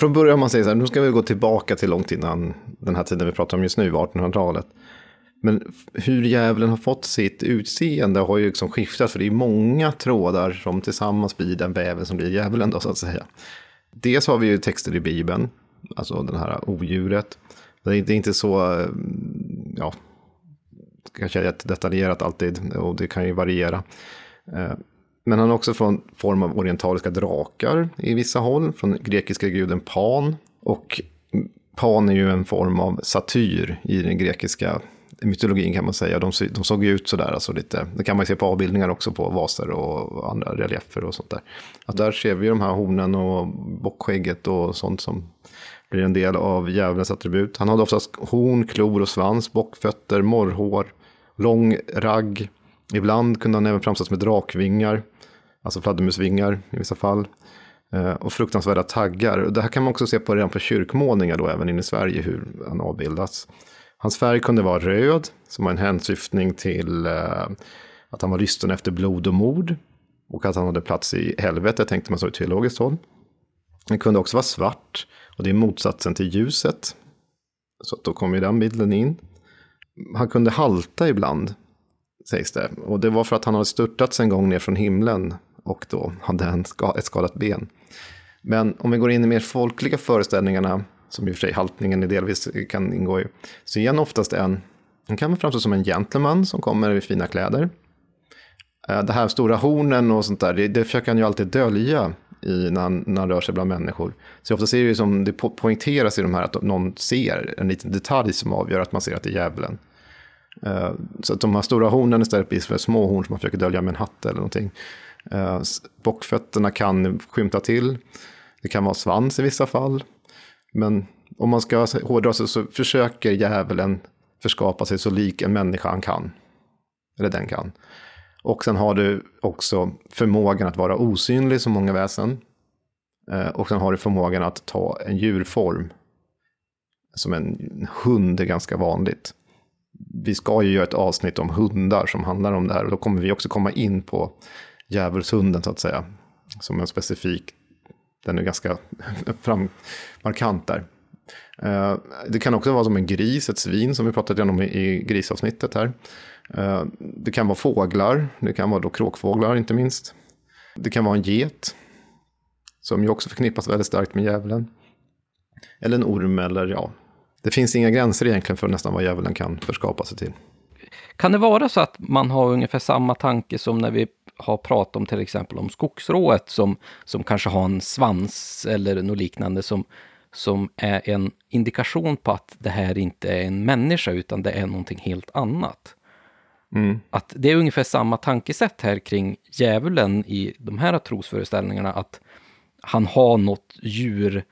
Från början man säger så här, nu ska vi gå tillbaka till långt innan den här tiden vi pratar om just nu, 1800-talet. Men hur djävulen har fått sitt utseende har ju liksom skiftat, för det är många trådar som tillsammans blir den väven som blir djävulen då, så att säga. Dels har vi ju texter i Bibeln, alltså den här odjuret. Det är inte så, eh, ja, kanske jättedetaljerat alltid och det kan ju variera. Eh, men han har också från form av orientaliska drakar i vissa håll, från grekiska guden Pan. Och Pan är ju en form av satyr i den grekiska mytologin kan man säga. De, de såg ut sådär, alltså lite, det kan man se på avbildningar också på vaser och andra reliefer och sånt där. Att där ser vi de här hornen och bockskägget och sånt som blir en del av djävulens attribut. Han hade oftast horn, klor och svans, bockfötter, morrhår, lång ragg. Ibland kunde han även framställas med drakvingar, alltså fladdermusvingar i vissa fall. Eh, och fruktansvärda taggar. Det här kan man också se på redan på kyrkmålningar då, även inne i Sverige, hur han avbildas. Hans färg kunde vara röd, som var en hänsyftning till eh, att han var lysten efter blod och mord. Och att han hade plats i helvetet, tänkte man så i teologiskt håll. Den kunde också vara svart, och det är motsatsen till ljuset. Så då kommer ju den bilden in. Han kunde halta ibland, sägs det. Och det var för att han hade störtats en gång ner från himlen och då hade han ett skadat ben. Men om vi går in i mer folkliga föreställningarna, som i och för sig haltningen delvis kan ingå i, så är han oftast en, han kan framstå som en gentleman som kommer i fina kläder. Eh, det här stora hornen och sånt där, det, det försöker han ju alltid dölja i, när, han, när han rör sig bland människor. Så ofta ser det som det poängteras i de här att någon ser en liten detalj som avgör att man ser att det är djävulen. Uh, så att de här stora hornen istället blir som små horn som man försöker dölja med en hatt eller någonting. Uh, bockfötterna kan skymta till. Det kan vara svans i vissa fall. Men om man ska hårdra sig så försöker djävulen förskapa sig så lik en människa han kan. Eller den kan. Och sen har du också förmågan att vara osynlig som många väsen. Eh, och sen har du förmågan att ta en djurform. Som en hund är ganska vanligt. Vi ska ju göra ett avsnitt om hundar som handlar om det här. Och då kommer vi också komma in på djävulshunden så att säga. Som en specifik, den är ganska (laughs) fram, markant där. Eh, det kan också vara som en gris, ett svin som vi pratade om i grisavsnittet här. Eh, det kan vara fåglar, det kan vara då kråkfåglar inte minst. Det kan vara en get, som ju också förknippas väldigt starkt med djävulen. Eller en orm, eller ja, det finns inga gränser egentligen för nästan vad djävulen kan förskapa sig till. Kan det vara så att man har ungefär samma tanke som när vi har pratat om till exempel om skogsrået som, som kanske har en svans eller något liknande som, som är en indikation på att det här inte är en människa utan det är någonting helt annat. Mm. Att det är ungefär samma tankesätt här kring djävulen i de här trosföreställningarna, att han har något djur,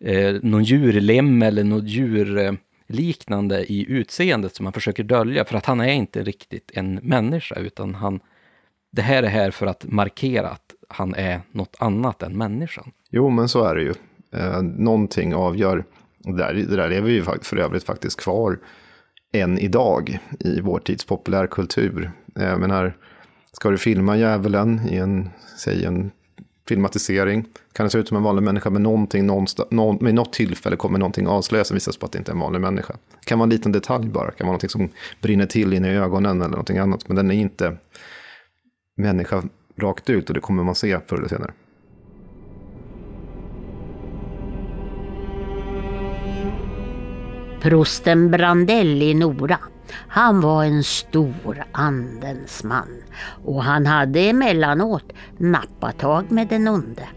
eh, någon djurlem eller något djurliknande eh, i utseendet som han försöker dölja, för att han är inte riktigt en människa, utan han, det här är här för att markera att han är något annat än människan. Jo, men så är det ju. Eh, någonting avgör, det där, det där är vi ju för övrigt faktiskt kvar än idag i vår tids populärkultur. Eh, men här ska du filma djävulen i en, säg en filmatisering, kan det se ut som en vanlig människa, men någonting, någon, med något tillfälle kommer någonting avslöjas som visar på att det inte är en vanlig människa. Det kan vara en liten detalj bara, det kan vara någonting som brinner till inne i ögonen eller någonting annat, men den är inte människa rakt ut och det kommer man se förr eller senare. Prosten Brandell i Nora. Han var en stor andens man och han hade emellanåt nappatag med den onde.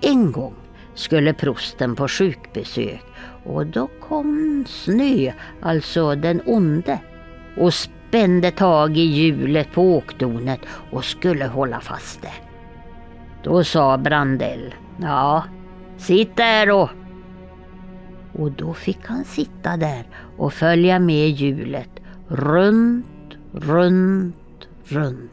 En gång skulle prosten på sjukbesök och då kom Snö, alltså den onde, och spände tag i hjulet på åkdonet och skulle hålla fast det. Då sa Brandell, ja, sitt där och och då fick han sitta där och följa med hjulet runt, runt, runt.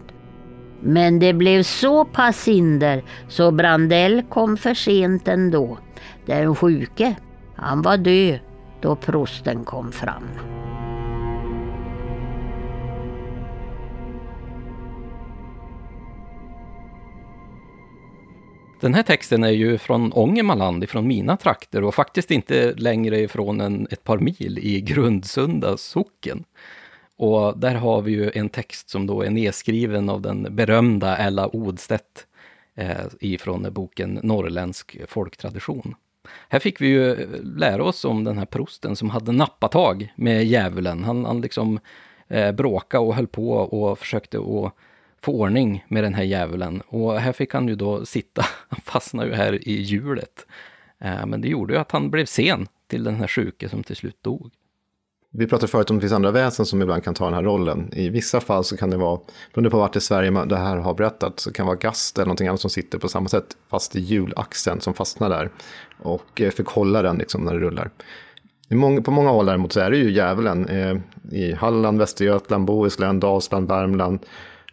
Men det blev så pass hinder så Brandell kom för sent ändå. Den sjuke, han var död då prosten kom fram. Den här texten är ju från Ångermanland, från mina trakter och faktiskt inte längre ifrån än ett par mil i Grundsunda socken. Och där har vi ju en text som då är nedskriven av den berömda Ella Odstedt eh, ifrån boken Norrländsk folktradition. Här fick vi ju lära oss om den här prosten som hade nappatag med djävulen. Han, han liksom eh, bråkade och höll på och försökte att få ordning med den här djävulen. Och här fick han ju då sitta, (laughs) han fastnade ju här i hjulet. Eh, men det gjorde ju att han blev sen till den här sjuke som till slut dog. Vi pratade förut om att det finns andra väsen som ibland kan ta den här rollen. I vissa fall så kan det vara, beroende på vart i Sverige det här har berättat, så kan det vara gast eller någonting annat som sitter på samma sätt, fast i hjulaxeln som fastnar där. Och fick förkollar den liksom när det rullar. På många håll däremot så är det ju djävulen. Eh, I Halland, Västergötland, Bohuslän, Dalsland, Värmland,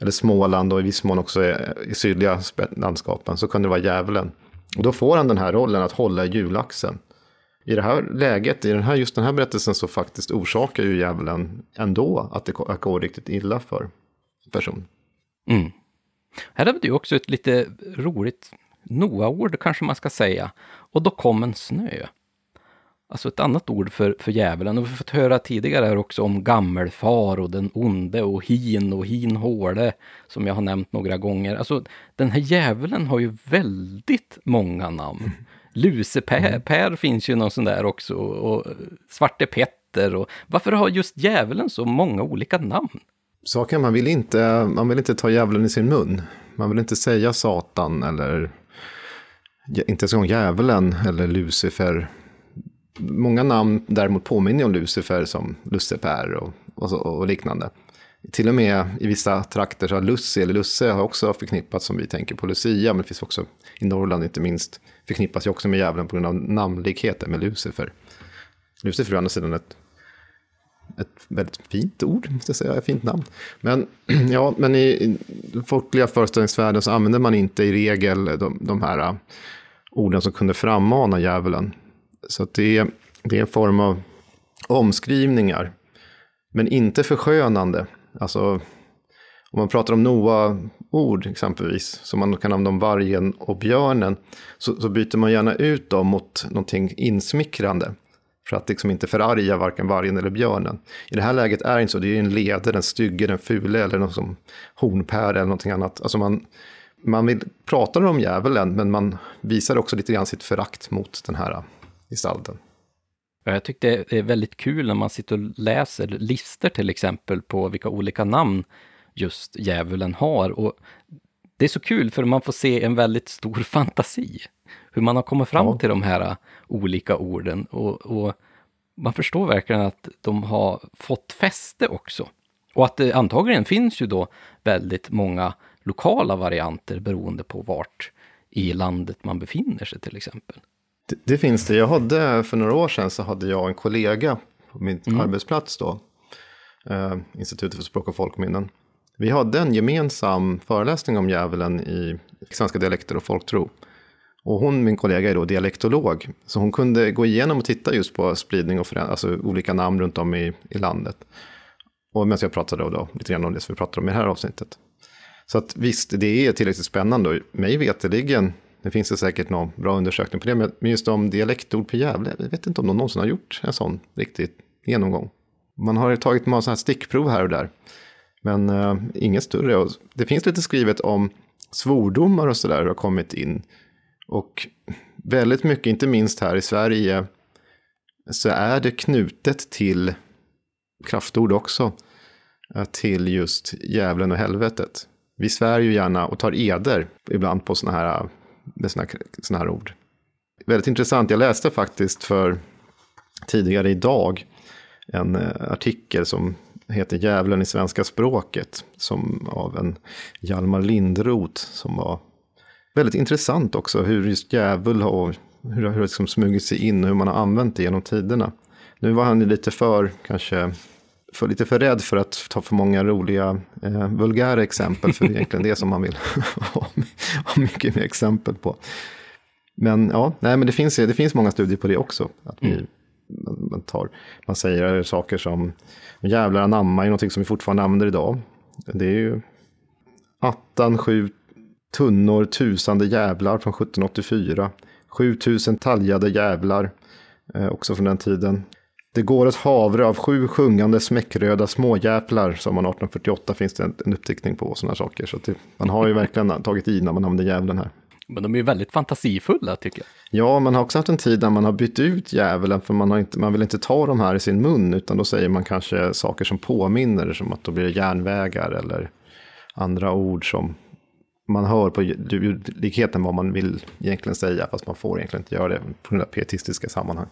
eller Småland och i viss mån också i sydliga landskapen så kunde det vara djävulen. Och då får han den här rollen att hålla i hjulaxeln i det här läget, i den här, just den här berättelsen så faktiskt orsakar ju djävulen ändå att det går riktigt illa för person. Mm. Här har vi också ett lite roligt Noa-ord kanske man ska säga. Och då kom en snö. Alltså ett annat ord för, för djävulen. Och vi har fått höra tidigare här också om gammelfar och den onde och hin och hin hårde, som jag har nämnt några gånger. Alltså den här djävulen har ju väldigt många namn. Luseper mm. finns ju någon sån där också, och Svarte Petter. Och, varför har just djävulen så många olika namn? Saken, man vill inte, man vill inte ta djävulen i sin mun. Man vill inte säga Satan eller inte ens en gång djävulen eller Lucifer. Många namn däremot påminner om Lucifer som Lucifer och, och, och liknande. Till och med i vissa trakter så har Lussi eller Lusse har också förknippats som vi tänker på Lucia, men det finns också i Norrland inte minst förknippas ju också med djävulen på grund av namnlikheten med Lucifer. Lucifer är å andra sidan ett, ett väldigt fint ord, ska jag säga, ett fint namn. Men, (clears throat) ja, men i, i folkliga föreställningsvärlden så använder man inte i regel de, de här äh, orden som kunde frammana djävulen. Så det, är, det är en form av omskrivningar, men inte förskönande. Alltså, om man pratar om Noa-ord exempelvis, som man kan använda om vargen och björnen, så, så, byter man gärna ut dem mot någonting insmickrande. För att liksom inte förarga varken vargen eller björnen. I det här läget är det inte så, det är en leder, den stygge, den fule eller någon som hornpär eller någonting annat. Alltså man, man vill prata om djävulen, men man visar också lite grann sitt förakt mot den här gestalten. Jag tyckte det är väldigt kul när man sitter och läser listor till exempel på vilka olika namn just djävulen har. Och det är så kul för man får se en väldigt stor (laughs) fantasi. Hur man har kommit fram ja. till de här olika orden. Och, och, man förstår verkligen att de har fått fäste också. Och att det antagligen finns ju då väldigt många lokala varianter beroende på vart i landet man befinner sig till exempel. Det, det finns det. Jag hade för några år sedan så hade jag en kollega på min mm. arbetsplats då. Eh, Institutet för språk och folkminnen. Vi hade en gemensam föreläsning om djävulen i svenska dialekter och folktro. Och hon, min kollega, är då dialektolog. Så hon kunde gå igenom och titta just på spridning och alltså olika namn runt om i, i landet. Och medan jag pratade då, då lite grann om det som vi pratade om i det här avsnittet. Så att visst, det är tillräckligt spännande. Och mig veterligen, det finns det säkert någon bra undersökning på det, men just om dialektord på Gävle, jag vet inte om någon någonsin har gjort en sån riktig genomgång. Man har tagit många sådana här stickprov här och där. Men uh, inget större. Det finns lite skrivet om svordomar och sådär har kommit in. Och väldigt mycket, inte minst här i Sverige, så är det knutet till kraftord också. Eh, till just djävulen och helvetet. Vi svär ju gärna och tar eder ibland på sådana här, eh, med sådana här, här ord. Väldigt intressant, jag läste faktiskt för tidigare idag en eh, artikel som heter Djävulen i svenska språket. Som av en Hjalmar Lindroth som var väldigt intressant också. Hur just djävul har, hur, hur liksom smugit sig in och hur man har använt det genom tiderna. Nu var han lite för, kanske, för, lite för rädd för att ta för många roliga eh, vulgära exempel. För det är egentligen det som man vill (laughs) ha, mycket mer exempel på. Men ja, nej, men det finns, det finns många studier på det också. Att vi, mm. man, tar, man säger saker som Jävlar anamma är någonting som vi fortfarande använder idag. Det är ju attan sju tunnor tusande jävlar från 1784. 7000 taljade jävlar, eh, också från den tiden. Det går ett havre av sju sjungande smäckröda småjävlar, som man 1848 finns det en, en uppdiktning på sådana saker. Så det, man har ju verkligen tagit i när man använder djävulen här. Men de är ju väldigt fantasifulla tycker jag. Ja, man har också haft en tid där man har bytt ut djävulen för man, har inte, man vill inte ta de här i sin mun utan då säger man kanske saker som påminner som att då blir det järnvägar eller andra ord som man hör på ljudligheten vad man vill egentligen säga fast man får egentligen inte göra det på grund av pietistiska sammanhang.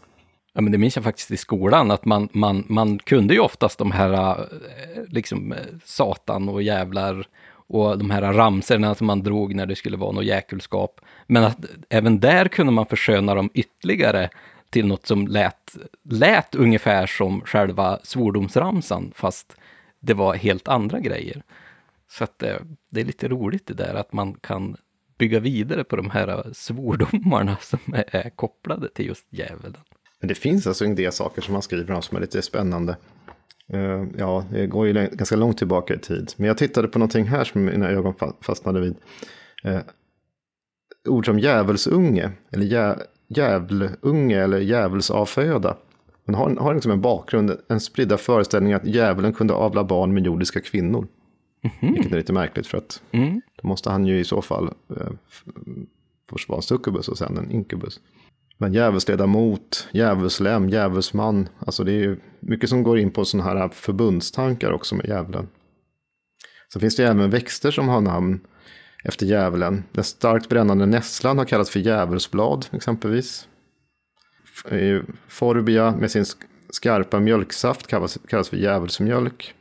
Ja, men det minns jag faktiskt i skolan, att man, man, man kunde ju oftast de här eh, liksom eh, satan och jävlar och de här ramserna som man drog när det skulle vara något jäkelskap. Men att även där kunde man försköna dem ytterligare till något som lät, lät ungefär som själva svordomsramsan, fast det var helt andra grejer. Så att det, det är lite roligt det där att man kan bygga vidare på de här svordomarna (laughs) som är kopplade till just djävulen. Men det finns alltså en del saker som man skriver om som är lite spännande. Uh, ja, det går ju ganska långt tillbaka i tid. Men jag tittade på någonting här som mina ögon fastnade vid. Uh, ord som djävulsunge, eller jä, djävlunge eller djävulsavföda. Man har, har liksom en bakgrund, en spridda föreställning att djävulen kunde avla barn med jordiska kvinnor. Mm. Vilket är lite märkligt för att mm. då måste han ju i så fall eh, först vara en succubus och sen en inkubus. Men djävulsledamot, djävulslem, djävulsman. Alltså det är ju mycket som går in på sådana här förbundstankar också med djävulen. Sen finns det även växter som har namn efter djävulen. Den starkt brännande nässlan har kallats för djävulsblad exempelvis. Forbia med sin skarpa mjölksaft kallas, kallas för djävulsmjölk.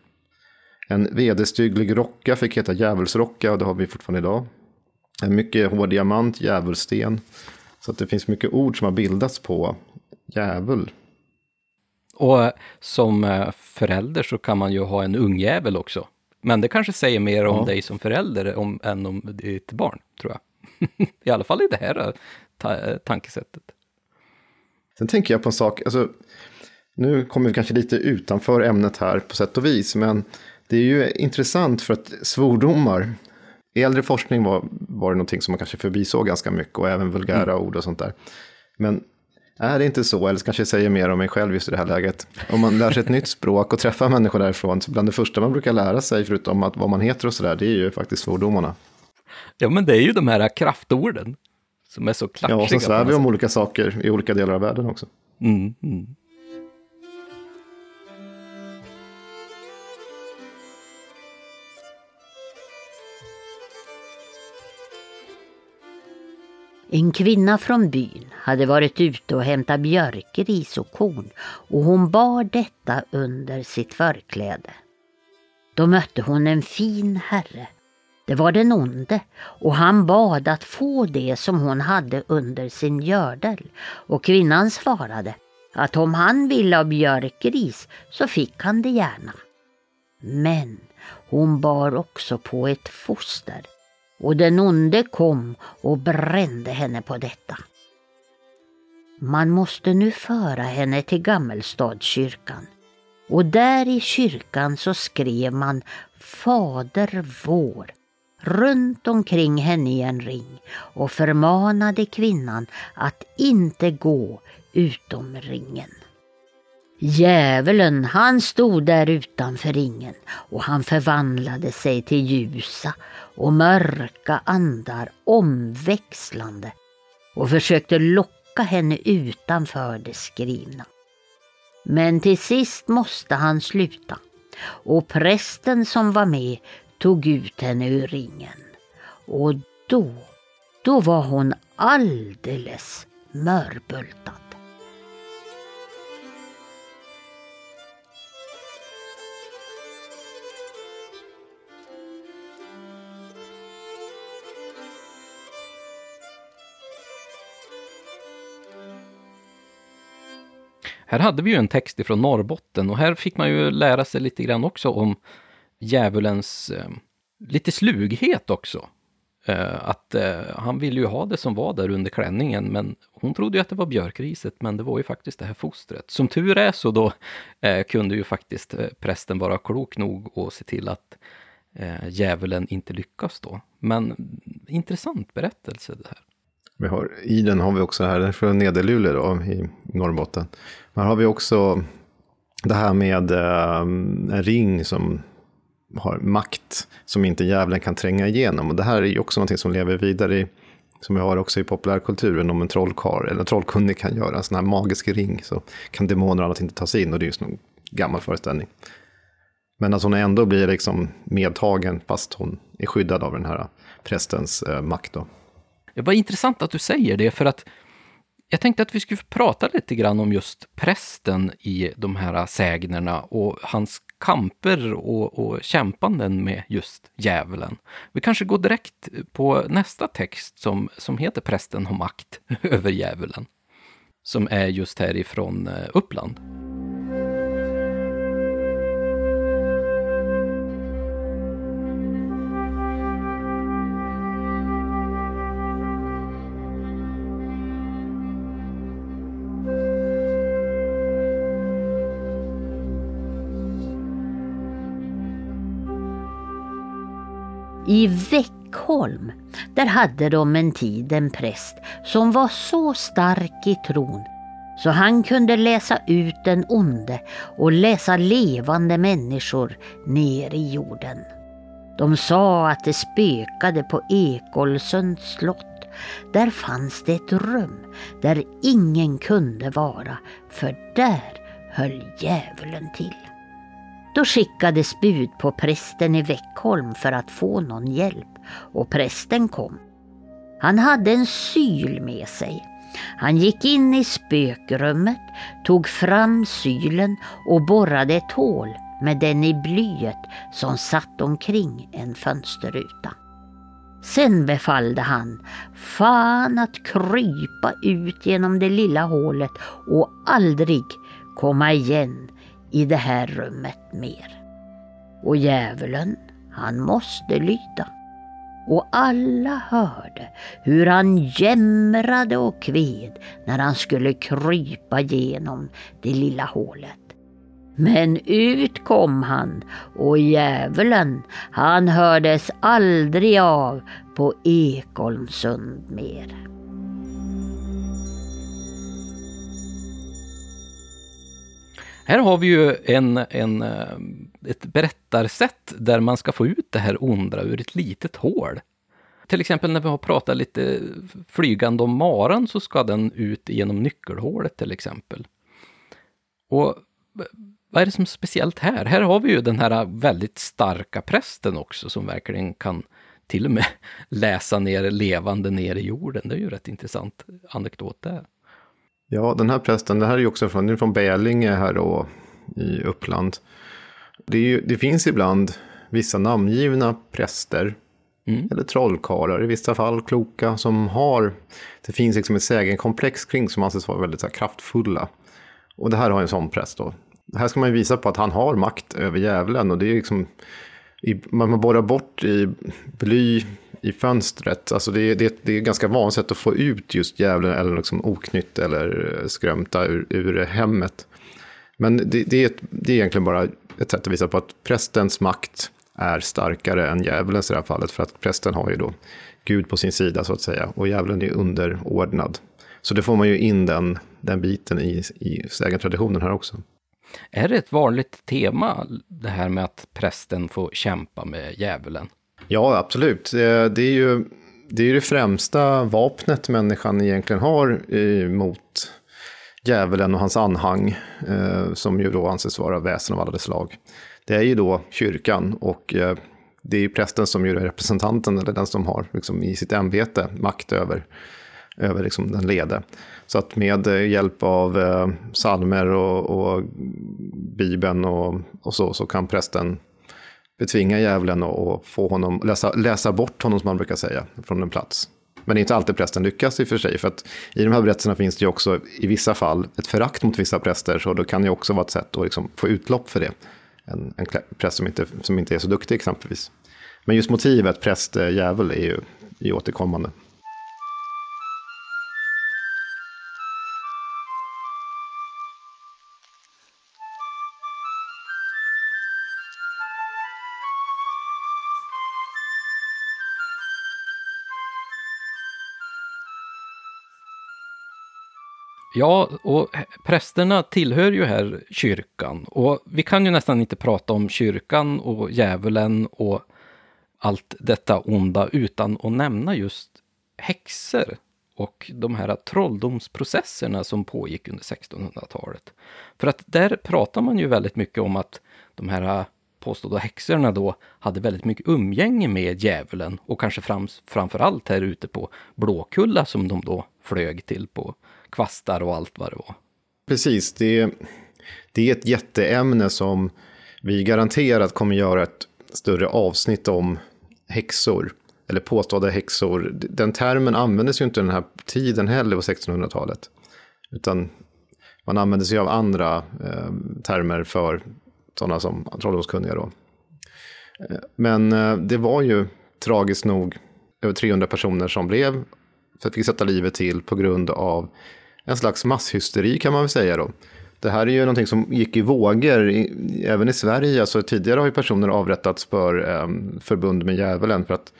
En vederstygglig rocka fick heta djävulsrocka och det har vi fortfarande idag. En mycket hård diamant, djävulsten. Så att det finns mycket ord som har bildats på djävul. Och eh, som eh, förälder så kan man ju ha en ungjävel också. Men det kanske säger mer om ja. dig som förälder om, än om ditt barn, tror jag. (laughs) I alla fall i det här eh, ta tankesättet. Sen tänker jag på en sak, alltså, nu kommer vi kanske lite utanför ämnet här på sätt och vis, men det är ju intressant för att svordomar, i äldre forskning var, var det någonting som man kanske förbisåg ganska mycket och även vulgära mm. ord och sånt där. Men är det inte så, eller kanske jag säger mer om mig själv just i det här läget, om man lär sig ett nytt språk och träffar människor därifrån, så bland det första man brukar lära sig, förutom att vad man heter och sådär, det är ju faktiskt svordomarna. Ja, men det är ju de här kraftorden som är så klatschiga. Ja, och så svär vi om olika saker i olika delar av världen också. Mm, mm. En kvinna från byn hade varit ute och hämtat björkris och korn och hon bar detta under sitt förkläde. Då mötte hon en fin herre. Det var den onde och han bad att få det som hon hade under sin gördel och kvinnan svarade att om han ville ha björkris så fick han det gärna. Men hon bar också på ett foster och den onde kom och brände henne på detta. Man måste nu föra henne till Gammelstadskyrkan och där i kyrkan så skrev man Fader vår runt omkring henne i en ring och förmanade kvinnan att inte gå utom ringen. Djävulen han stod där utanför ringen och han förvandlade sig till ljusa och mörka andar omväxlande och försökte locka henne utanför det skrivna. Men till sist måste han sluta och prästen som var med tog ut henne ur ringen. Och då, då var hon alldeles mörbultad. Här hade vi ju en text ifrån Norrbotten och här fick man ju lära sig lite grann också om djävulens eh, lite slughet också. Eh, att eh, han ville ju ha det som var där under klänningen, men hon trodde ju att det var björkriset, men det var ju faktiskt det här fostret. Som tur är så då eh, kunde ju faktiskt eh, prästen vara klok nog och se till att eh, djävulen inte lyckas då. Men mm, intressant berättelse det här. Vi har, I den har vi också här, från Nederluleå då, i Norrbotten. Här har vi också det här med eh, en ring som har makt som inte djävulen kan tränga igenom. Och det här är ju också någonting som lever vidare i, som vi har också i populärkulturen, om en trollkarl eller en trollkunnig kan göra en sån här magisk ring så kan demoner och annat inte ta sig in och det är just en gammal föreställning. Men att hon ändå blir liksom medtagen fast hon är skyddad av den här prästens eh, makt. Då. Det var intressant att du säger det, för att Jag tänkte att vi skulle prata lite grann om just prästen i de här sägnerna och hans kamper och, och kämpanden med just djävulen. Vi kanske går direkt på nästa text som, som heter Prästen har makt (laughs) över djävulen. Som är just härifrån eh, Uppland. I Veckholm, där hade de en tid en präst som var så stark i tron så han kunde läsa ut den onde och läsa levande människor ner i jorden. De sa att det spökade på Ekolsunds slott. Där fanns det ett rum där ingen kunde vara, för där höll djävulen till. Då skickades bud på prästen i Veckholm för att få någon hjälp och prästen kom. Han hade en syl med sig. Han gick in i spökrummet, tog fram sylen och borrade ett hål med den i blyet som satt omkring en fönsterruta. Sen befallde han fan att krypa ut genom det lilla hålet och aldrig komma igen i det här rummet mer. Och djävulen, han måste lyda. Och alla hörde hur han jämrade och kved när han skulle krypa genom det lilla hålet. Men ut kom han och djävulen, han hördes aldrig av på Ekolmsund mer. Här har vi ju en, en, eh, ett berättarsätt där man ska få ut det här onda ur ett litet hål. Till exempel när vi har pratat lite flygande om maran så ska den ut genom nyckelhålet till exempel. Och vad är det som är speciellt här? Här har vi ju den här väldigt starka prästen också som verkligen kan till och med (laughs) läsa ner levande ner i jorden. Det är ju rätt intressant anekdot där. Ja, den här prästen, det här är ju också från, från Bälinge här då i Uppland. Det, ju, det finns ibland vissa namngivna präster mm. eller trollkarlar, i vissa fall kloka, som har, det finns liksom ett sägenkomplex kring som anses vara väldigt här, kraftfulla. Och det här har en sån präst då. Här ska man ju visa på att han har makt över djävulen och det är liksom, i, man borrar bort i bly i fönstret. Alltså det, är, det, det är ganska vanligt sätt att få ut just djävulen eller liksom oknytt eller eh, skrömta ur, ur hemmet. Men det, det, är ett, det är egentligen bara ett sätt att visa på att prästens makt är starkare än djävulens i det här fallet. För att prästen har ju då Gud på sin sida så att säga och djävulen är underordnad. Så det får man ju in den, den biten i, i sägentraditionen här också. Är det ett vanligt tema, det här med att prästen får kämpa med djävulen? Ja, absolut. Eh, det är ju det, är det främsta vapnet människan egentligen har mot djävulen och hans anhang, eh, som ju då anses vara väsen av alla dess slag. Det är ju då kyrkan och eh, det är ju prästen som är representanten, eller den som har liksom, i sitt ämbete makt över, över liksom, den lede. Så att med hjälp av eh, salmer och, och Bibeln och, och så, så kan prästen betvinga djävulen och, få honom, läsa, läsa bort honom som man brukar säga, från en plats. Men det är inte alltid prästen lyckas i och för sig, för att i de här berättelserna finns det ju också i vissa fall ett förakt mot vissa präster, så då kan det också vara ett sätt att liksom få utlopp för det. En, en präst som inte, som inte är så duktig exempelvis. Men just motivet präst-djävul är ju är återkommande. Ja, och prästerna tillhör ju här kyrkan. Och vi kan ju nästan inte prata om kyrkan och djävulen och allt detta onda utan att nämna just häxor och de här trolldomsprocesserna som pågick under 1600-talet. För att där pratar man ju väldigt mycket om att de här påstådda häxorna då hade väldigt mycket umgänge med djävulen och kanske fram, framför allt här ute på Blåkulla som de då flög till på kvastar och allt vad det var. Precis, det, det är ett jätteämne som vi garanterat kommer göra ett större avsnitt om häxor, eller påstådda häxor. Den termen användes ju inte den här tiden heller på 1600-talet, utan man använde sig av andra eh, termer för sådana som trolldomskunniga då. Eh, men eh, det var ju tragiskt nog över 300 personer som blev, för att fick sätta livet till på grund av en slags masshysteri kan man väl säga då. Det här är ju någonting som gick i vågor, i, även i Sverige. Alltså, tidigare har ju personer avrättats för eh, förbund med djävulen. För att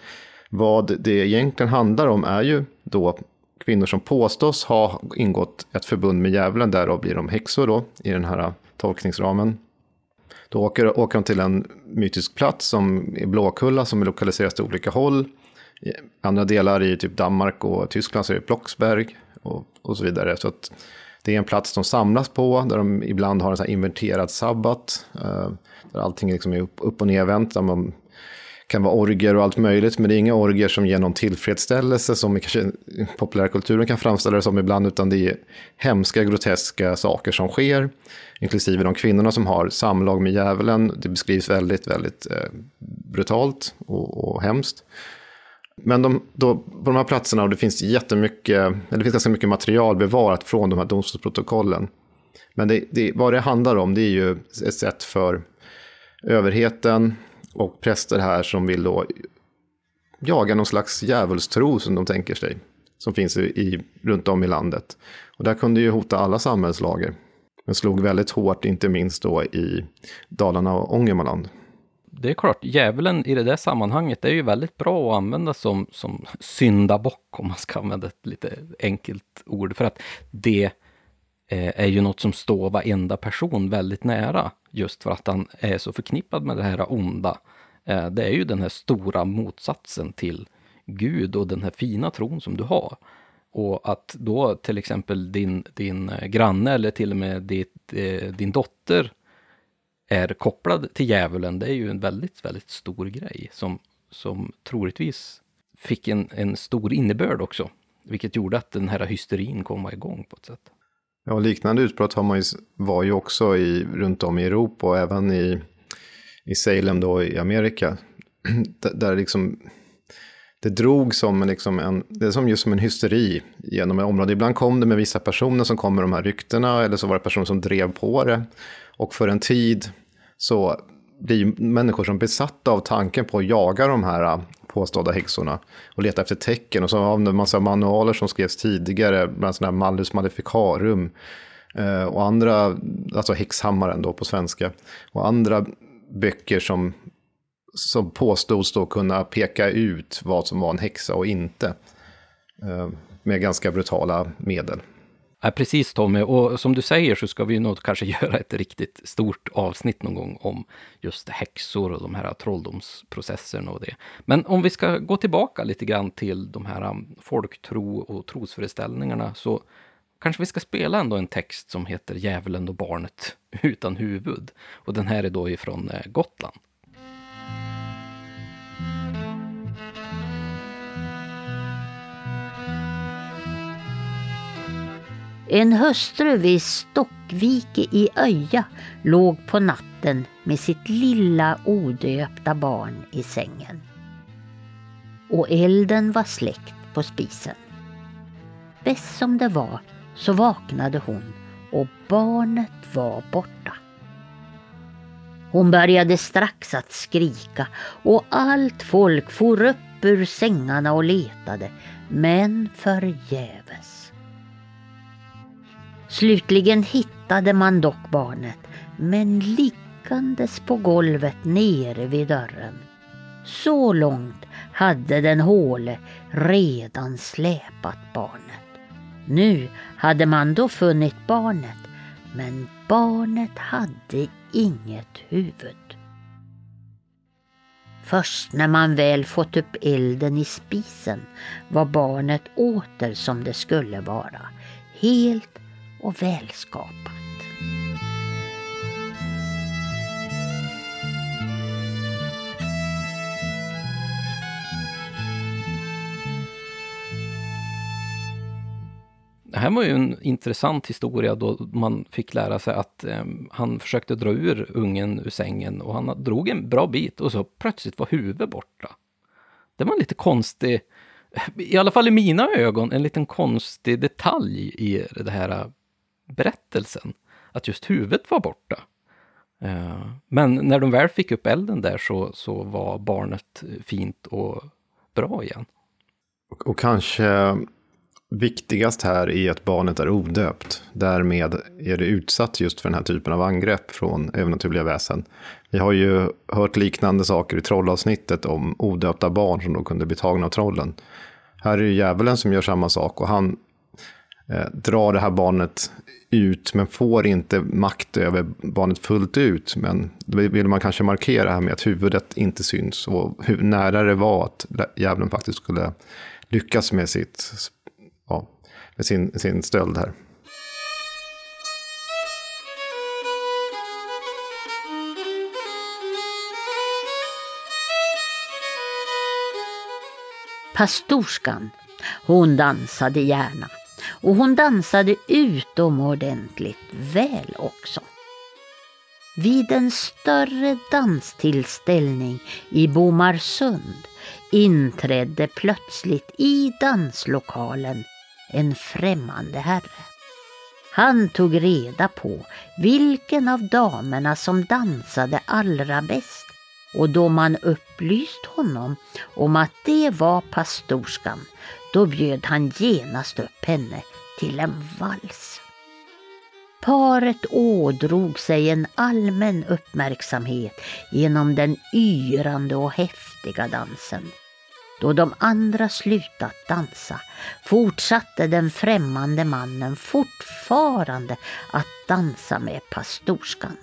vad det egentligen handlar om är ju då kvinnor som påstås ha ingått ett förbund med djävulen. Därav blir de häxor då, i den här äh, tolkningsramen. Då åker, åker de till en mytisk plats som är Blåkulla som är lokaliseras till olika håll. I andra delar i typ Danmark och Tyskland så är det Blocksberg och, och så vidare. Så att det är en plats de samlas på, där de ibland har en sån inventerad sabbat. Eh, där allting liksom är upp, upp och nervänt, där man kan vara orger och allt möjligt, men det är inga orger som ger någon tillfredsställelse som kanske populärkulturen kan framställa det som ibland, utan det är hemska, groteska saker som sker, inklusive de kvinnorna som har samlag med djävulen. Det beskrivs väldigt, väldigt eh, brutalt och, och hemskt. Men de, då, på de här platserna, och det finns jättemycket, eller det finns ganska mycket material bevarat från de här domstolsprotokollen. Men det, det, vad det handlar om, det är ju ett sätt för överheten och präster här som vill då jaga någon slags djävulstro som de tänker sig. Som finns i, i, runt om i landet. Och där kunde ju hota alla samhällslager. Men slog väldigt hårt, inte minst då i Dalarna och Ångermanland det är klart, djävulen i det där sammanhanget är ju väldigt bra att använda som, som syndabock, om man ska använda ett lite enkelt ord. För att det eh, är ju något som står varenda person väldigt nära, just för att han är så förknippad med det här onda. Eh, det är ju den här stora motsatsen till Gud och den här fina tron som du har. Och att då till exempel din, din eh, granne eller till och med ditt, din dotter är kopplad till djävulen, det är ju en väldigt, väldigt stor grej som, som troligtvis fick en, en stor innebörd också. Vilket gjorde att den här hysterin kom igång på ett sätt. Ja, liknande utbrott har man ju, var ju också i, runt om i Europa och även i, i Salem då i Amerika. (clears throat) där liksom, det drog som, liksom en, det är som just som en hysteri genom ett område. Ibland kom det med vissa personer som kom med de här ryktena eller så var det personer som drev på det. Och för en tid så blir människor som besatta av tanken på att jaga de här äh, påstådda häxorna och leta efter tecken. Och så har man en massa manualer som skrevs tidigare, bland annat Mallus här Maleficarum eh, och andra, alltså häxhammaren då på svenska, och andra böcker som, som påstods då kunna peka ut vad som var en häxa och inte. Eh, med ganska brutala medel. Ja, precis Tommy, och som du säger så ska vi nog kanske (laughs) göra ett riktigt stort avsnitt någon gång om just häxor och de här trolldomsprocesserna och det. Men om vi ska gå tillbaka lite grann till de här um, folktro och trosföreställningarna så kanske vi ska spela ändå en text som heter Djävulen och barnet (laughs) utan huvud. Och den här är då ifrån eh, Gotland. En hustru vid Stockvike i Öja låg på natten med sitt lilla odöpta barn i sängen. Och elden var släckt på spisen. Bäst som det var så vaknade hon och barnet var borta. Hon började strax att skrika och allt folk for upp ur sängarna och letade, men förgäves. Slutligen hittade man dock barnet, men liggandes på golvet nere vid dörren. Så långt hade den håle redan släpat barnet. Nu hade man då funnit barnet, men barnet hade inget huvud. Först när man väl fått upp elden i spisen var barnet åter som det skulle vara, helt och välskapat. det här var ju en intressant historia då man fick lära sig att eh, han försökte dra ur ungen ur sängen och han drog en bra bit och så plötsligt var huvudet borta. Det var en lite konstig, i alla fall i mina ögon, en liten konstig detalj i det här berättelsen. Att just huvudet var borta. Eh, men när de väl fick upp elden där så, så var barnet fint och bra igen. Och, och kanske viktigast här är att barnet är odöpt. Därmed är det utsatt just för den här typen av angrepp från övernaturliga väsen. Vi har ju hört liknande saker i trollavsnittet om odöpta barn som då kunde bli tagna av trollen. Här är det djävulen som gör samma sak och han eh, drar det här barnet ut men får inte makt över barnet fullt ut. Men då vill man kanske markera här med att huvudet inte syns och hur nära det var att djävulen faktiskt skulle lyckas med, sitt, ja, med sin, sin stöld här. Pastorskan, hon dansade gärna och hon dansade utomordentligt väl också. Vid en större danstillställning i Bomarsund inträdde plötsligt i danslokalen en främmande herre. Han tog reda på vilken av damerna som dansade allra bäst och då man upplyst honom om att det var pastorskan, då bjöd han genast upp henne till en vals. Paret ådrog sig en allmän uppmärksamhet genom den yrande och häftiga dansen. Då de andra slutat dansa fortsatte den främmande mannen fortfarande att dansa med pastorskan.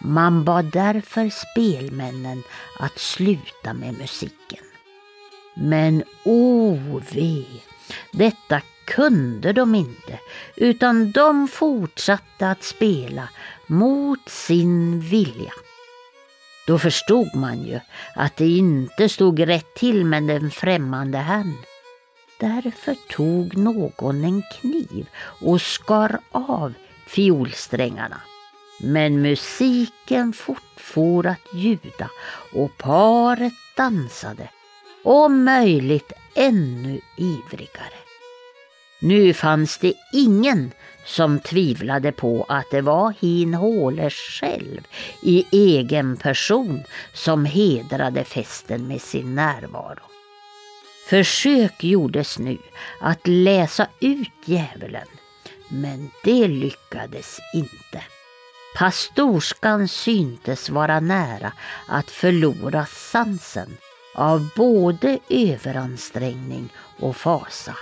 Man bad därför spelmännen att sluta med musiken. Men o oh, ve, detta kunde de inte, utan de fortsatte att spela mot sin vilja. Då förstod man ju att det inte stod rätt till med den främmande herrn. Därför tog någon en kniv och skar av fiolsträngarna. Men musiken fortfor att ljuda och paret dansade, om möjligt ännu ivrigare. Nu fanns det ingen som tvivlade på att det var Hin Håle själv i egen person som hedrade festen med sin närvaro. Försök gjordes nu att läsa ut djävulen, men det lyckades inte. Pastorskan syntes vara nära att förlora sansen av både överansträngning och fasa.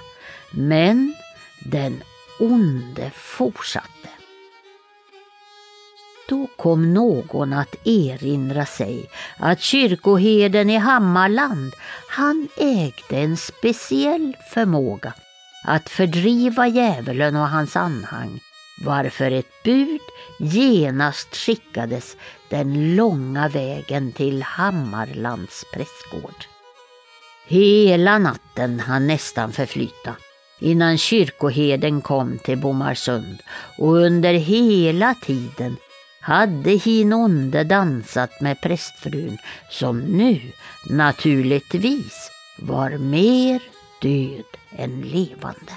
Men den onde fortsatte. Då kom någon att erinra sig att kyrkoherden i Hammarland, han ägde en speciell förmåga att fördriva djävulen och hans anhang, varför ett bud genast skickades den långa vägen till Hammarlands prästgård. Hela natten hann nästan förflyta innan kyrkoherden kom till Bomarsund och under hela tiden hade Hinonde dansat med prästfrun som nu naturligtvis var mer död än levande.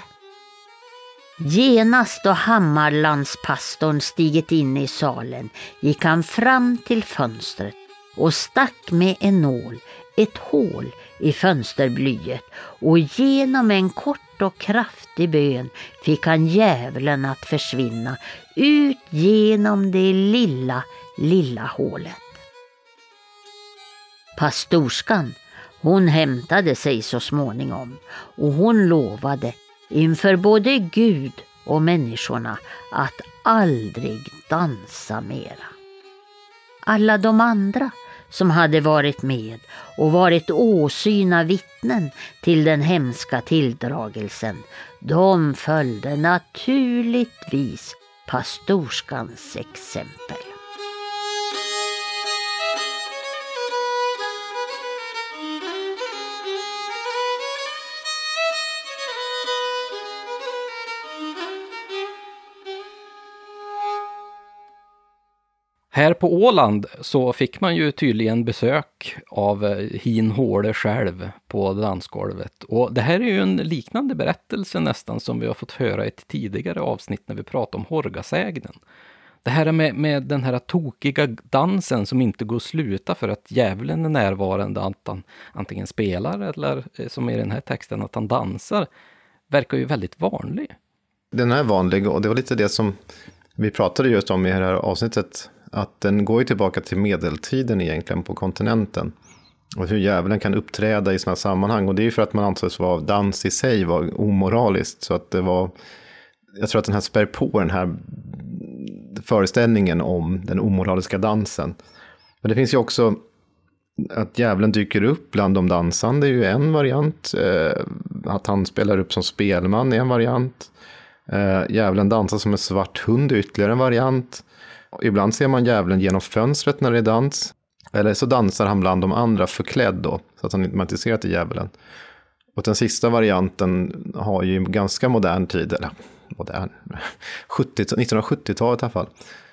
Genast då Hammarlandspastorn stigit in i salen gick han fram till fönstret och stack med en nål ett hål i fönsterblyet och genom en kort och kraftig bön fick han djävulen att försvinna ut genom det lilla, lilla hålet. Pastorskan, hon hämtade sig så småningom och hon lovade inför både Gud och människorna att aldrig dansa mera. Alla de andra som hade varit med och varit åsyna vittnen till den hemska tilldragelsen, de följde naturligtvis pastorskans exempel. Här på Åland så fick man ju tydligen besök av eh, Hin Håle själv på dansgolvet. Och det här är ju en liknande berättelse nästan som vi har fått höra i ett tidigare avsnitt när vi pratade om Horgasägnen. Det här med, med den här tokiga dansen som inte går att sluta för att djävulen är närvarande, att han antingen spelar eller eh, som i den här texten att han dansar, verkar ju väldigt vanlig. Den är vanlig och det var lite det som vi pratade just om i det här avsnittet. Att den går ju tillbaka till medeltiden egentligen på kontinenten. Och hur djävulen kan uppträda i sådana sammanhang. Och det är ju för att man ansågs vara dans i sig var omoraliskt. Så att det var, jag tror att den här spär på den här föreställningen om den omoraliska dansen. Men det finns ju också att djävulen dyker upp bland de dansande är ju en variant. Eh, att han spelar upp som spelman är en variant. Eh, djävulen dansar som en svart hund är ytterligare en variant. Ibland ser man djävulen genom fönstret när det är dans. Eller så dansar han bland de andra förklädd då, så att han inte ser att det är djävulen. Och den sista varianten har ju ganska modern tid, eller modern, (laughs) 1970-talet i alla fall.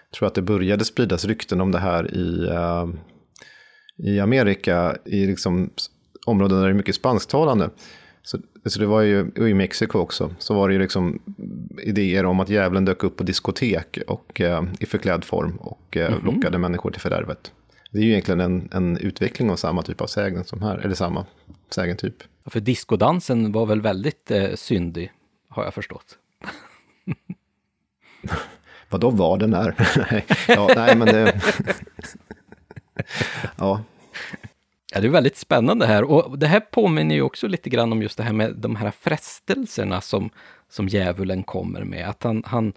Jag tror att det började spridas rykten om det här i, uh, i Amerika, i liksom områden där det är mycket spansktalande. Så, så det var ju, i Mexiko också, så var det ju liksom idéer om att djävulen dök upp på diskotek och, uh, i förklädd form och uh, mm -hmm. lockade människor till fördärvet. Det är ju egentligen en, en utveckling av samma typ av sägen som här, eller samma sägentyp. För diskodansen var väl väldigt eh, syndig, har jag förstått. (laughs) Vad då var den är? (laughs) ja, nej, men det... (laughs) ja. Ja, det är väldigt spännande här och det här påminner ju också lite grann om just det här med de här frestelserna som, som djävulen kommer med. Att han, han,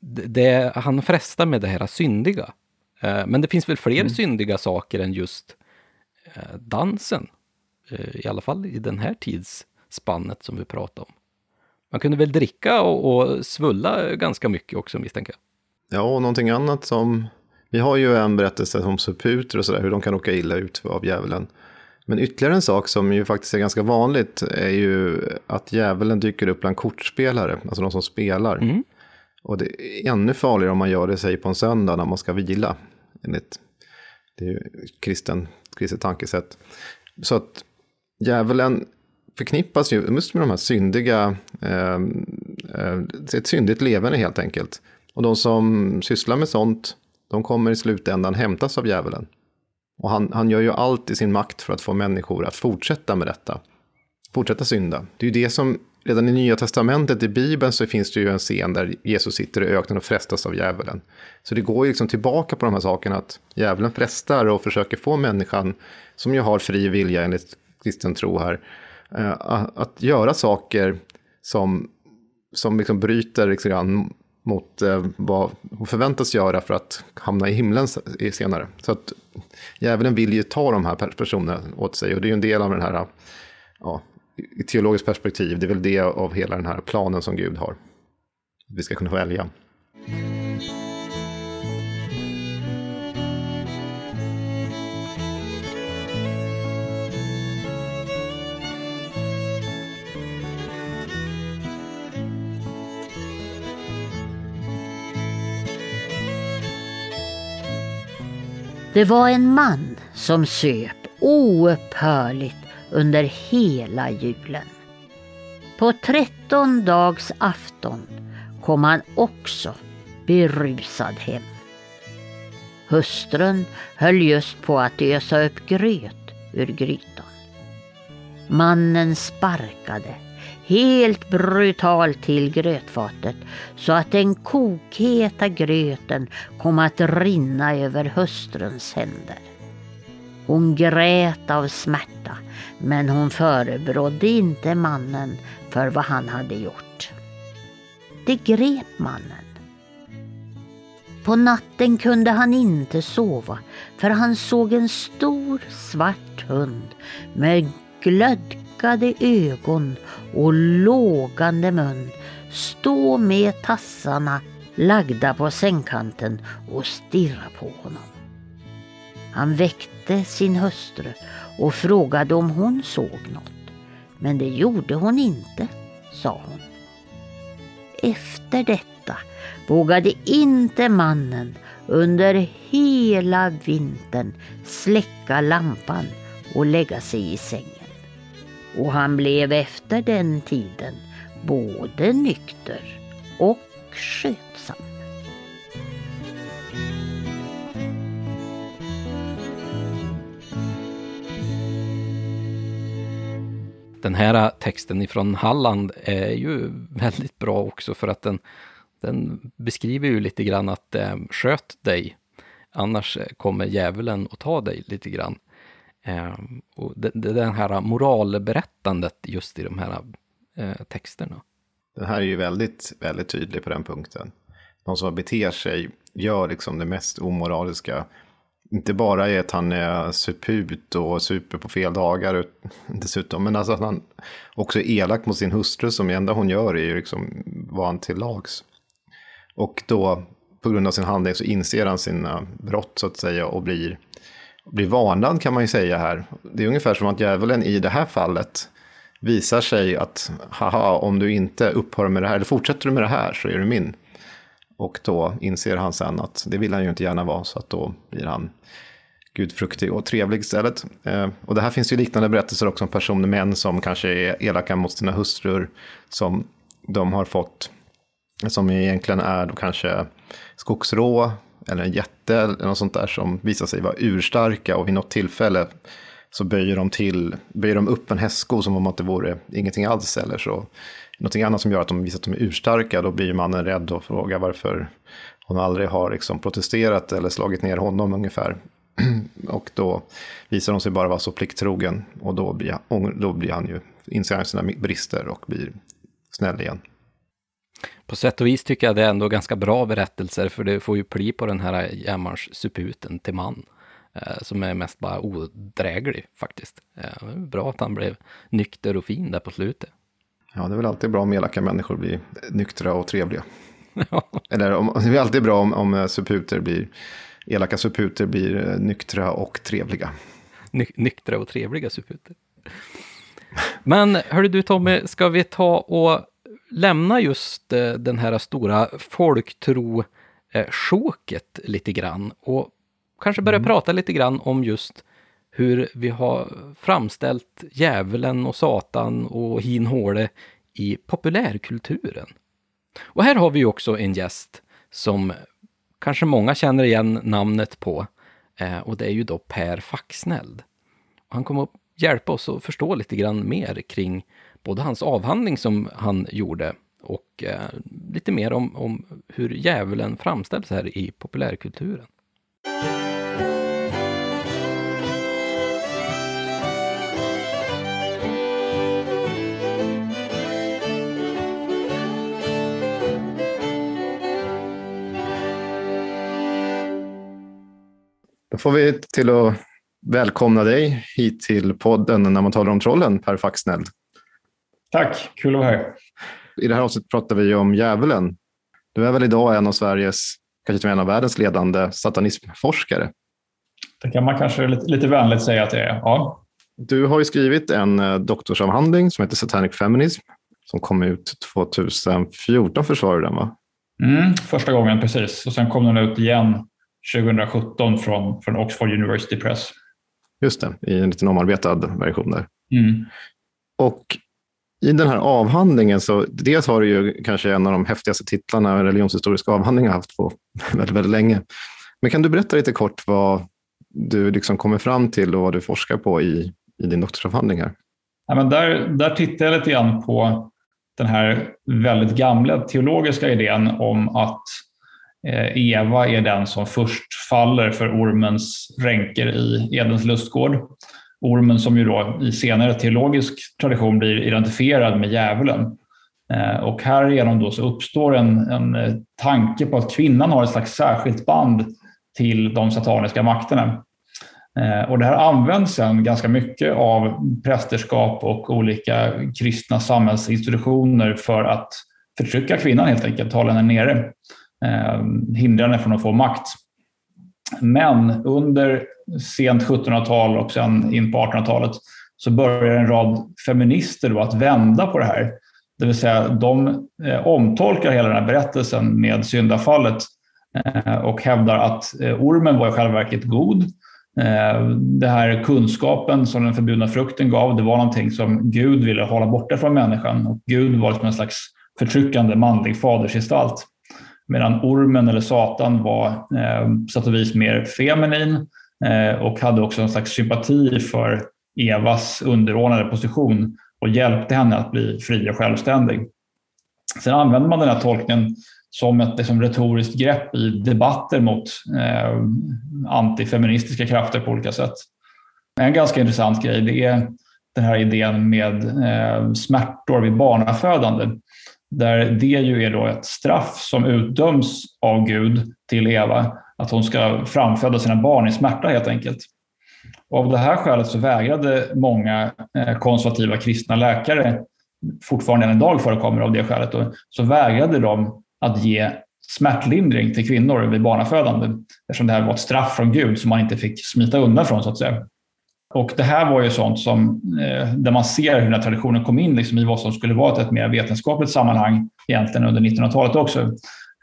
det, han frestar med det här syndiga. Eh, men det finns väl fler mm. syndiga saker än just eh, dansen. Eh, I alla fall i den här tidsspannet som vi pratar om. Man kunde väl dricka och, och svulla ganska mycket också misstänker jag. Ja, och någonting annat som... Vi har ju en berättelse om suputer och sådär, hur de kan råka illa ut av djävulen. Men ytterligare en sak som ju faktiskt är ganska vanligt är ju att djävulen dyker upp bland kortspelare, alltså de som spelar. Mm. Och det är ännu farligare om man gör det, säg på en söndag när man ska vila. Enligt det är ju kristen, kristet tankesätt. Så att djävulen förknippas ju just med de här syndiga, eh, eh, ett syndigt levande helt enkelt. Och de som sysslar med sånt, de kommer i slutändan hämtas av djävulen. Och han, han gör ju allt i sin makt för att få människor att fortsätta med detta. Fortsätta synda. Det är ju det som, redan i Nya Testamentet, i Bibeln, så finns det ju en scen där Jesus sitter i öknen och frestas av djävulen. Så det går ju liksom tillbaka på de här sakerna, att djävulen frestar och försöker få människan, som ju har fri vilja enligt kristen tro här, eh, att göra saker som, som liksom bryter liksom mot eh, vad hon förväntas göra för att hamna i himlen senare. Så att djävulen vill ju ta de här personerna åt sig och det är ju en del av den här, eh, ja, i teologiskt perspektiv, det är väl det av hela den här planen som Gud har. Vi ska kunna välja. Det var en man som söp oupphörligt under hela julen. På trettondags afton kom han också berusad hem. Hustrun höll just på att ösa upp gröt ur grytan. Mannen sparkade helt brutalt till grötfatet så att den kokheta gröten kom att rinna över hustruns händer. Hon grät av smärta men hon förebrådde inte mannen för vad han hade gjort. Det grep mannen. På natten kunde han inte sova för han såg en stor svart hund med glödg ögonen och lågande mun stå med tassarna lagda på sängkanten och stirra på honom. Han väckte sin hustru och frågade om hon såg något. Men det gjorde hon inte, sa hon. Efter detta vågade inte mannen under hela vintern släcka lampan och lägga sig i sängen. Och han blev efter den tiden både nykter och skötsam. Den här texten ifrån Halland är ju väldigt bra också för att den, den beskriver ju lite grann att eh, sköt dig, annars kommer djävulen och ta dig lite grann. Eh, och det, det, det här moralberättandet just i de här eh, texterna. Den här är ju väldigt, väldigt tydlig på den punkten. De som beter sig gör liksom det mest omoraliska inte bara är att han är suput och super på fel dagar dessutom, men alltså att han också är elak mot sin hustru som det enda hon gör är ju liksom vad han till lags. Och då på grund av sin handling så inser han sina brott så att säga och blir, blir varnad kan man ju säga här. Det är ungefär som att djävulen i det här fallet visar sig att haha, om du inte upphör med det här, eller fortsätter du med det här så är du min. Och då inser han sen att det vill han ju inte gärna vara, så att då blir han gudfruktig och trevlig istället. Eh, och det här finns ju liknande berättelser också om personer, män som kanske är elaka mot sina hustrur, som de har fått, som egentligen är då kanske skogsrå eller en jätte eller något sånt där som visar sig vara urstarka och vid något tillfälle så böjer de till, böjer de upp en hästsko som om att det vore ingenting alls eller så någonting annat som gör att de visar att de är urstarka, då blir mannen rädd och frågar varför hon aldrig har liksom protesterat eller slagit ner honom ungefär. (clears throat) och då visar hon sig bara vara så plikttrogen och då blir han, då blir han ju, inser han sina brister och blir snäll igen. På sätt och vis tycker jag det är ändå ganska bra berättelser, för det får ju pli på den här jämmarssuputen till man, eh, som är mest bara odräglig faktiskt. Eh, bra att han blev nykter och fin där på slutet. Ja, det är väl alltid bra om elaka människor blir nyktra och trevliga. (laughs) Eller om, det är alltid bra om, om suputer blir, elaka suputer blir eh, nyktra och trevliga. Ny, nyktra och trevliga suputer. Men hörru du Tommy, ska vi ta och lämna just eh, den här stora folktro-sjoket lite grann och kanske börja mm. prata lite grann om just hur vi har framställt djävulen och Satan och hin i populärkulturen. Och här har vi också en gäst som kanske många känner igen namnet på eh, och det är ju då Per Faxneld. Han kommer att hjälpa oss att förstå lite grann mer kring både hans avhandling som han gjorde och eh, lite mer om, om hur djävulen framställs här i populärkulturen. Då får vi till att välkomna dig hit till podden när man talar om trollen, Per Faxnell. Tack, kul att vara här. I det här avsnittet pratar vi om djävulen. Du är väl idag en av Sveriges, kanske en av världens ledande satanismforskare? Det kan man kanske lite, lite vänligt säga att det är, ja. Du har ju skrivit en eh, doktorsavhandling som heter Satanic Feminism som kom ut 2014, försvarar den va? Mm, första gången, precis. Och sen kom den ut igen 2017 från, från Oxford University Press. Just det, i en lite omarbetad version där. Mm. Och i den här avhandlingen så dels har du ju kanske en av de häftigaste titlarna religionshistoriska avhandlingar haft på (laughs) väldigt, väldigt länge. Men kan du berätta lite kort vad du liksom kommer fram till och vad du forskar på i, i din doktorsavhandling här? Ja, men där, där tittar jag lite grann på den här väldigt gamla teologiska idén om att eh, Eva är den som först faller för ormens ränker i Edens lustgård. Ormen som ju då i senare teologisk tradition blir identifierad med djävulen. Eh, och härigenom då så uppstår en, en eh, tanke på att kvinnan har ett slags särskilt band till de sataniska makterna. Eh, och det här används sedan ganska mycket av prästerskap och olika kristna samhällsinstitutioner för att förtrycka kvinnan helt enkelt, hålla henne nere hindra henne från att få makt. Men under sent 1700-tal och sen in på 1800-talet så börjar en rad feminister då att vända på det här. Det vill säga de eh, omtolkar hela den här berättelsen med syndafallet eh, och hävdar att eh, ormen var i själva verket god. Den här kunskapen som den förbjudna frukten gav, det var någonting som Gud ville hålla borta från människan. Och Gud var liksom en slags förtryckande manlig fadersgestalt. Medan ormen eller Satan var eh, sätt och vis mer feminin eh, och hade också en slags sympati för Evas underordnade position och hjälpte henne att bli fri och självständig. Sen använder man den här tolkningen som ett liksom, retoriskt grepp i debatter mot eh, antifeministiska krafter på olika sätt. En ganska intressant grej det är den här idén med eh, smärtor vid barnafödande. Där det ju är då ett straff som utdöms av Gud till Eva, att hon ska framföda sina barn i smärta helt enkelt. Och av det här skälet så vägrade många eh, konservativa kristna läkare, fortfarande än idag förekommer av det skälet, då, så vägrade de att ge smärtlindring till kvinnor vid barnafödande eftersom det här var ett straff från Gud som man inte fick smita undan från så att säga. Och det här var ju sånt som, eh, där man ser hur den här traditionen kom in liksom, i vad som skulle vara ett mer vetenskapligt sammanhang egentligen under 1900-talet också.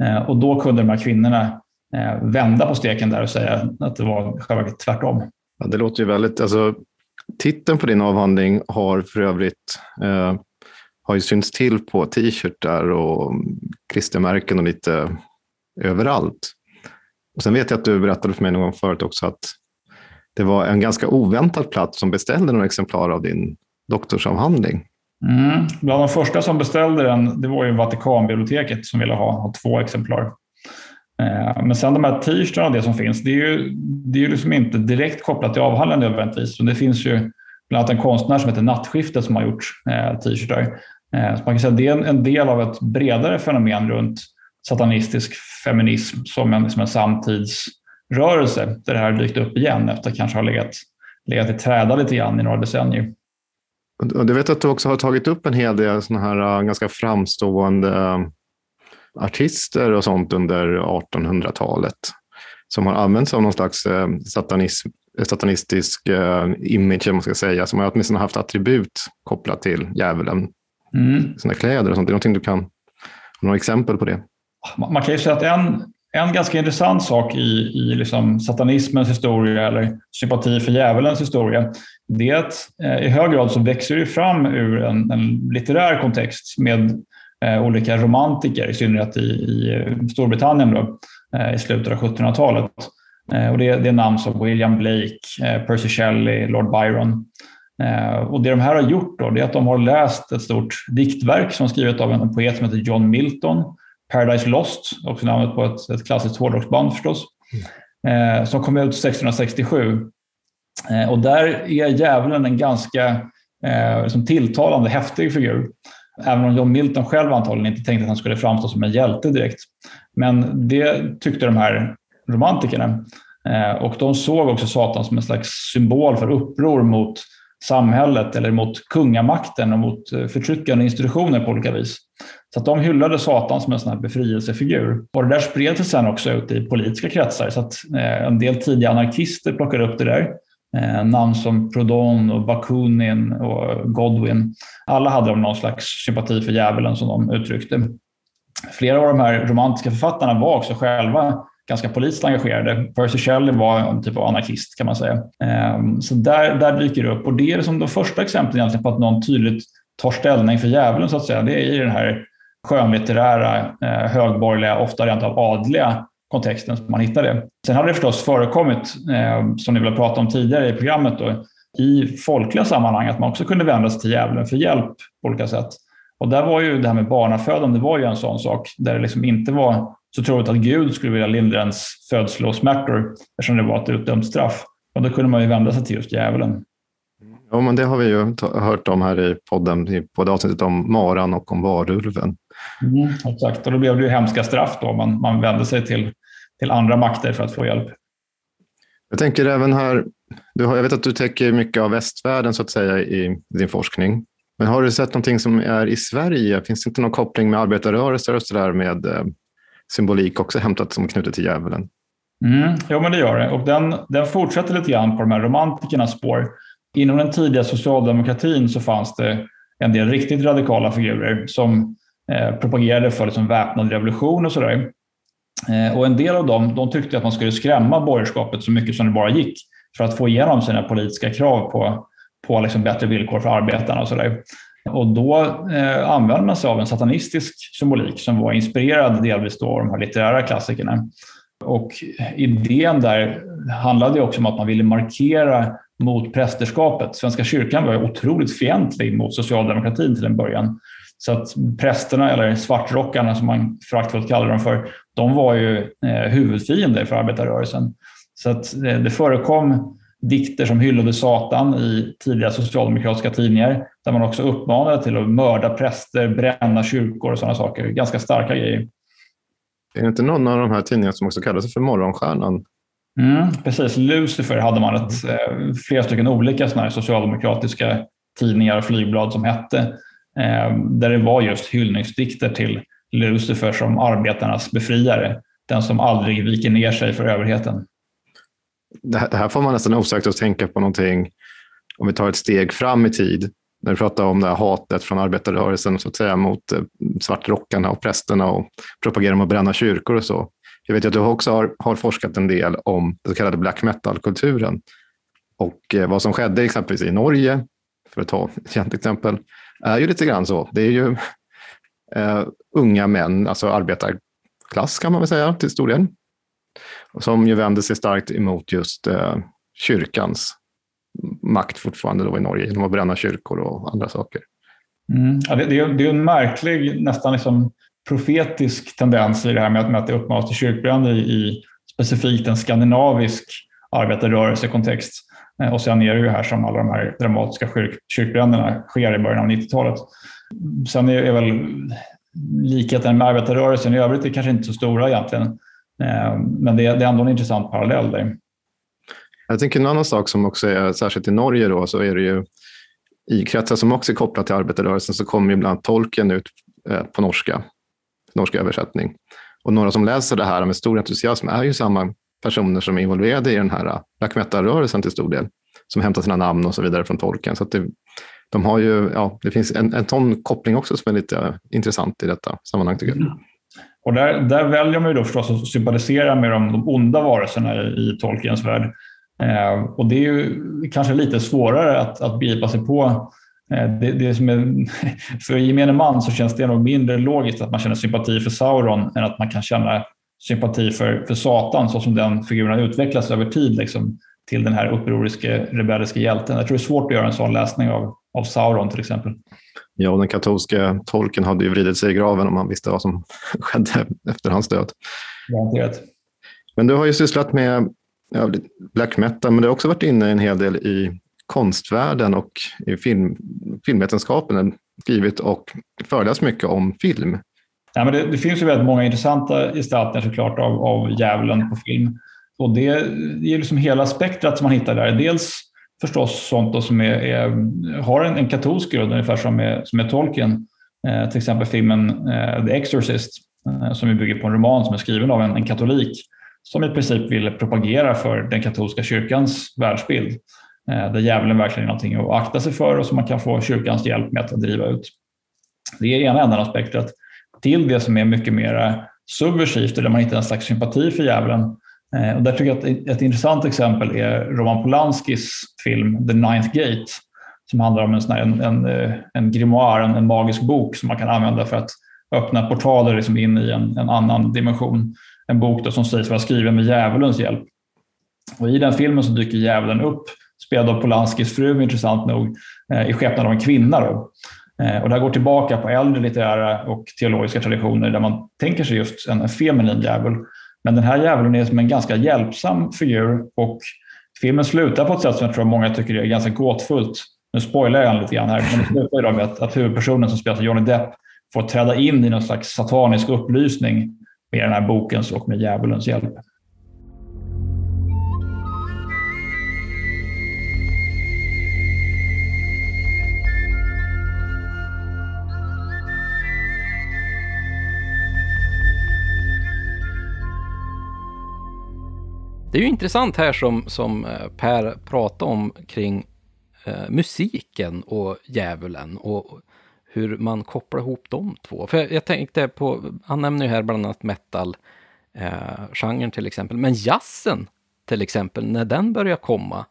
Eh, och då kunde de här kvinnorna eh, vända på steken där och säga att det var själva tvärtom. Ja, det låter ju väldigt, alltså, titeln på din avhandling har för övrigt eh, har ju synts till på t-shirtar och klistermärken och lite överallt. Och sen vet jag att du berättade för mig någon gång förut också att det var en ganska oväntad plats som beställde några exemplar av din doktorsavhandling. Mm. Bland de första som beställde den det var ju Vatikanbiblioteket som ville ha, ha två exemplar. Eh, men sen de här t-shirtarna och det som finns, det är ju, det är ju liksom inte direkt kopplat till avhandlingen nödvändigtvis. Det finns ju bland annat en konstnär som heter Nattskiftet som har gjort eh, t-shirtar. Eh, så man kan säga att det är en, en del av ett bredare fenomen runt satanistisk feminism som en, som en samtids rörelse där det här dykt upp igen efter att kanske ha legat, legat i träda lite grann i några decennier. Och du vet att du också har tagit upp en hel del såna här äh, ganska framstående äh, artister och sånt under 1800-talet som har använt sig av någon slags äh, satanism, satanistisk image, man ska säga, som har åtminstone haft attribut kopplat till djävulen. Mm. Sina kläder och sånt. Är det någonting du kan, några exempel på det? Man kan ju säga att en, en ganska intressant sak i, i liksom satanismens historia eller sympati för djävulens historia, det är att eh, i hög grad så växer det fram ur en, en litterär kontext med eh, olika romantiker, i synnerhet i, i eh, Storbritannien då, eh, i slutet av 1700-talet. Eh, och det, det, är namn som William Blake, eh, Percy Shelley, Lord Byron. Eh, och det de här har gjort då, det är att de har läst ett stort diktverk som skrivet av en poet som heter John Milton Paradise Lost, också namnet på ett, ett klassiskt hårdrocksband förstås, mm. eh, som kom ut 1667. Eh, och där är djävulen en ganska eh, liksom tilltalande, häftig figur. Även om John Milton själv antagligen inte tänkte att han skulle framstå som en hjälte direkt. Men det tyckte de här romantikerna. Eh, och de såg också Satan som en slags symbol för uppror mot samhället eller mot kungamakten och mot eh, förtryckande institutioner på olika vis. Så att de hyllade Satan som en sån här befrielsefigur. Och det där spred sig sen också ut i politiska kretsar. Så att eh, en del tidiga anarkister plockade upp det där. Eh, namn som Proudhon och Bakunin och Godwin. Alla hade de någon slags sympati för djävulen som de uttryckte. Flera av de här romantiska författarna var också själva ganska politiskt engagerade. Percy Shelley var en typ av anarkist kan man säga. Eh, så där, där dyker det upp och det är som de första exemplen egentligen på att någon tydligt tar ställning för djävulen så att säga. Det är i den här skönlitterära, eh, högborgerliga, ofta rent av adliga kontexten som man hittar det. Sen hade det förstås förekommit, eh, som ni väl pratat om tidigare i programmet, då, i folkliga sammanhang att man också kunde vända sig till djävulen för hjälp på olika sätt. Och där var ju det här med barnafödande var ju en sån sak där det liksom inte var så troligt att Gud skulle vilja lindra ens födslosmärtor eftersom det var ett utdömt straff. Och då kunde man ju vända sig till just djävulen. Ja, men det har vi ju hört om här i podden, i både avsnittet om maran och om varulven. Mm, exakt, och då blev det ju hemska straff då. Man, man vände sig till, till andra makter för att få hjälp. Jag tänker även här, du har, jag vet att du täcker mycket av västvärlden så att säga i din forskning. Men har du sett någonting som är i Sverige? Finns det inte någon koppling med arbetarrörelser och så där med eh, symbolik också hämtat som knutet till djävulen? Mm, jo, men det gör det. Och den, den fortsätter lite grann på de här romantikernas spår. Inom den tidiga socialdemokratin så fanns det en del riktigt radikala figurer som Eh, propagerade för liksom väpnad revolution och sådär. Eh, och en del av dem de tyckte att man skulle skrämma borgerskapet så mycket som det bara gick för att få igenom sina politiska krav på, på liksom bättre villkor för arbetarna. Och, så där. och då eh, använde man sig av en satanistisk symbolik som var inspirerad delvis då av de här litterära klassikerna. Och idén där handlade också om att man ville markera mot prästerskapet. Svenska kyrkan var otroligt fientlig mot socialdemokratin till en början. Så att prästerna, eller svartrockarna som man föraktfullt kallar dem för, de var ju eh, huvudfiender för arbetarrörelsen. Så att eh, det förekom dikter som hyllade Satan i tidiga socialdemokratiska tidningar där man också uppmanade till att mörda präster, bränna kyrkor och sådana saker. Ganska starka grejer. Är det inte någon av de här tidningarna som också kallar sig för Morgonstjärnan? Mm, precis, Lucifer hade man ett, eh, flera stycken olika såna socialdemokratiska tidningar och flygblad som hette, Eh, där det var just hyllningsdikter till Lucifer som arbetarnas befriare, den som aldrig viker ner sig för överheten. Det här, det här får man nästan osökt att tänka på någonting, om vi tar ett steg fram i tid, när du pratar om det här hatet från arbetarrörelsen så att säga, mot eh, svartrockarna och prästerna och propagerar om att bränna kyrkor och så. Jag vet att du också har, har forskat en del om den så kallade black metal-kulturen och eh, vad som skedde exempelvis i Norge, för att ta ett känt exempel, är ju lite grann så. Det är ju uh, unga män, alltså arbetarklass kan man väl säga till stor del, som ju vänder sig starkt emot just uh, kyrkans makt fortfarande då i Norge genom att bränna kyrkor och andra saker. Mm. Ja, det, det, är, det är en märklig, nästan liksom profetisk tendens i det här med att, med att det uppmanas till kyrkbränder i, i specifikt en skandinavisk arbetarrörelsekontext. Eh, och sen är det ju här som alla de här dramatiska kyrk, kyrkbränderna sker i början av 90-talet. Sen är, är väl likheten med arbetarrörelsen i övrigt är kanske inte så stora egentligen. Eh, men det, det är ändå en intressant parallell där. Jag tänker en annan sak som också är, särskilt i Norge då, så är det ju i kretsar som också är kopplat till arbetarrörelsen så kommer ju ibland tolken ut eh, på norska, norska översättning. Och några som läser det här med stor entusiasm är ju samma personer som är involverade i den här äh, black metal-rörelsen till stor del, som hämtar sina namn och så vidare från tolken. Så det, de har ju, ja, det finns en, en sån koppling också som är lite äh, intressant i detta sammanhang tycker jag. Mm. Och där, där väljer man ju då förstås att sympatisera med de, de onda varelserna i, i Tolkiens värld. Eh, och det är ju kanske lite svårare att, att begripa sig på. Eh, det, det som är, (laughs) för gemene man så känns det nog mindre logiskt att man känner sympati för Sauron än att man kan känna sympati för, för Satan så som den figuren har utvecklats över tid liksom, till den här upproriska, rebelliska hjälten. Jag tror det är svårt att göra en sån läsning av, av Sauron till exempel. Ja, och den katolska tolken hade ju vridit sig i graven om han visste vad som (laughs) skedde efter hans död. Garanterat. Men du har ju sysslat med ja, black metal, men du har också varit inne en hel del i konstvärlden och i film, filmvetenskapen, skrivit och föreläst mycket om film. Nej, men det, det, finns ju väldigt många intressanta gestaltningar såklart av, av djävulen på film. Och det, det är liksom hela spektrat som man hittar där. Dels förstås sånt som är, är, har en, en katolsk grund, ungefär som är, som är Tolkien. Eh, till exempel filmen eh, The Exorcist, eh, som bygger på en roman som är skriven av en, en katolik som i princip ville propagera för den katolska kyrkans världsbild. Eh, där djävulen verkligen är någonting att akta sig för och som man kan få kyrkans hjälp med att driva ut. Det är ena änden av spektrat. Till det som är mycket mer subversivt, där man hittar en slags sympati för djävulen. Eh, och där tycker jag att ett intressant exempel är Roman Polanskis film The Ninth Gate, som handlar om en, sån en, en, eh, en grimoire, en, en, magisk bok som man kan använda för att öppna portaler liksom in i en, en annan dimension en bok då som sägs vara skriven med djävulens hjälp. Och I den filmen så dyker djävulen upp, spelad av Polanskis fru intressant nog, eh, i skepnad av en kvinna. Då. Eh, och det här går tillbaka på äldre litterära och teologiska traditioner där man tänker sig just en feminin djävul. Men den här djävulen är som en ganska hjälpsam figur och filmen slutar på ett sätt som jag tror många tycker är ganska gåtfullt. Nu spoilar jag lite grann här, men det slutar ju med att, att huvudpersonen som spelas av Johnny Depp får träda in i någon slags satanisk upplysning med den här bokens och med djävulens hjälp. Det är ju intressant här som, som eh, Per pratade om kring eh, musiken och djävulen och hur man kopplar ihop de två. För jag, jag tänkte på, han nämner ju här bland annat metal. eh, genren till exempel. Men jazzen till exempel, när den börjar komma,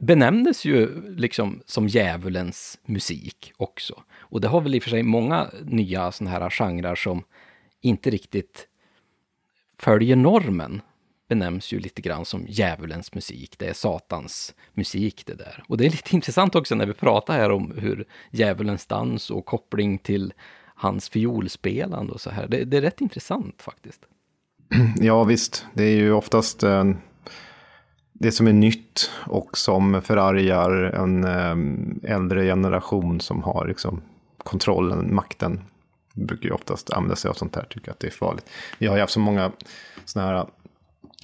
benämndes ju liksom som djävulens musik också. Och det har väl i och för sig många nya sådana här genrer som inte riktigt följer normen benämns ju lite grann som djävulens musik. Det är Satans musik det där. Och det är lite (laughs) intressant också när vi pratar här om hur djävulens dans och koppling till hans fiolspelande och så här. Det, det är rätt intressant faktiskt. (clears throat) Ja visst, det är ju oftast en det som är nytt och som förargar en eh, äldre generation som har liksom kontrollen, makten. Brukar ju oftast använda sig av sånt här, tycker att det är farligt. Vi har ju haft så många sådana här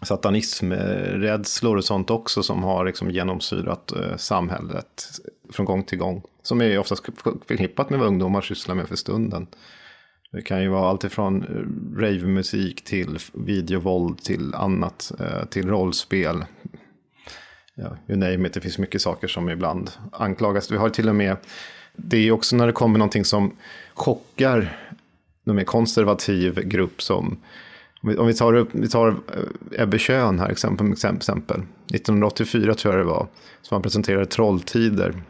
satanismrädslor och sånt också som har liksom genomsyrat eh, samhället från gång till gång. Som är oftast förknippat med vad ungdomar sysslar med för stunden. Det kan ju vara allt ifrån eh, ravemusik till videovåld till annat, eh, till rollspel. Ja, you name it, det finns mycket saker som ibland anklagas. Vi har till och med, det är också när det kommer någonting som chockar Någon mer konservativ grupp som om vi tar, vi tar eh, Ebbe Schön här exempel, exempel. 1984 tror jag det var. Som han presenterade Trolltider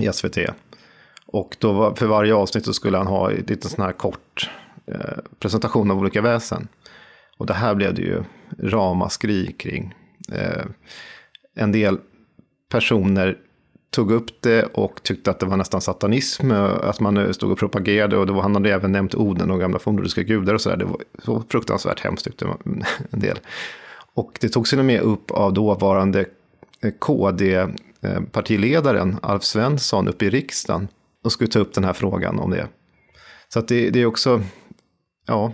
i SVT. Och då var, för varje avsnitt så skulle han ha en liten sån här kort eh, presentation av olika väsen. Och det här blev det ju ramaskri kring. Eh, en del personer tog upp det och tyckte att det var nästan satanism, eh, att man eh, stod och propagerade och då han hade även nämnt Oden och gamla fornnordiska gudar och sådär. Det var så fruktansvärt hemskt tyckte man (laughs) en del. Och det togs till och med upp av dåvarande eh, KD-partiledaren Alf Svensson uppe i riksdagen och skulle ta upp den här frågan om det. Så att det, det är också, ja,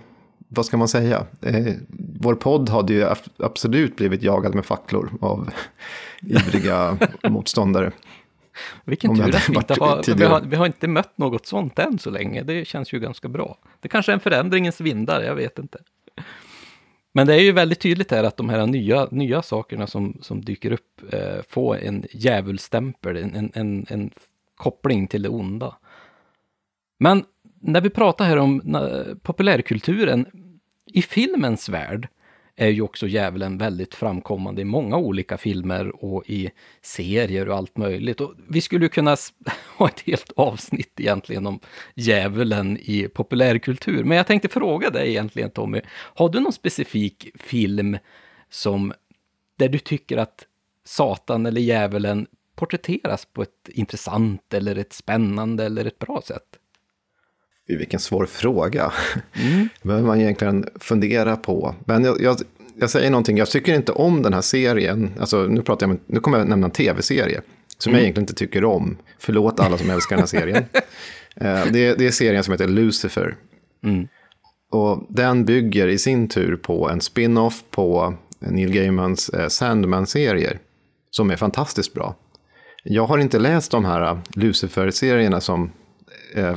vad ska man säga? Eh, vår podd hade ju absolut blivit jagad med facklor av (laughs) ivriga motståndare. Vilken tur att vi inte har, vi har, vi har inte mött något sånt än så länge. Det känns ju ganska bra. Det kanske är en förändringens vindar, jag vet inte. Men det är ju väldigt tydligt här att de här nya, nya sakerna som, som dyker upp eh, får en djävulstämpel, en, en, en, koppling till det onda. Men när vi pratar här om populärkulturen, i filmens värld är ju också djävulen väldigt framkommande i många olika filmer och i serier och allt möjligt. Och vi skulle kunna (laughs) ha ett helt avsnitt egentligen om djävulen i populärkultur. Men jag tänkte fråga dig egentligen Tommy, har du någon specifik film som där du tycker att Satan eller djävulen porträtteras på ett intressant eller ett spännande eller ett bra sätt? Vilken svår fråga. Mm. (laughs) Behöver man egentligen fundera på. Men jag, jag, jag, säger någonting, jag tycker inte om den här serien. Alltså, nu, pratar jag, nu kommer jag nämna en tv-serie som mm. jag egentligen inte tycker om. Förlåt alla som älskar den här serien. (laughs) Eh, det, det, är serien som heter Lucifer. Mm. Och den bygger i sin tur på en spin-off på Neil Gaimans eh, Sandman-serier. Som är fantastiskt bra. Jag har inte läst de här Lucifer-serierna som eh,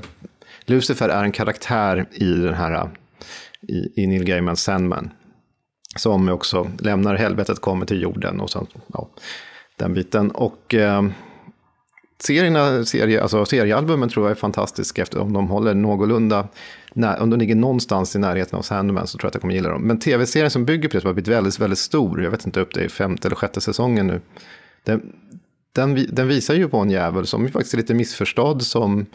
Lucifer är en karaktär i den här, i, i Neil Gaimans Sandman. Som också lämnar helvetet, kommer till jorden och sen, ja, den biten. Och eh, serierna, serie, alltså seriealbumen tror jag är fantastiska eftersom de håller någorlunda, när, om de ligger någonstans i närheten av Sandman så tror jag att jag kommer gilla dem. Men tv-serien som bygger på det som har blivit väldigt, väldigt stor, jag vet inte upp det i femte eller sjätte säsongen nu. Den, den, den visar ju på en djävul som faktiskt är lite missförstådd, som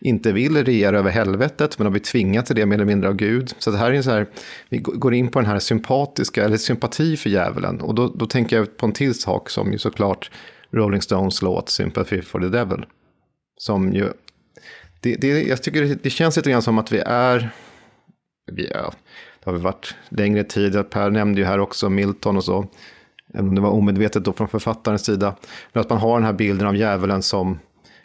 inte vill regera över helvetet, men har blivit tvingat till det mer eller mindre av Gud. Så det här är en så här, vi går in på den här sympatiska, eller sympati för djävulen. Och då, då tänker jag på en till sak som ju såklart Rolling Stones låt Sympathy for the Devil. Som ju, det, det, jag tycker det, det känns lite grann som att vi är, vi är, det har vi varit längre tid, Per nämnde ju här också Milton och så, även om det var omedvetet då från författarens sida. Men att man har den här bilden av djävulen som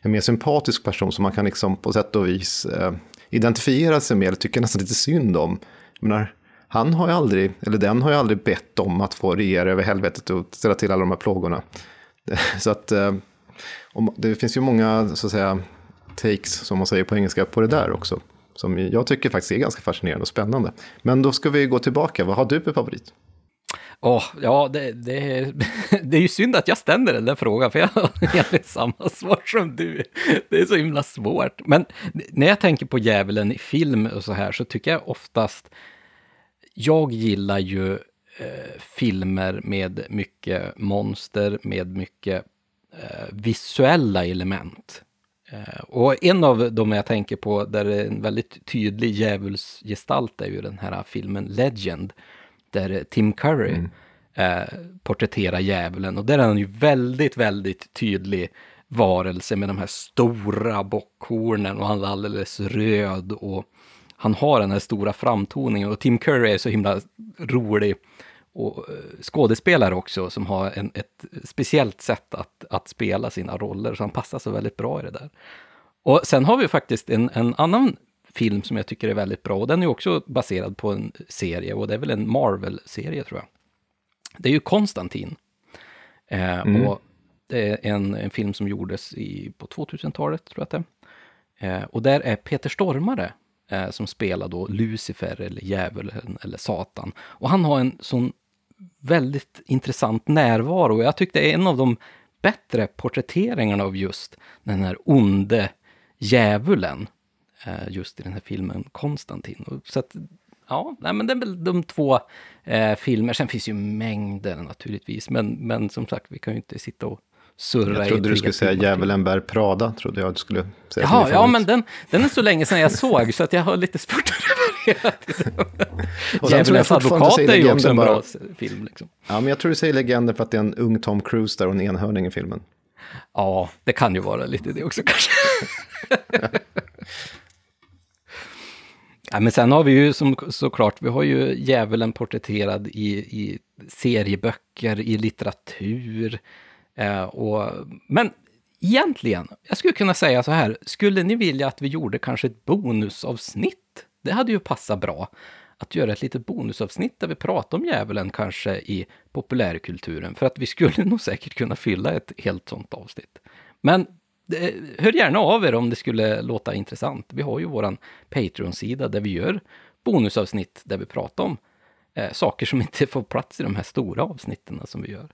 en mer sympatisk person som man kan liksom på sätt och vis eh, identifiera sig med, eller tycka nästan lite synd om. Jag menar, han har ju aldrig, eller den har ju aldrig bett om att få regera över helvetet och ställa till alla de här plågorna. (laughs) Så att eh, det finns ju många, så att säga, takes, som man säger på engelska, på det där också. Som jag tycker faktiskt är ganska fascinerande och spännande. Men då ska vi gå tillbaka, vad har du för favorit? Oh, ja, det, det, (laughs) det är ju synd att jag ställer den där frågan, för jag har (laughs) egentligen samma svar som du. Det är så himla svårt. Men när jag tänker på djävulen i film och så här, så tycker jag oftast... jag gillar ju eh, filmer med mycket monster, med mycket eh, visuella element. Eh, och en av dem jag tänker på där det är en väldigt tydlig djävulsgestalt är ju den här filmen Legend, där Tim Curry mm. eh, porträtterar djävulen. Och där är han ju väldigt, väldigt tydlig varelse med de här stora bockhornen och han är alldeles röd och han har den här stora framtoningen och Tim Curry är så himla rolig och eh, skådespelare också som har en, ett speciellt sätt att, att spela sina roller, så han passar så väldigt bra i det där. Och sen har vi faktiskt en, en annan film som jag tycker är väldigt bra, och den är också baserad på en serie, och det är väl en Marvel-serie tror jag. Det är ju Konstantin. Eh, mm. Och det är en, en film som gjordes i, på 2000-talet, tror jag att det är. Eh, och där är Peter Stormare eh, som spelar då Lucifer eller djävulen eller Satan. Och han har en sån väldigt intressant närvaro. Jag tyckte det är en av de bättre porträtteringarna av just den här onde djävulen. Eh, just i den här filmen Konstantin. Så att, ja, nej, men det är väl de två eh, filmer. Sen finns ju mängder naturligtvis, men, men som sagt, vi kan ju inte sitta och surra Jag trodde du skulle säga Djävulen bär Prada, trodde jag du skulle säga. Jaha, ja men den, den är så länge sedan jag såg, så att jag har lite svårt att Djävulens advokat är ju också en bara... bra film. Liksom. Ja, men jag tror du säger legender för att det är en ung Tom Cruise där och en enhörning i filmen. Ja, det kan ju vara lite det också kanske. (laughs) ja, men sen har vi ju som, såklart, vi har ju djävulen porträtterad i, i serieböcker, i litteratur. Eh, och, men egentligen, jag skulle kunna säga så här, skulle ni vilja att vi gjorde kanske ett bonusavsnitt? Det hade ju passat bra att göra ett litet bonusavsnitt där vi pratar om djävulen kanske i populärkulturen, för att vi skulle (laughs) nog säkert kunna fylla ett helt sånt avsnitt. Men hör gärna av er om det skulle låta intressant. Vi har ju vår Patreon-sida där vi gör bonusavsnitt där vi pratar om eh, saker som inte får plats i de här stora avsnitten som vi gör.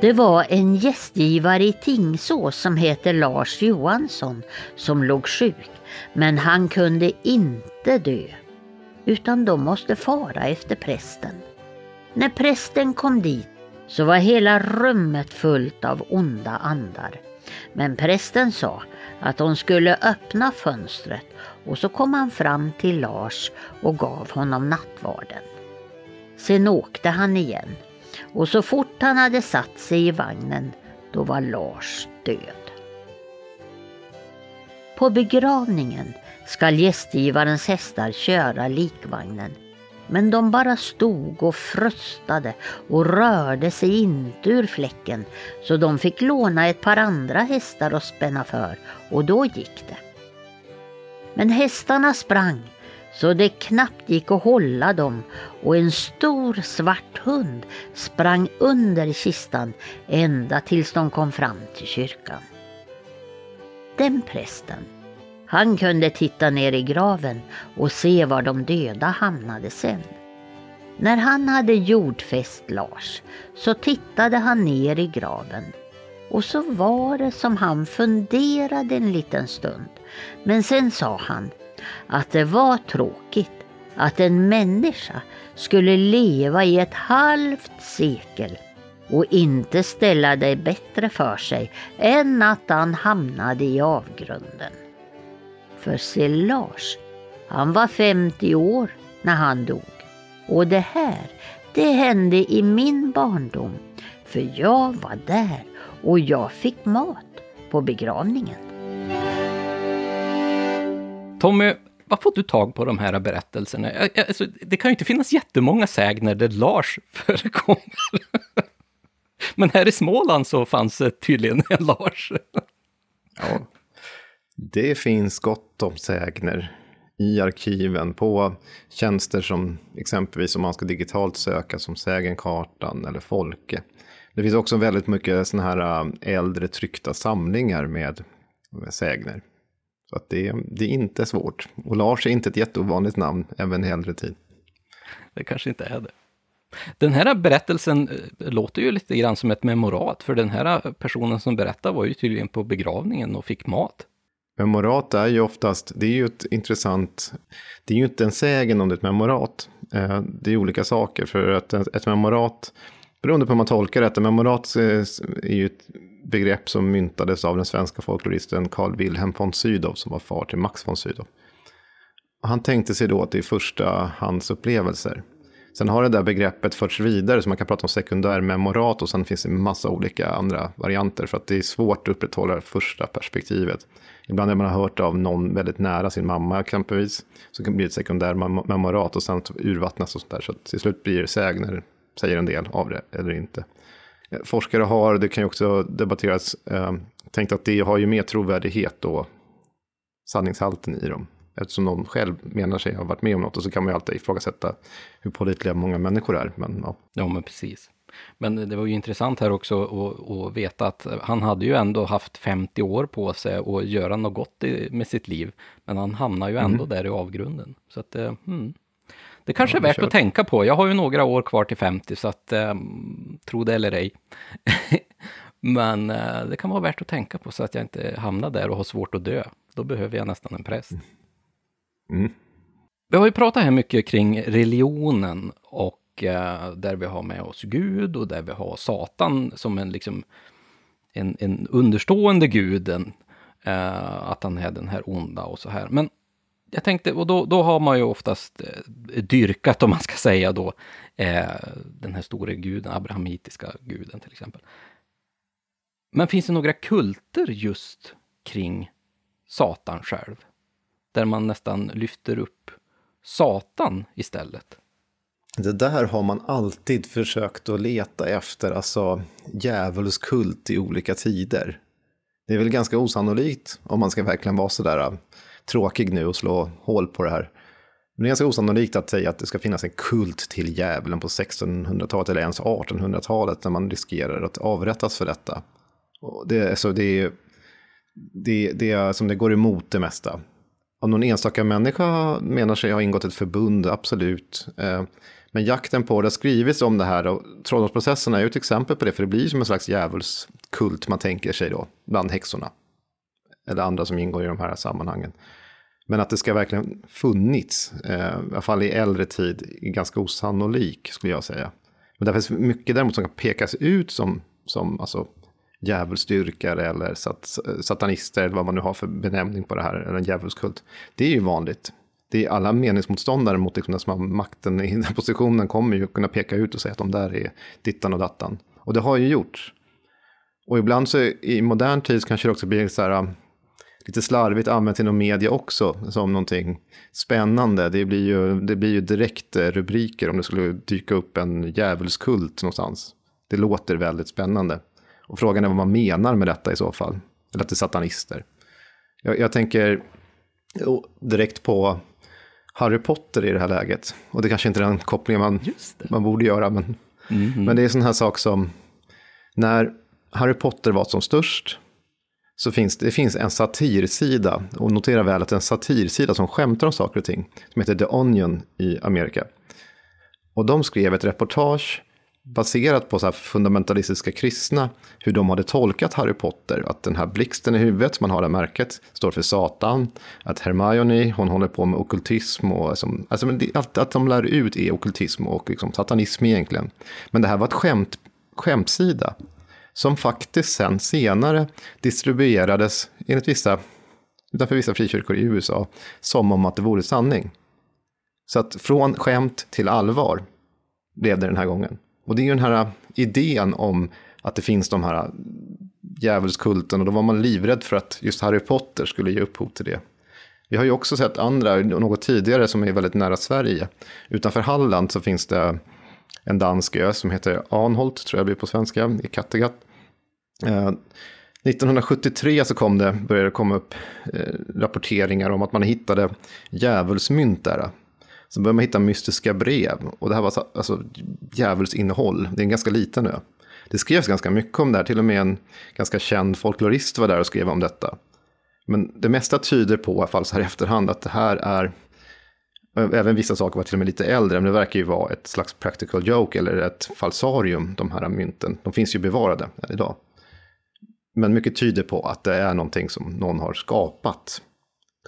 Det var en gästgivare i Tingsås som heter Lars Johansson som låg sjuk, men han kunde inte dö. Utan de måste fara efter prästen. När prästen kom dit så var hela rummet fullt av onda andar. Men prästen sa att hon skulle öppna fönstret och så kom han fram till Lars och gav honom nattvarden. Sen åkte han igen och så fort han hade satt sig i vagnen, då var Lars död. På begravningen skall gästgivarens hästar köra likvagnen. Men de bara stod och frustade och rörde sig inte ur fläcken så de fick låna ett par andra hästar att spänna för och då gick det. Men hästarna sprang så det knappt gick att hålla dem och en stor svart hund sprang under kistan ända tills de kom fram till kyrkan. Den prästen, han kunde titta ner i graven och se var de döda hamnade sen. När han hade jordfäst Lars så tittade han ner i graven och så var det som han funderade en liten stund. Men sen sa han att det var tråkigt att en människa skulle leva i ett halvt sekel och inte ställa det bättre för sig än att han hamnade i avgrunden. För se Lars, han var 50 år när han dog. Och det här, det hände i min barndom. För jag var där och jag fick mat på begravningen. Tommy, var får du tag på de här berättelserna? Alltså, det kan ju inte finnas jättemånga sägner där Lars (laughs) förekommer. Men här i Småland så fanns det tydligen en Lars. Ja, det finns gott om sägner i arkiven på tjänster som exempelvis om man ska digitalt söka som Sägenkartan eller Folke. Det finns också väldigt mycket sådana här äh, äldre tryckta samlingar med äh, sägner. Så att det, det är inte svårt. Och Lars är inte ett jätteovanligt namn, även i äldre tid. Det kanske inte är det. Den här berättelsen äh, låter ju lite grann som ett memorat, för den här personen som berättar var ju tydligen på begravningen och fick mat. Memorat är ju oftast, det är ju ett intressant, det är ju inte en sägen om det är ett memorat. Eh, det är olika saker, för att ett memorat, beroende på hur man tolkar det, ett memorat eh, är ju ett begrepp som myntades av den svenska folkloristen Carl Wilhelm von Sydow som var far till Max von Sydow. Han tänkte sig då att det är första hans upplevelser. Sen har det där begreppet förts vidare så man kan prata om sekundärmemorat och sen finns det en massa olika andra varianter för att det är svårt att upprätthålla det första perspektivet. Ibland när man har hört av någon väldigt nära sin mamma exempelvis så kan det bli ett sekundärmemorat och sen urvattnas och sånt där så till slut blir det sägner, säger en del av det eller inte. Eh, forskare har, det kan ju också debatteras, eh, tänkt att det har ju mer trovärdighet då, sanningshalten i dem. Eftersom någon själv menar sig ha varit med om något och så kan man ju alltid ifrågasätta hur pålitliga många människor är. Men, ja. ja, men precis. Men det var ju intressant här också att, veta att han hade ju ändå haft 50 år på sig att göra något gott med sitt liv. Men han hamnar ju ändå mm. där i avgrunden. Så att, eh, hmm. Det kanske ja, är värt kört. att tänka på. Jag har ju några år kvar till 50, så att eh, tro det eller ej. (laughs) Men eh, det kan vara värt att tänka på så att jag inte hamnar där och har svårt att dö. Då behöver jag nästan en präst. Mm. Vi har ju pratat här mycket kring religionen och Eh, där vi har med oss Gud och där vi har Satan som en, liksom, en, en understående guden. Eh, att han är den här onda och så här. Men jag tänkte, och då, då har man ju oftast eh, dyrkat, om man ska säga då, eh, den här stora guden, abrahamitiska guden till exempel. Men finns det några kulter just kring Satan själv? Där man nästan lyfter upp Satan istället? Det där har man alltid försökt att leta efter, alltså djävulskult i olika tider. Det är väl ganska osannolikt om man ska verkligen vara sådär äh, tråkig nu och slå hål på det här. Men det är ganska osannolikt att säga att det ska finnas en kult till djävulen på 1600-talet eller ens 1800-talet när man riskerar att avrättas för detta. Och det, alltså det, är, det, det är som det går emot det mesta. Om någon enstaka människa menar sig ha ingått ett förbund, absolut. Äh, men jakten på det har skrivits om det här och trolldomsprocessen är ju ett exempel på det, för det blir som en slags djävulskult man tänker sig då, bland häxorna eller andra som ingår i de här sammanhangen. Men att det ska verkligen funnits, eh, i alla fall i äldre tid, är ganska osannolik skulle jag säga. Men det finns mycket däremot som kan pekas ut som, som alltså, djävulsdyrkare eller sat, satanister, eller vad man nu har för benämning på det här, eller en djävulskult. Det är ju vanligt. Det är alla meningsmotståndare mot liksom den som har makten i den positionen kommer ju kunna peka ut och säga att de där är dittan och dattan. Och det har ju gjorts. Och ibland så i modern tid kanske det också blir så här, äh, lite slarvigt använt inom media också som någonting spännande. Det blir ju, det blir ju direkt äh, rubriker om det skulle dyka upp en djävulskult någonstans. Det låter väldigt spännande. Och frågan är vad man menar med detta i så fall. Eller att det är satanister. Jag, jag tänker direkt på Harry Potter i det här läget. Och det kanske inte är den kopplingen man, man borde göra. Men, mm -hmm. men det är en sån här sak som när Harry Potter var som störst så finns det, det finns en satirsida, och notera väl att det är en satirsida som skämtar om saker och ting, som heter The Onion i Amerika. Och de skrev ett reportage baserat på så fundamentalistiska kristna, hur de hade tolkat Harry Potter. Att den här blixten i huvudet, man har det märket, står för Satan. Att Hermione, hon håller på med okultism och alltså, alltså, allt att de lär ut är okultism och liksom, satanism egentligen. Men det här var ett skämt, skämtsida som faktiskt sen senare distribuerades enligt vissa, utanför vissa frikyrkor i USA, som om att det vore sanning. Så att från skämt till allvar blev det den här gången. Och det är ju den här äh, idén om att det finns de här äh, djävulskulten och då var man livrädd för att just Harry Potter skulle ge upphov till det. Vi har ju också sett andra, något tidigare som är väldigt nära Sverige. Utanför Halland så finns det en dansk ö som heter Anholt, tror jag blir på svenska, i Kattegatt. Äh, eh, 1973 så kom det, började det komma upp eh, rapporteringar om att man hittade djävulsmynt där. Så började man hitta mystiska brev och det här var alltså djävulsinnehåll. Det är en ganska liten ö. Det skrevs ganska mycket om det här, till och med en ganska känd folklorist var där och skrev om detta. Men det mesta tyder på, i alla fall så här i efterhand, att det här är Även vissa saker var till och med lite äldre, men det verkar ju vara ett slags practical joke eller ett falsarium, de här mynten. De finns ju bevarade än idag. Men mycket tyder på att det är någonting som någon har skapat.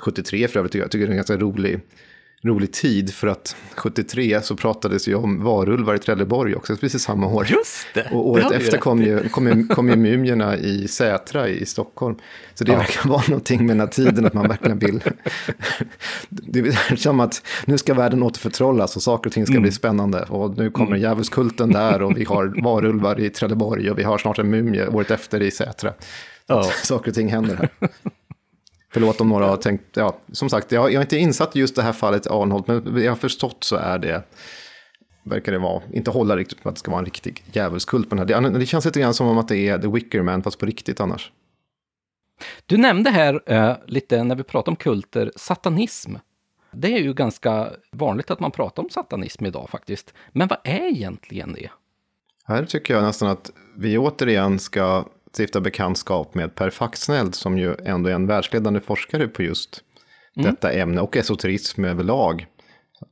73 för övrigt, jag tycker det är en ganska rolig rolig tid för att 73 så pratades ju om varulvar i Trelleborg också, precis samma år. Just det! Och året det efter kom ju, kom, ju, kom ju Mumierna i Sätra i Stockholm. Så det ja. verkar vara någonting med den här tiden att man verkligen vill... det är som att nu ska världen återförtrollas och saker och ting ska mm. bli spännande. Och nu kommer mm. djävulskulten där och vi har (laughs) varulvar i Trelleborg och vi har snart en mumie året efter i Sätra. Ja. Saker och ting händer här. Förlåt om några har tänkt, ja, som sagt, jag, jag är inte insatt i just det här fallet Arnholt, men jag har förstått så är det, verkar det vara, inte hålla riktigt på att det ska vara en riktig djävulskult på den här. Det, det känns lite grann som om att det är The Wickerman, fast på riktigt annars. Du nämnde här eh, lite när vi pratar om kulter, satanism. Det är ju ganska vanligt att man pratar om satanism idag faktiskt. Men vad är egentligen det? Här tycker jag nästan att vi återigen ska stifta bekantskap med Per Faxneld som ju ändå är en världsledande forskare på just mm. detta ämne och esoterism överlag.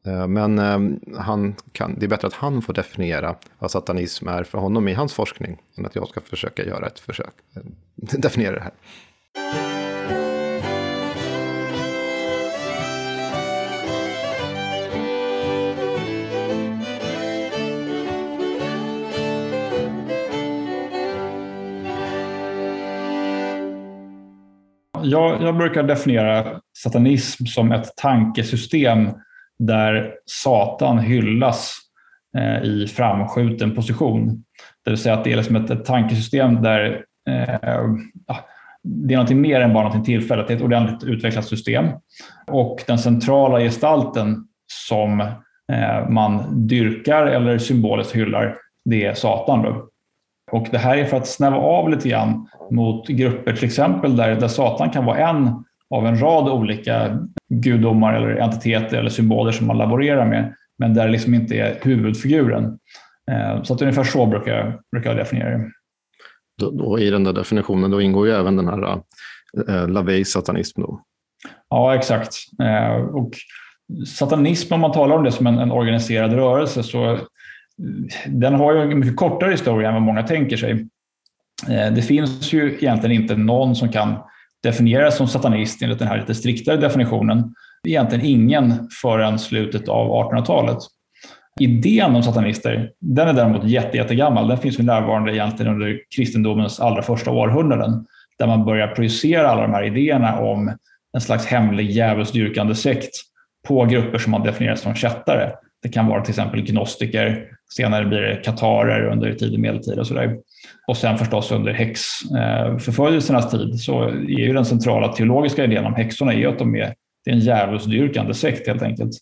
Eh, men ehm, han kan, det är bättre att han får definiera vad satanism är för honom i hans forskning än att jag ska försöka göra ett försök eh, (laughs) definiera det här. Jag, jag brukar definiera satanism som ett tankesystem där Satan hyllas eh, i framskjuten position. Det vill säga att det är liksom ett, ett tankesystem där eh, det är något mer än bara något tillfälligt, det är ett ordentligt utvecklat system. Och den centrala gestalten som eh, man dyrkar eller symboliskt hyllar, det är Satan. Då. Och det här är för att snäva av lite grann mot grupper till exempel där, där Satan kan vara en av en rad olika gudomar eller entiteter eller symboler som man laborerar med, men där det liksom inte är huvudfiguren. Eh, så att ungefär så brukar jag, brukar jag definiera det. Då, då, I den där definitionen då ingår ju även den här äh, Lavey satanism. Då. Ja, exakt. Äh, och satanism, om man talar om det som en, en organiserad rörelse, så den har ju en mycket kortare historia än vad många tänker sig. Eh, det finns ju egentligen inte någon som kan definieras som satanist enligt den här lite striktare definitionen. Egentligen ingen förrän slutet av 1800-talet. Idén om satanister, den är däremot jätte, jättegammal. Den finns ju närvarande egentligen under kristendomens allra första århundraden, där man börjar projicera alla de här idéerna om en slags hemlig djävulsdyrkande sekt på grupper som man definierar som kättare. Det kan vara till exempel gnostiker, senare blir det katarer under tidig medeltid och sådär. Och sen förstås under häxförföljelsernas tid så är ju den centrala teologiska idén om häxorna är att de är, det är en djävulsdyrkande sekt helt enkelt.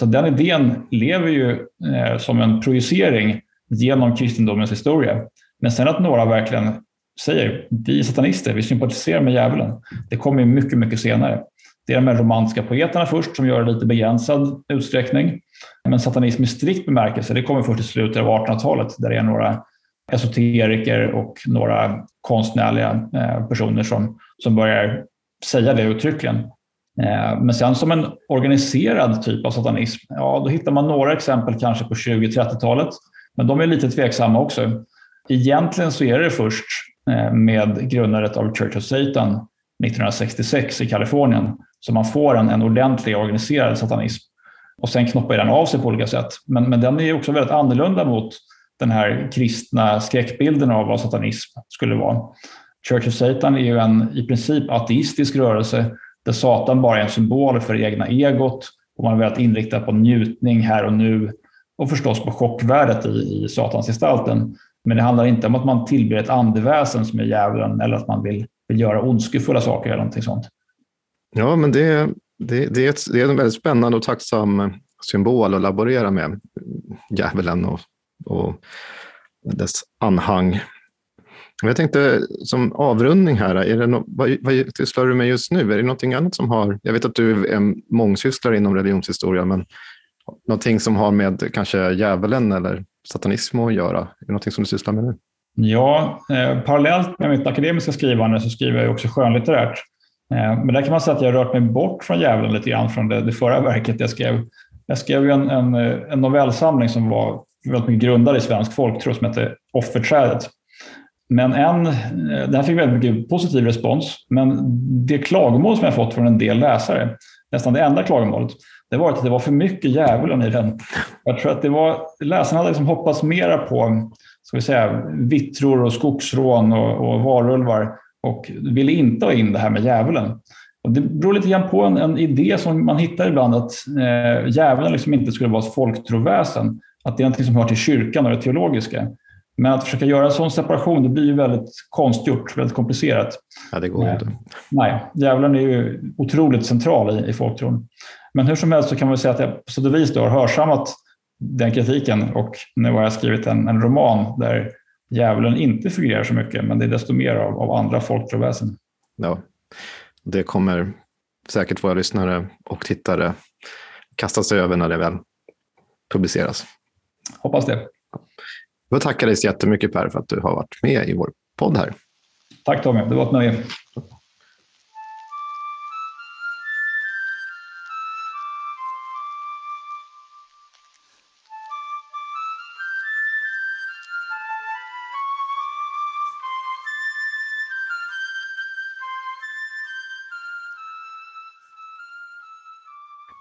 Så den idén lever ju eh, som en projicering genom kristendomens historia. Men sen att några verkligen säger vi är satanister, vi sympatiserar med djävulen. Det kommer ju mycket, mycket senare. Det är de här romantiska poeterna först som gör det i lite begränsad utsträckning. Men satanism i strikt bemärkelse, det kommer först i slutet av 1800-talet där det är några esoteriker och några konstnärliga eh, personer som, som börjar säga det uttryckligen. Eh, men sen som en organiserad typ av satanism, ja då hittar man några exempel kanske på 20-30-talet. Men de är lite tveksamma också. Egentligen så är det först eh, med grundandet av Church of Satan 1966 i Kalifornien som man får en, en ordentlig organiserad satanism. Och sen knoppar den av sig på olika sätt. Men, men den är också väldigt annorlunda mot den här kristna skräckbilden av vad satanism skulle vara. Church of Satan är ju en i princip ateistisk rörelse där Satan bara är en symbol för det egna egot och man är väldigt inriktad på njutning här och nu och förstås på chockvärdet i, i satansgestalten. Men det handlar inte om att man tillber ett andeväsen som är djävulen eller att man vill, vill göra ondskefulla saker eller någonting sånt. Ja, men det, det, det, är ett, det är en väldigt spännande och tacksam symbol att laborera med, djävulen och, och dess anhang. Jag tänkte som avrundning här, är det no, vad, vad sysslar du med just nu? Är det någonting annat som har, jag vet att du är mångsysslare inom religionshistoria, men någonting som har med kanske djävulen eller satanism att göra? Är det någonting som du sysslar med nu? Ja, eh, parallellt med mitt akademiska skrivande så skriver jag också skönlitterärt. Eh, men där kan man säga att jag har rört mig bort från djävulen lite grann från det, det förra verket jag skrev. Jag skrev en, en, eh, en novellsamling som var väldigt mycket grundad i svensk folktro som hette Offerträdet. Men en, eh, det här fick väldigt mycket positiv respons, men det klagomål som jag fått från en del läsare, nästan det enda klagomålet, det var att det var för mycket djävulen i den. Jag tror att det var, läsarna hade liksom hoppats mera på ska vi säga, vittror och skogsrån och, och varulvar och ville inte ha in det här med djävulen. Och det beror lite grann på en, en idé som man hittar ibland att eh, djävulen liksom inte skulle vara ett folktroväsen, att det är något som hör till kyrkan och det teologiska. Men att försöka göra en sån separation, det blir ju väldigt konstgjort, väldigt komplicerat. Ja, det går ju inte. Nej, djävulen är ju otroligt central i, i folktron. Men hur som helst så kan man säga att jag på sätt och vis då har hörsammat den kritiken och nu har jag skrivit en, en roman där djävulen inte figurerar så mycket, men det är desto mer av, av andra folktroväsen. Ja, det kommer säkert våra lyssnare och tittare kasta sig över när det väl publiceras. Hoppas det. Jag tackar dig så jättemycket Per för att du har varit med i vår podd här. Tack Tommy, det var ett nöje.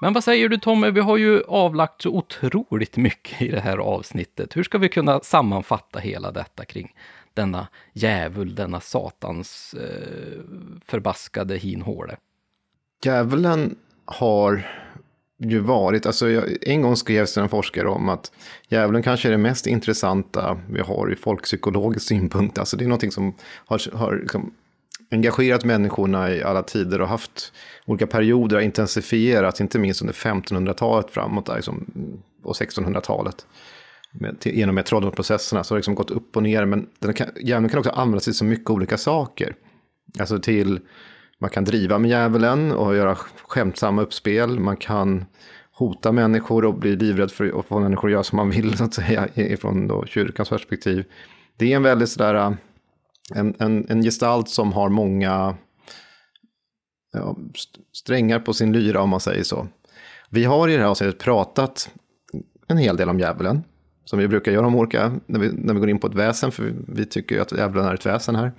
Men vad säger du Tommy, vi har ju avlagt så otroligt mycket i det här avsnittet. Hur ska vi kunna sammanfatta hela detta kring denna djävul, denna satans eh, förbaskade hinhåle? Djävulen har ju varit, alltså jag, en gång skrevs det en forskare om att djävulen kanske är det mest intressanta vi har i folkpsykologisk synpunkt. Alltså det är någonting som har, har liksom engagerat människorna i alla tider och haft olika perioder, har intensifierats, inte minst under 1500-talet framåt, där, liksom, och 1600-talet. Med, till, genom metrodonprocesserna så har det liksom gått upp och ner, men den kan, djävulen kan också användas till så mycket olika saker. Alltså till, man kan driva med djävulen och göra skämtsamma uppspel, man kan hota människor och bli livrädd för att få människor att göra som man vill, så att säga, ifrån då kyrkans perspektiv. Det är en väldigt sådär en, en, en gestalt som har många ja, strängar på sin lyra om man säger så. Vi har i det här avsnittet pratat en hel del om djävulen. Som vi brukar göra om olika, när vi, när vi går in på ett väsen, för vi tycker ju att djävulen är ett väsen här.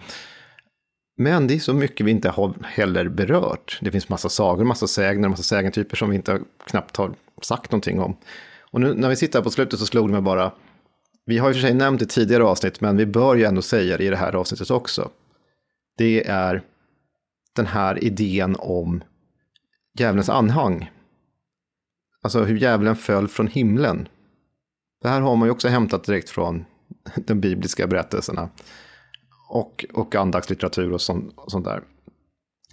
Men det är så mycket vi inte har heller berört. Det finns massa sagor, massa sägner, massa sägentyper som vi inte knappt har sagt någonting om. Och nu när vi sitter här på slutet så slog det mig bara, vi har i och för sig nämnt det tidigare avsnitt, men vi bör ju ändå säga det i det här avsnittet också. Det är den här idén om djävulens anhang. Alltså hur djävulen föll från himlen. Det här har man ju också hämtat direkt från (laughs) de bibliska berättelserna. Och, och andaktslitteratur och sånt, och sånt där.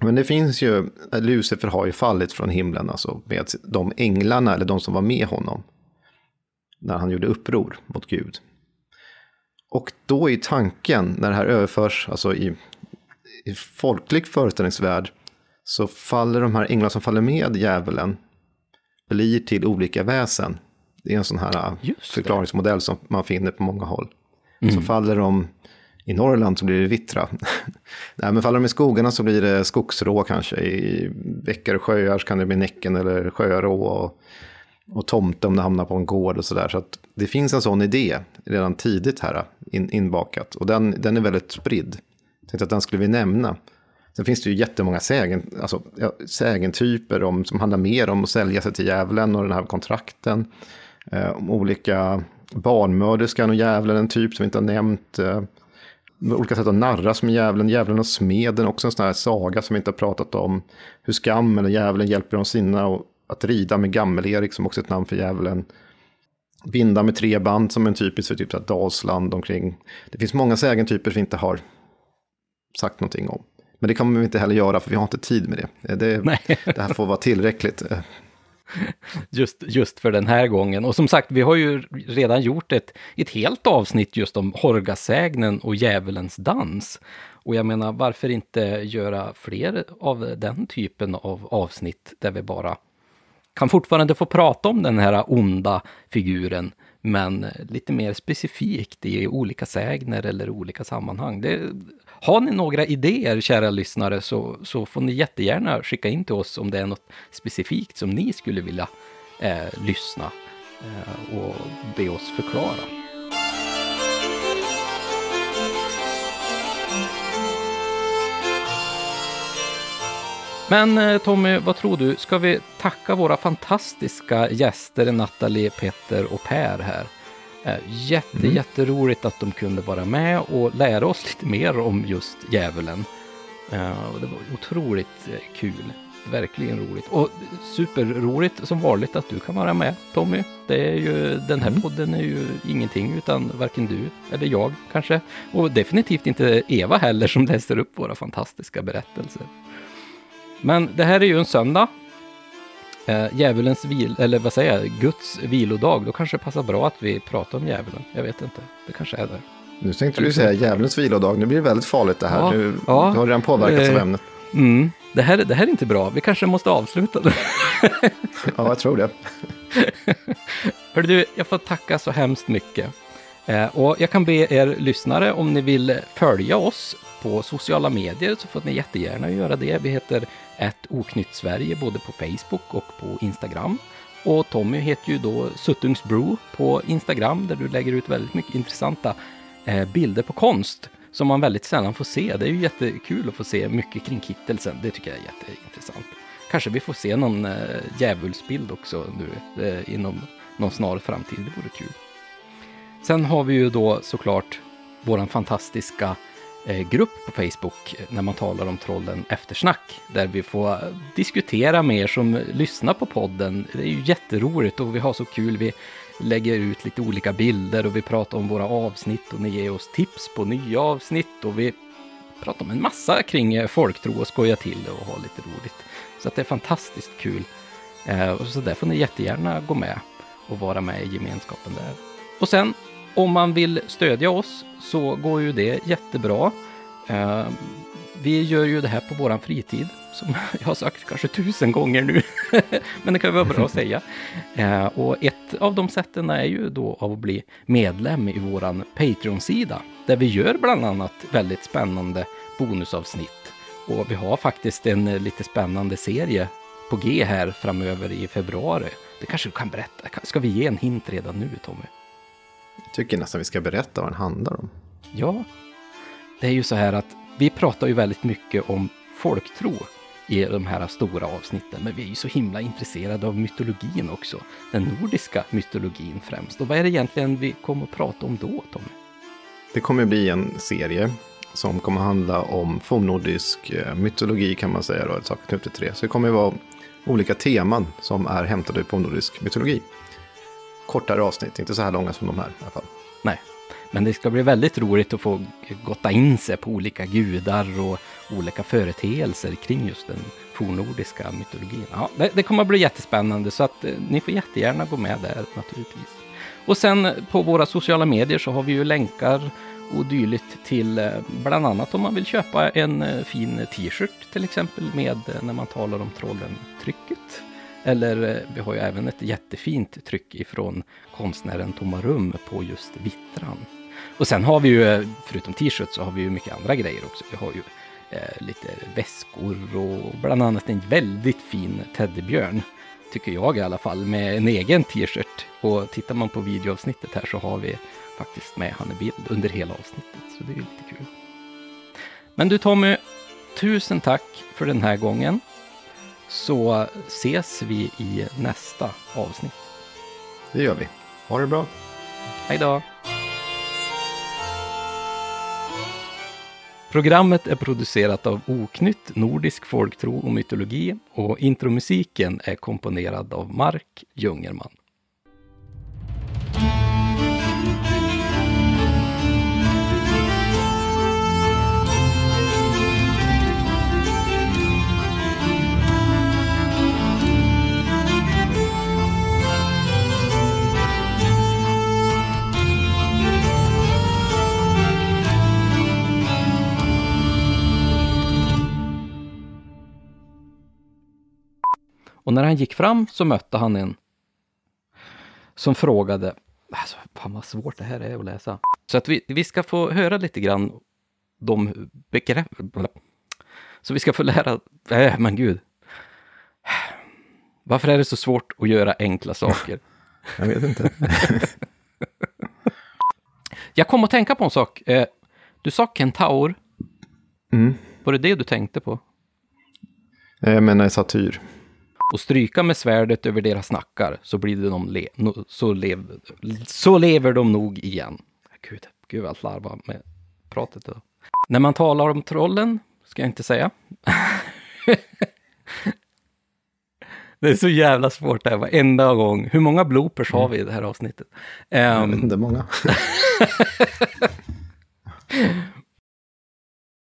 Men det finns ju, Lucifer har ju fallit från himlen, alltså med de änglarna, eller de som var med honom när han gjorde uppror mot Gud. Och då är tanken, när det här överförs alltså i, i folklig föreställningsvärld, så faller de här änglarna som faller med djävulen, blir till olika väsen. Det är en sån här förklaringsmodell som man finner på många håll. Mm. Så faller de i Norrland så blir det vittra. (laughs) Nej, men faller de i skogarna så blir det skogsrå kanske. I bäckar och sjöar så kan det bli näcken eller sjöarå. Och och tomte om det hamnar på en gård och sådär. Så att det finns en sån idé redan tidigt här in, inbakat. Och den, den är väldigt spridd. Jag tänkte att den skulle vi nämna. Sen finns det ju jättemånga sägen, alltså, sägentyper om, som handlar mer om att sälja sig till djävulen och den här kontrakten. Eh, om olika barnmörderskan och djävulen, en typ som vi inte har nämnt. Eh, olika sätt att narra som djävulen, djävulen och smeden, också en sån här saga som vi inte har pratat om. Hur skammen och djävulen hjälper de sina och att rida med Gammel-Erik som också är ett namn för djävulen. Binda med tre band som en typisk för typ så Dalsland omkring. Det finns många sägentyper vi inte har sagt någonting om. Men det kommer vi inte heller göra för vi har inte tid med det. Det, det här får vara tillräckligt. Just, just för den här gången. Och som sagt, vi har ju redan gjort ett, ett helt avsnitt just om Horgasägnen och djävulens dans. Och jag menar, varför inte göra fler av den typen av avsnitt där vi bara kan fortfarande få prata om den här onda figuren, men lite mer specifikt i olika sägner eller olika sammanhang. Det, har ni några idéer, kära lyssnare, så, så får ni jättegärna skicka in till oss om det är något specifikt som ni skulle vilja eh, lyssna eh, och be oss förklara. Men eh, Tommy, vad tror du? Ska vi tacka våra fantastiska gäster Nathalie, Petter och Per här? Eh, Jätte, Mm. jätteroligt att de kunde vara med och lära oss (laughs) lite mer om just djävulen. Eh, Det var otroligt kul. Verkligen roligt. Och superroligt som vanligt att du kan vara med Tommy. Det är ju, den här Mm. podden är ju ingenting utan varken du eller jag kanske. Och definitivt inte Eva heller som läser upp våra fantastiska berättelser. Men det här är ju en söndag. Eh, djävulens vil, eller vad säger jag, Guds vilodag. Då kanske det passar bra att vi pratar om djävulen. Jag vet inte. Det kanske är det. Nu tänkte du säga djävulens vilodag. Nu blir det väldigt farligt det här. Ja, du, ja. du har redan påverkats av Eh. ämnet. Mm. Det, här, det här är inte bra. Vi kanske måste avsluta nu. (laughs) Ja, jag tror det. (laughs) Hör du, jag får tacka så hemskt mycket. Eh, och jag kan be er lyssnare om ni vill följa oss på sociala medier så får ni jättegärna göra det. Vi heter ett oknytt Sverige både på Facebook och på Instagram. Och Tommy heter ju då Suttungsbro på Instagram där du lägger ut väldigt mycket intressanta eh, bilder på konst som man väldigt sällan får se. Det är ju jättekul att få se mycket kring kittelsen. Det tycker jag är jätteintressant. Kanske vi får se någon eh, djävulsbild också nu eh, inom någon snar framtid. Det vore kul. Sen har vi ju då såklart våran fantastiska Eh, grupp på Facebook eh, när man talar om trollen Eftersnack. Där vi får eh, diskutera med er som lyssnar på podden. Det är ju jätteroligt och vi har så kul. Vi lägger ut lite olika bilder och vi pratar om våra avsnitt och ni ger oss tips på nya avsnitt och vi pratar om en massa kring folktro och skoja till det och ha lite roligt. Så att det är fantastiskt kul. Och så där får ni jättegärna gå med och vara med i gemenskapen där. Och sen om man vill stödja oss så går ju det jättebra. Eh, vi gör ju det här på våran fritid, som (laughs) jag har sagt kanske tusen gånger nu. (laughs) Men det kan vara bra att säga. Eh, och ett av de sätten är ju då att bli medlem i våran Patreon-sida, där vi gör bland annat väldigt spännande bonusavsnitt. Och vi har faktiskt en lite spännande serie på G här framöver i februari. Det kanske du kan berätta. Ska vi ge en hint redan nu, Tommy? Jag tycker nästan vi ska berätta vad den handlar om. Ja, det är ju så här att vi pratar ju väldigt mycket om folktro i de här stora avsnitten, men vi är ju så himla intresserade av mytologin också. Den nordiska mytologin främst. Och vad är det egentligen vi kommer att prata om då, Tommy? Det kommer bli en serie som kommer handla om fornnordisk eh, mytologi kan man säga. Då, ett sak knutet till det. Så det kommer vara olika teman som är hämtade ur fornnordisk mytologi. Kortare avsnitt, inte så här långa som de här i alla fall. Nej, men det ska bli väldigt roligt att få gotta in sig på olika gudar och olika företeelser kring just den fornnordiska mytologin. Ja, det, det kommer att bli jättespännande så att eh, ni får jättegärna gå med där naturligtvis. Och sen eh, på våra sociala medier så har vi ju länkar och dylikt till eh, bland annat om man vill köpa en eh, fin t-shirt till exempel med när man talar om trollen-trycket. Eller eh, vi har ju även ett jättefint tryck ifrån konstnären Tomma Rum på just vittran. Och sen har vi ju, eh, förutom t-shirts, så har vi ju mycket andra grejer också. Vi har ju eh, lite väskor och bland annat en väldigt fin teddybjörn. Tycker jag i alla fall, med en egen t-shirt. Och tittar man på videoavsnittet här så har vi faktiskt med han i bild under hela avsnittet. Så det är ju lite kul. Men du Tommy, tusen tack för den här gången. Så ses vi i nästa avsnitt. Det gör vi. Ha det bra. Hej då! Programmet är producerat av Oknytt, Nordisk folktro och mytologi och intromusiken är komponerad av Mark Jungerman. Och när han gick fram så mötte han en som frågade, alltså fan vad svårt det här är att läsa. Så att vi, vi ska få höra lite grann de begrepp... Så vi ska få lära, äh, men gud. Varför är det så svårt att göra enkla saker? (laughs) Jag vet inte. (laughs) Jag kom att tänka på en sak. Eh, Du sa kentaur, Mm. var det det du tänkte på? Eh, Jag menar satyr. Och stryka med svärdet över deras nackar så, blir det de le, no, så, lev, så lever de nog igen. Gud, gud vad slarvar med pratet. Då. När man talar om trollen, ska jag inte säga. (laughs) det är så jävla svårt det här varenda gång. Hur många bloopers har vi i det här avsnittet? Jag Ehm, vet inte, många. (laughs)